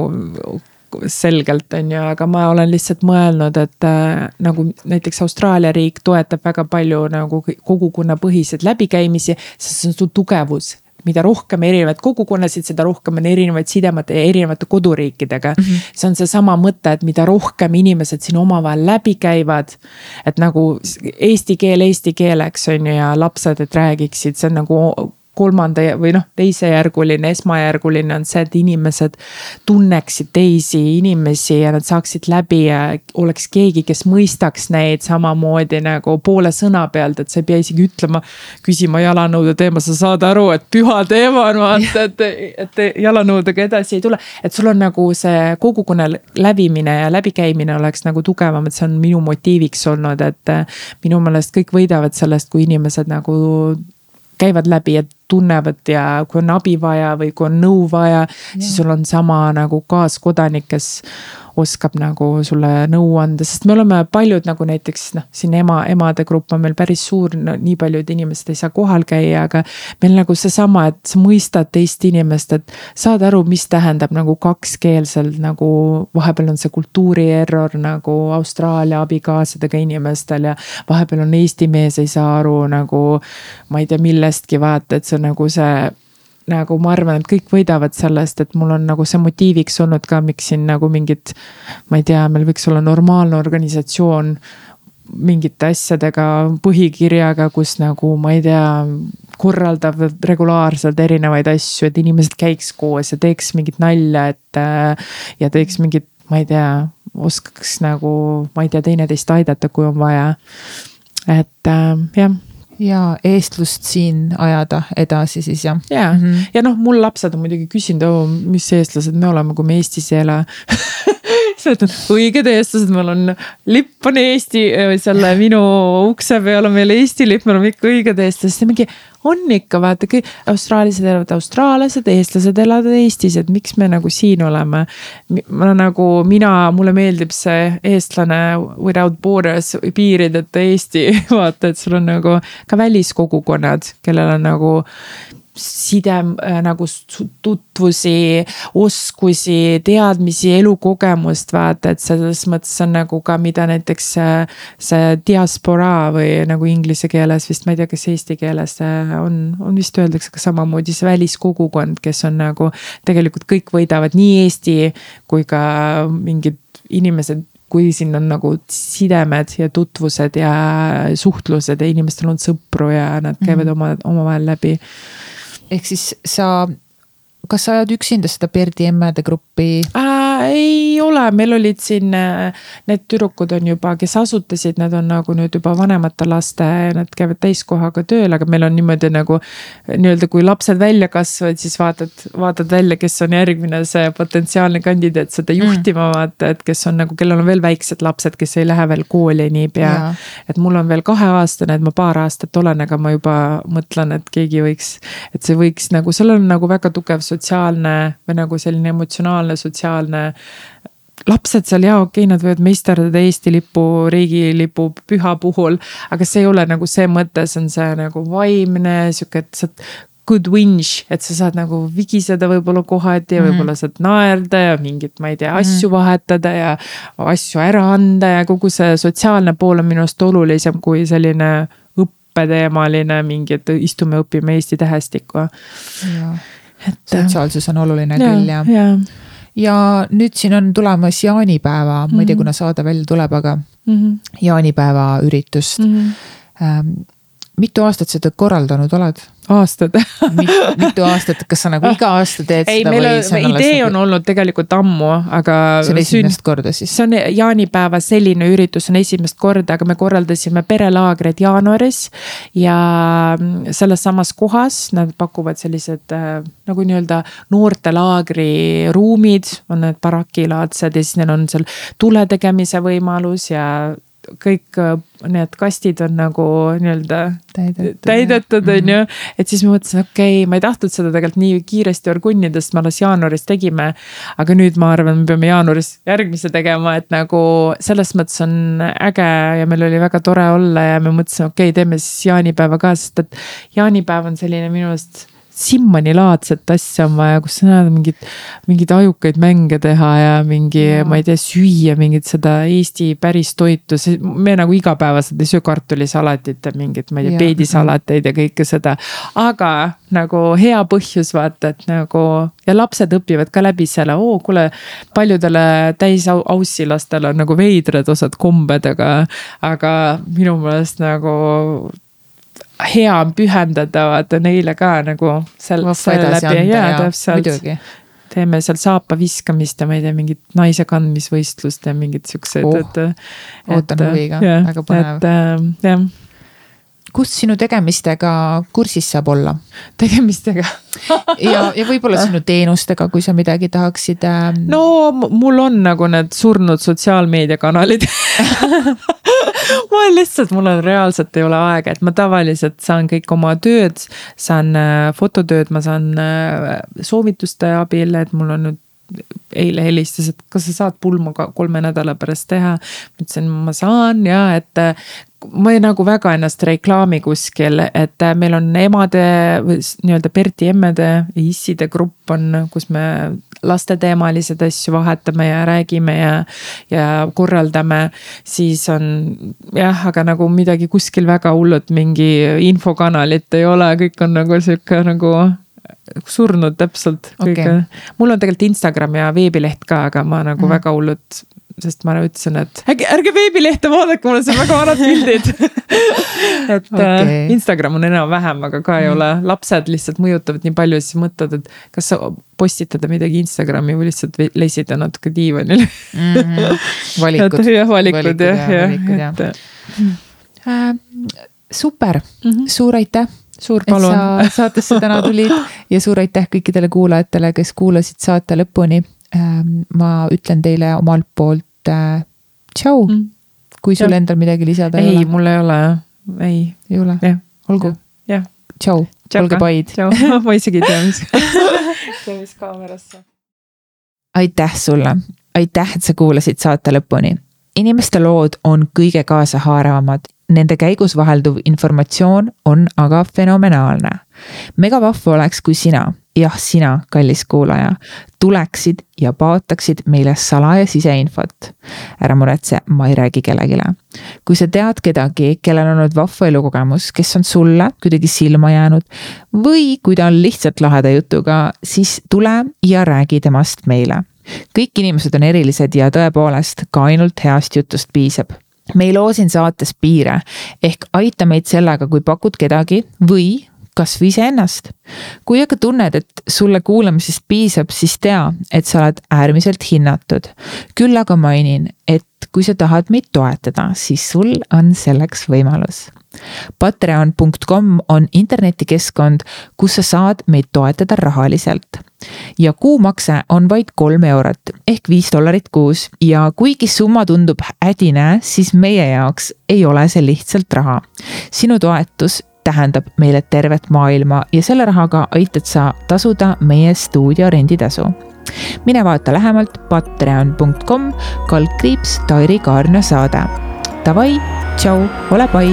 selgelt, on ju, aga ma olen lihtsalt mõelnud, et äh, nagu näiteks Austraalia riik toetab väga palju nagu kogukonnapõhiseid läbikäimisi, sest see on su tugevus mida rohkem erinevaid kogukonnasid, seda rohkem on erinevaid sidemeid erinevate koduriikidega mm. -hmm. see on seesama mõte, et mida rohkem inimesed siin omavahel läbi käivad. et nagu eesti keel eesti keeleks on ju ja lapsed, et räägiksid, see on nagu kolmanda või noh, teisejärguline, esmajärguline on see, et inimesed tunneksid teisi inimesi ja nad saaksid läbi ja oleks keegi, kes mõistaks neid samamoodi nagu poole sõna pealt, et sa ei pea isegi ütlema, küsima jalanõude teema, sa saad aru, et püha teema on vaata, et, et jalanõudega edasi ei tule. et sul on nagu see kogukonna läbimine ja läbikäimine oleks nagu tugevam, et see on minu motiiviks olnud, et minu meelest kõik võidavad sellest, kui inimesed nagu käivad läbi ja tunnevad ja kui on abi vaja või kui on nõu vaja, siis sul on sama nagu kaaskodanik, kes oskab nagu sulle nõu anda, sest me oleme paljud nagu näiteks noh, siin ema, emade grupp on meil päris suur no,, nii paljud inimesed ei saa kohal käia, aga. meil nagu seesama, et sa mõistad teist inimest, et saad aru, mis tähendab nagu kakskeelsel nagu vahepeal on see kultuuri error nagu Austraalia abikaasadega inimestel ja. vahepeal on eesti mees ei saa aru nagu ma ei tea millestki vaata, et see on nagu see nagu ma arvan, et kõik võidavad sellest, et mul on nagu see motiiviks olnud ka, miks siin nagu mingit. ma ei tea, meil võiks olla normaalne organisatsioon mingite asjadega, põhikirjaga, kus nagu ma ei tea, korraldab regulaarselt erinevaid asju, et inimesed käiks koos ja teeks mingit nalja, et. ja teeks mingit, ma ei tea, oskaks nagu, ma ei tea, teineteist aidata, kui on vaja. et äh, jah ja eestlust siin ajada edasi siis jah. ja -hmm. ja noh, mul lapsed on muidugi küsinud, mis eestlased me oleme, kui me Eestis ei ela ütlen, õiged eestlased, meil on lipp on Eesti, selle minu ukse peal on meil Eesti lipp, me oleme ikka õiged eestlased, mingi on ikka vaata, kõik austraallased elavad austraallased, eestlased elavad Eestis, et miks me nagu siin oleme. ma nagu mina, mulle meeldib see eestlane without borders, piirideta Eesti, vaata, et sul on nagu ka väliskogukonnad, kellel on nagu side äh, nagu tutvusi, oskusi, teadmisi, elukogemust vaata, et selles mõttes on nagu ka, mida näiteks äh, see diasporaa või nagu inglise keeles vist, ma ei tea, kas eesti keeles äh, on, on vist öeldakse ka samamoodi see väliskogukond, kes on nagu tegelikult kõik võidavad nii Eesti kui ka mingid inimesed kui siin on nagu sidemed ja tutvused ja suhtlused ja inimestel on sõpru ja nad käivad mm -hmm. oma, omavahel läbi ehk siis sa, kas sa ajad üksinda seda Berdi emmede gruppi äh,? Ei ole, meil olid siin äh, need tüdrukud on juba, kes asutasid, nad on nagu nüüd juba vanemate laste, nad käivad täiskohaga tööl, aga meil on niimoodi nagu. nii-öelda, kui lapsed välja kasvavad, siis vaatad, vaatad välja, kes on järgmine see potentsiaalne kandidaat seda mm. juhtima mm. vaata, et kes on nagu, kellel on veel väiksed lapsed, kes ei lähe veel kooli niipea. et mul on veel kaheaastane, et ma paar aastat olen, aga ma juba mõtlen, et keegi võiks, et see võiks nagu, seal on nagu väga tugev sotsiaalne või nagu selline emotsionaalne, sotsiaalne lapsed seal jaa, okei okay,, nad võivad meisterdada Eesti lipu, riigilipu püha puhul. aga see ei ole nagu see mõte, see on see nagu vaimne sihuke, et sa good whinge, et sa saad nagu vigiseda võib-olla kohati ja Mhm. võib-olla saad naerda ja mingit, ma ei tea, asju vahetada ja asju ära anda ja kogu see sotsiaalne pool on minu arust olulisem kui selline õppeteemaline mingi, et istume, õpime Eesti tähestikku. et. sotsiaalsus on oluline ja, küll ja, ja. Ja nüüd siin on tulemas jaanipäeva mm, -hmm. ma ei tea, kuna saade välja tuleb, aga Mm -hmm. jaanipäeva üritust Mm -hmm. Mitu aastat seda korraldanud oled? aastad mitu aastat, kas sa nagu iga aasta teed ei, seda meil või on alles idee nagu- on olnud tegelikult ammu, aga. see on esimest korda siis? see on jaanipäeva selline üritus on esimest korda, aga me korraldasime perelaagreid jaanuaris. ja selles samas kohas nad pakuvad sellised äh, nagu nii-öelda noortelaagri ruumid, on need barakilaadsed ja siis neil on seal tule tegemise võimalus ja kõik äh, need kastid on nagu nii-öelda täidetud, on ju. et siis ma mõtlesin, okei okay,, ma ei tahtnud seda tegelikult nii kiiresti orgunnida, sest me alles jaanuaris tegime. aga nüüd ma arvan, me peame jaanuaris järgmise tegema, et nagu selles mõttes on äge ja meil oli väga tore olla ja me mõtlesime, okei okay,, teeme siis jaanipäeva ka, sest et jaanipäev on selline minu arust Simmani-laadset asja on vaja, kus sa näed mingit, mingeid ajukaid mänge teha ja mingi, ma ei tea, süüa mingit seda Eesti päris toitu, see, me nagu igapäevaselt ei söö kartulisalatit ja mingit, ma ei tea, peedisalateid ja kõike seda. aga nagu hea põhjus vaata, et nagu ja lapsed õpivad ka läbi selle, oo kuule, paljudele täisaussi lastel on nagu veidrad osad kombed, aga, aga minu meelest nagu hea pühendada vaata neile ka nagu seal, selle läbi ja täpselt. teeme seal saapa viskamist ja ma ei tea, mingit naise kandmisvõistlust ja mingid siuksed oh,, et. ootan huviga, väga põnev. et äh, jah kus sinu tegemistega kursis saab olla? tegemistega ja, ja võib-olla sinu teenustega, kui sa midagi tahaksid ähm.... no mul on nagu need surnud sotsiaalmeediakanalid mul lihtsalt, mul on reaalselt ei ole aega, et ma tavaliselt saan kõik oma tööd, saan äh, fototööd, ma saan äh, soovituste abil, et mul on nüüd eile helistas, et kas sa saad pulma ka kolme nädala pärast teha. ma ütlesin, ma saan ja et ma ei nagu väga ennast reklaami kuskil, et meil on emade nii-öelda Berti emmede ja isside grupp on, kus me lasteteemalised asju vahetame ja räägime ja, ja korraldame. siis on jah, aga nagu midagi kuskil väga hullult mingi infokanalit ei ole, kõik on nagu sihuke nagu surnud täpselt okay.. mul on tegelikult Instagram ja veebileht ka, aga ma nagu mm. väga hullult, sest ma ütlesin, et ärge, ärge veebilehte vaadake, mul on seal väga vanad pildid et okay. äh, Instagram on enam-vähem, aga ka ei mm. ole, lapsed lihtsalt mõjutavad nii palju, siis mõtled, et kas sa postitada midagi Instagrami või lihtsalt lesida natuke diivanil mm. -hmm. valikud. jah, valikud jah, jah, et. Äh, super mm, -hmm. suur aitäh suur palun. et sa saatesse täna tulid ja suur aitäh kõikidele kuulajatele, kes kuulasid saate lõpuni. ma ütlen teile omalt poolt äh, tšau mm., kui sul ja. endal midagi lisada ei, ei ole. ei, mul ei ole, ei. ei ole? olgu. tšau, olge paid. ma isegi ei tea, mis mis kaamerasse. aitäh sulle, aitäh, et sa kuulasid saate lõpuni inimeste lood on kõige kaasahaaravamad nende käigus vahelduv informatsioon on aga fenomenaalne. megavahva oleks, kui sina, jah, sina, kallis kuulaja, tuleksid ja paotaksid meile salaja siseinfot. ära muretse, ma ei räägi kellelegi. kui sa tead kedagi, kellel on olnud vahva elukogemus, kes on sulle kuidagi silma jäänud või kui ta on lihtsalt laheda jutuga, siis tule ja räägi temast meile kõik inimesed on erilised ja tõepoolest ka ainult heast jutust piisab me ei loo siin saates piire ehk aita meid sellega, kui pakud kedagi või kasvõi iseennast. kui aga tunned, et sulle kuulamisest piisab, siis tea, et sa oled äärmiselt hinnatud. küll aga mainin, et kui sa tahad meid toetada, siis sul on selleks võimalus. Patreon.com on internetikeskkond, kus sa saad meid toetada rahaliselt ja kuumakse on vaid kolm eurot ehk viis dollarit kuus ja kuigi summa tundub ädine, siis meie jaoks ei ole see lihtsalt raha. sinu toetus tähendab meile tervet maailma ja selle rahaga aitad sa tasuda meie stuudio renditasu. mine vaata lähemalt patreon.com kaldkriips Tairi Kaarna saade. Davai, tšau, ole pai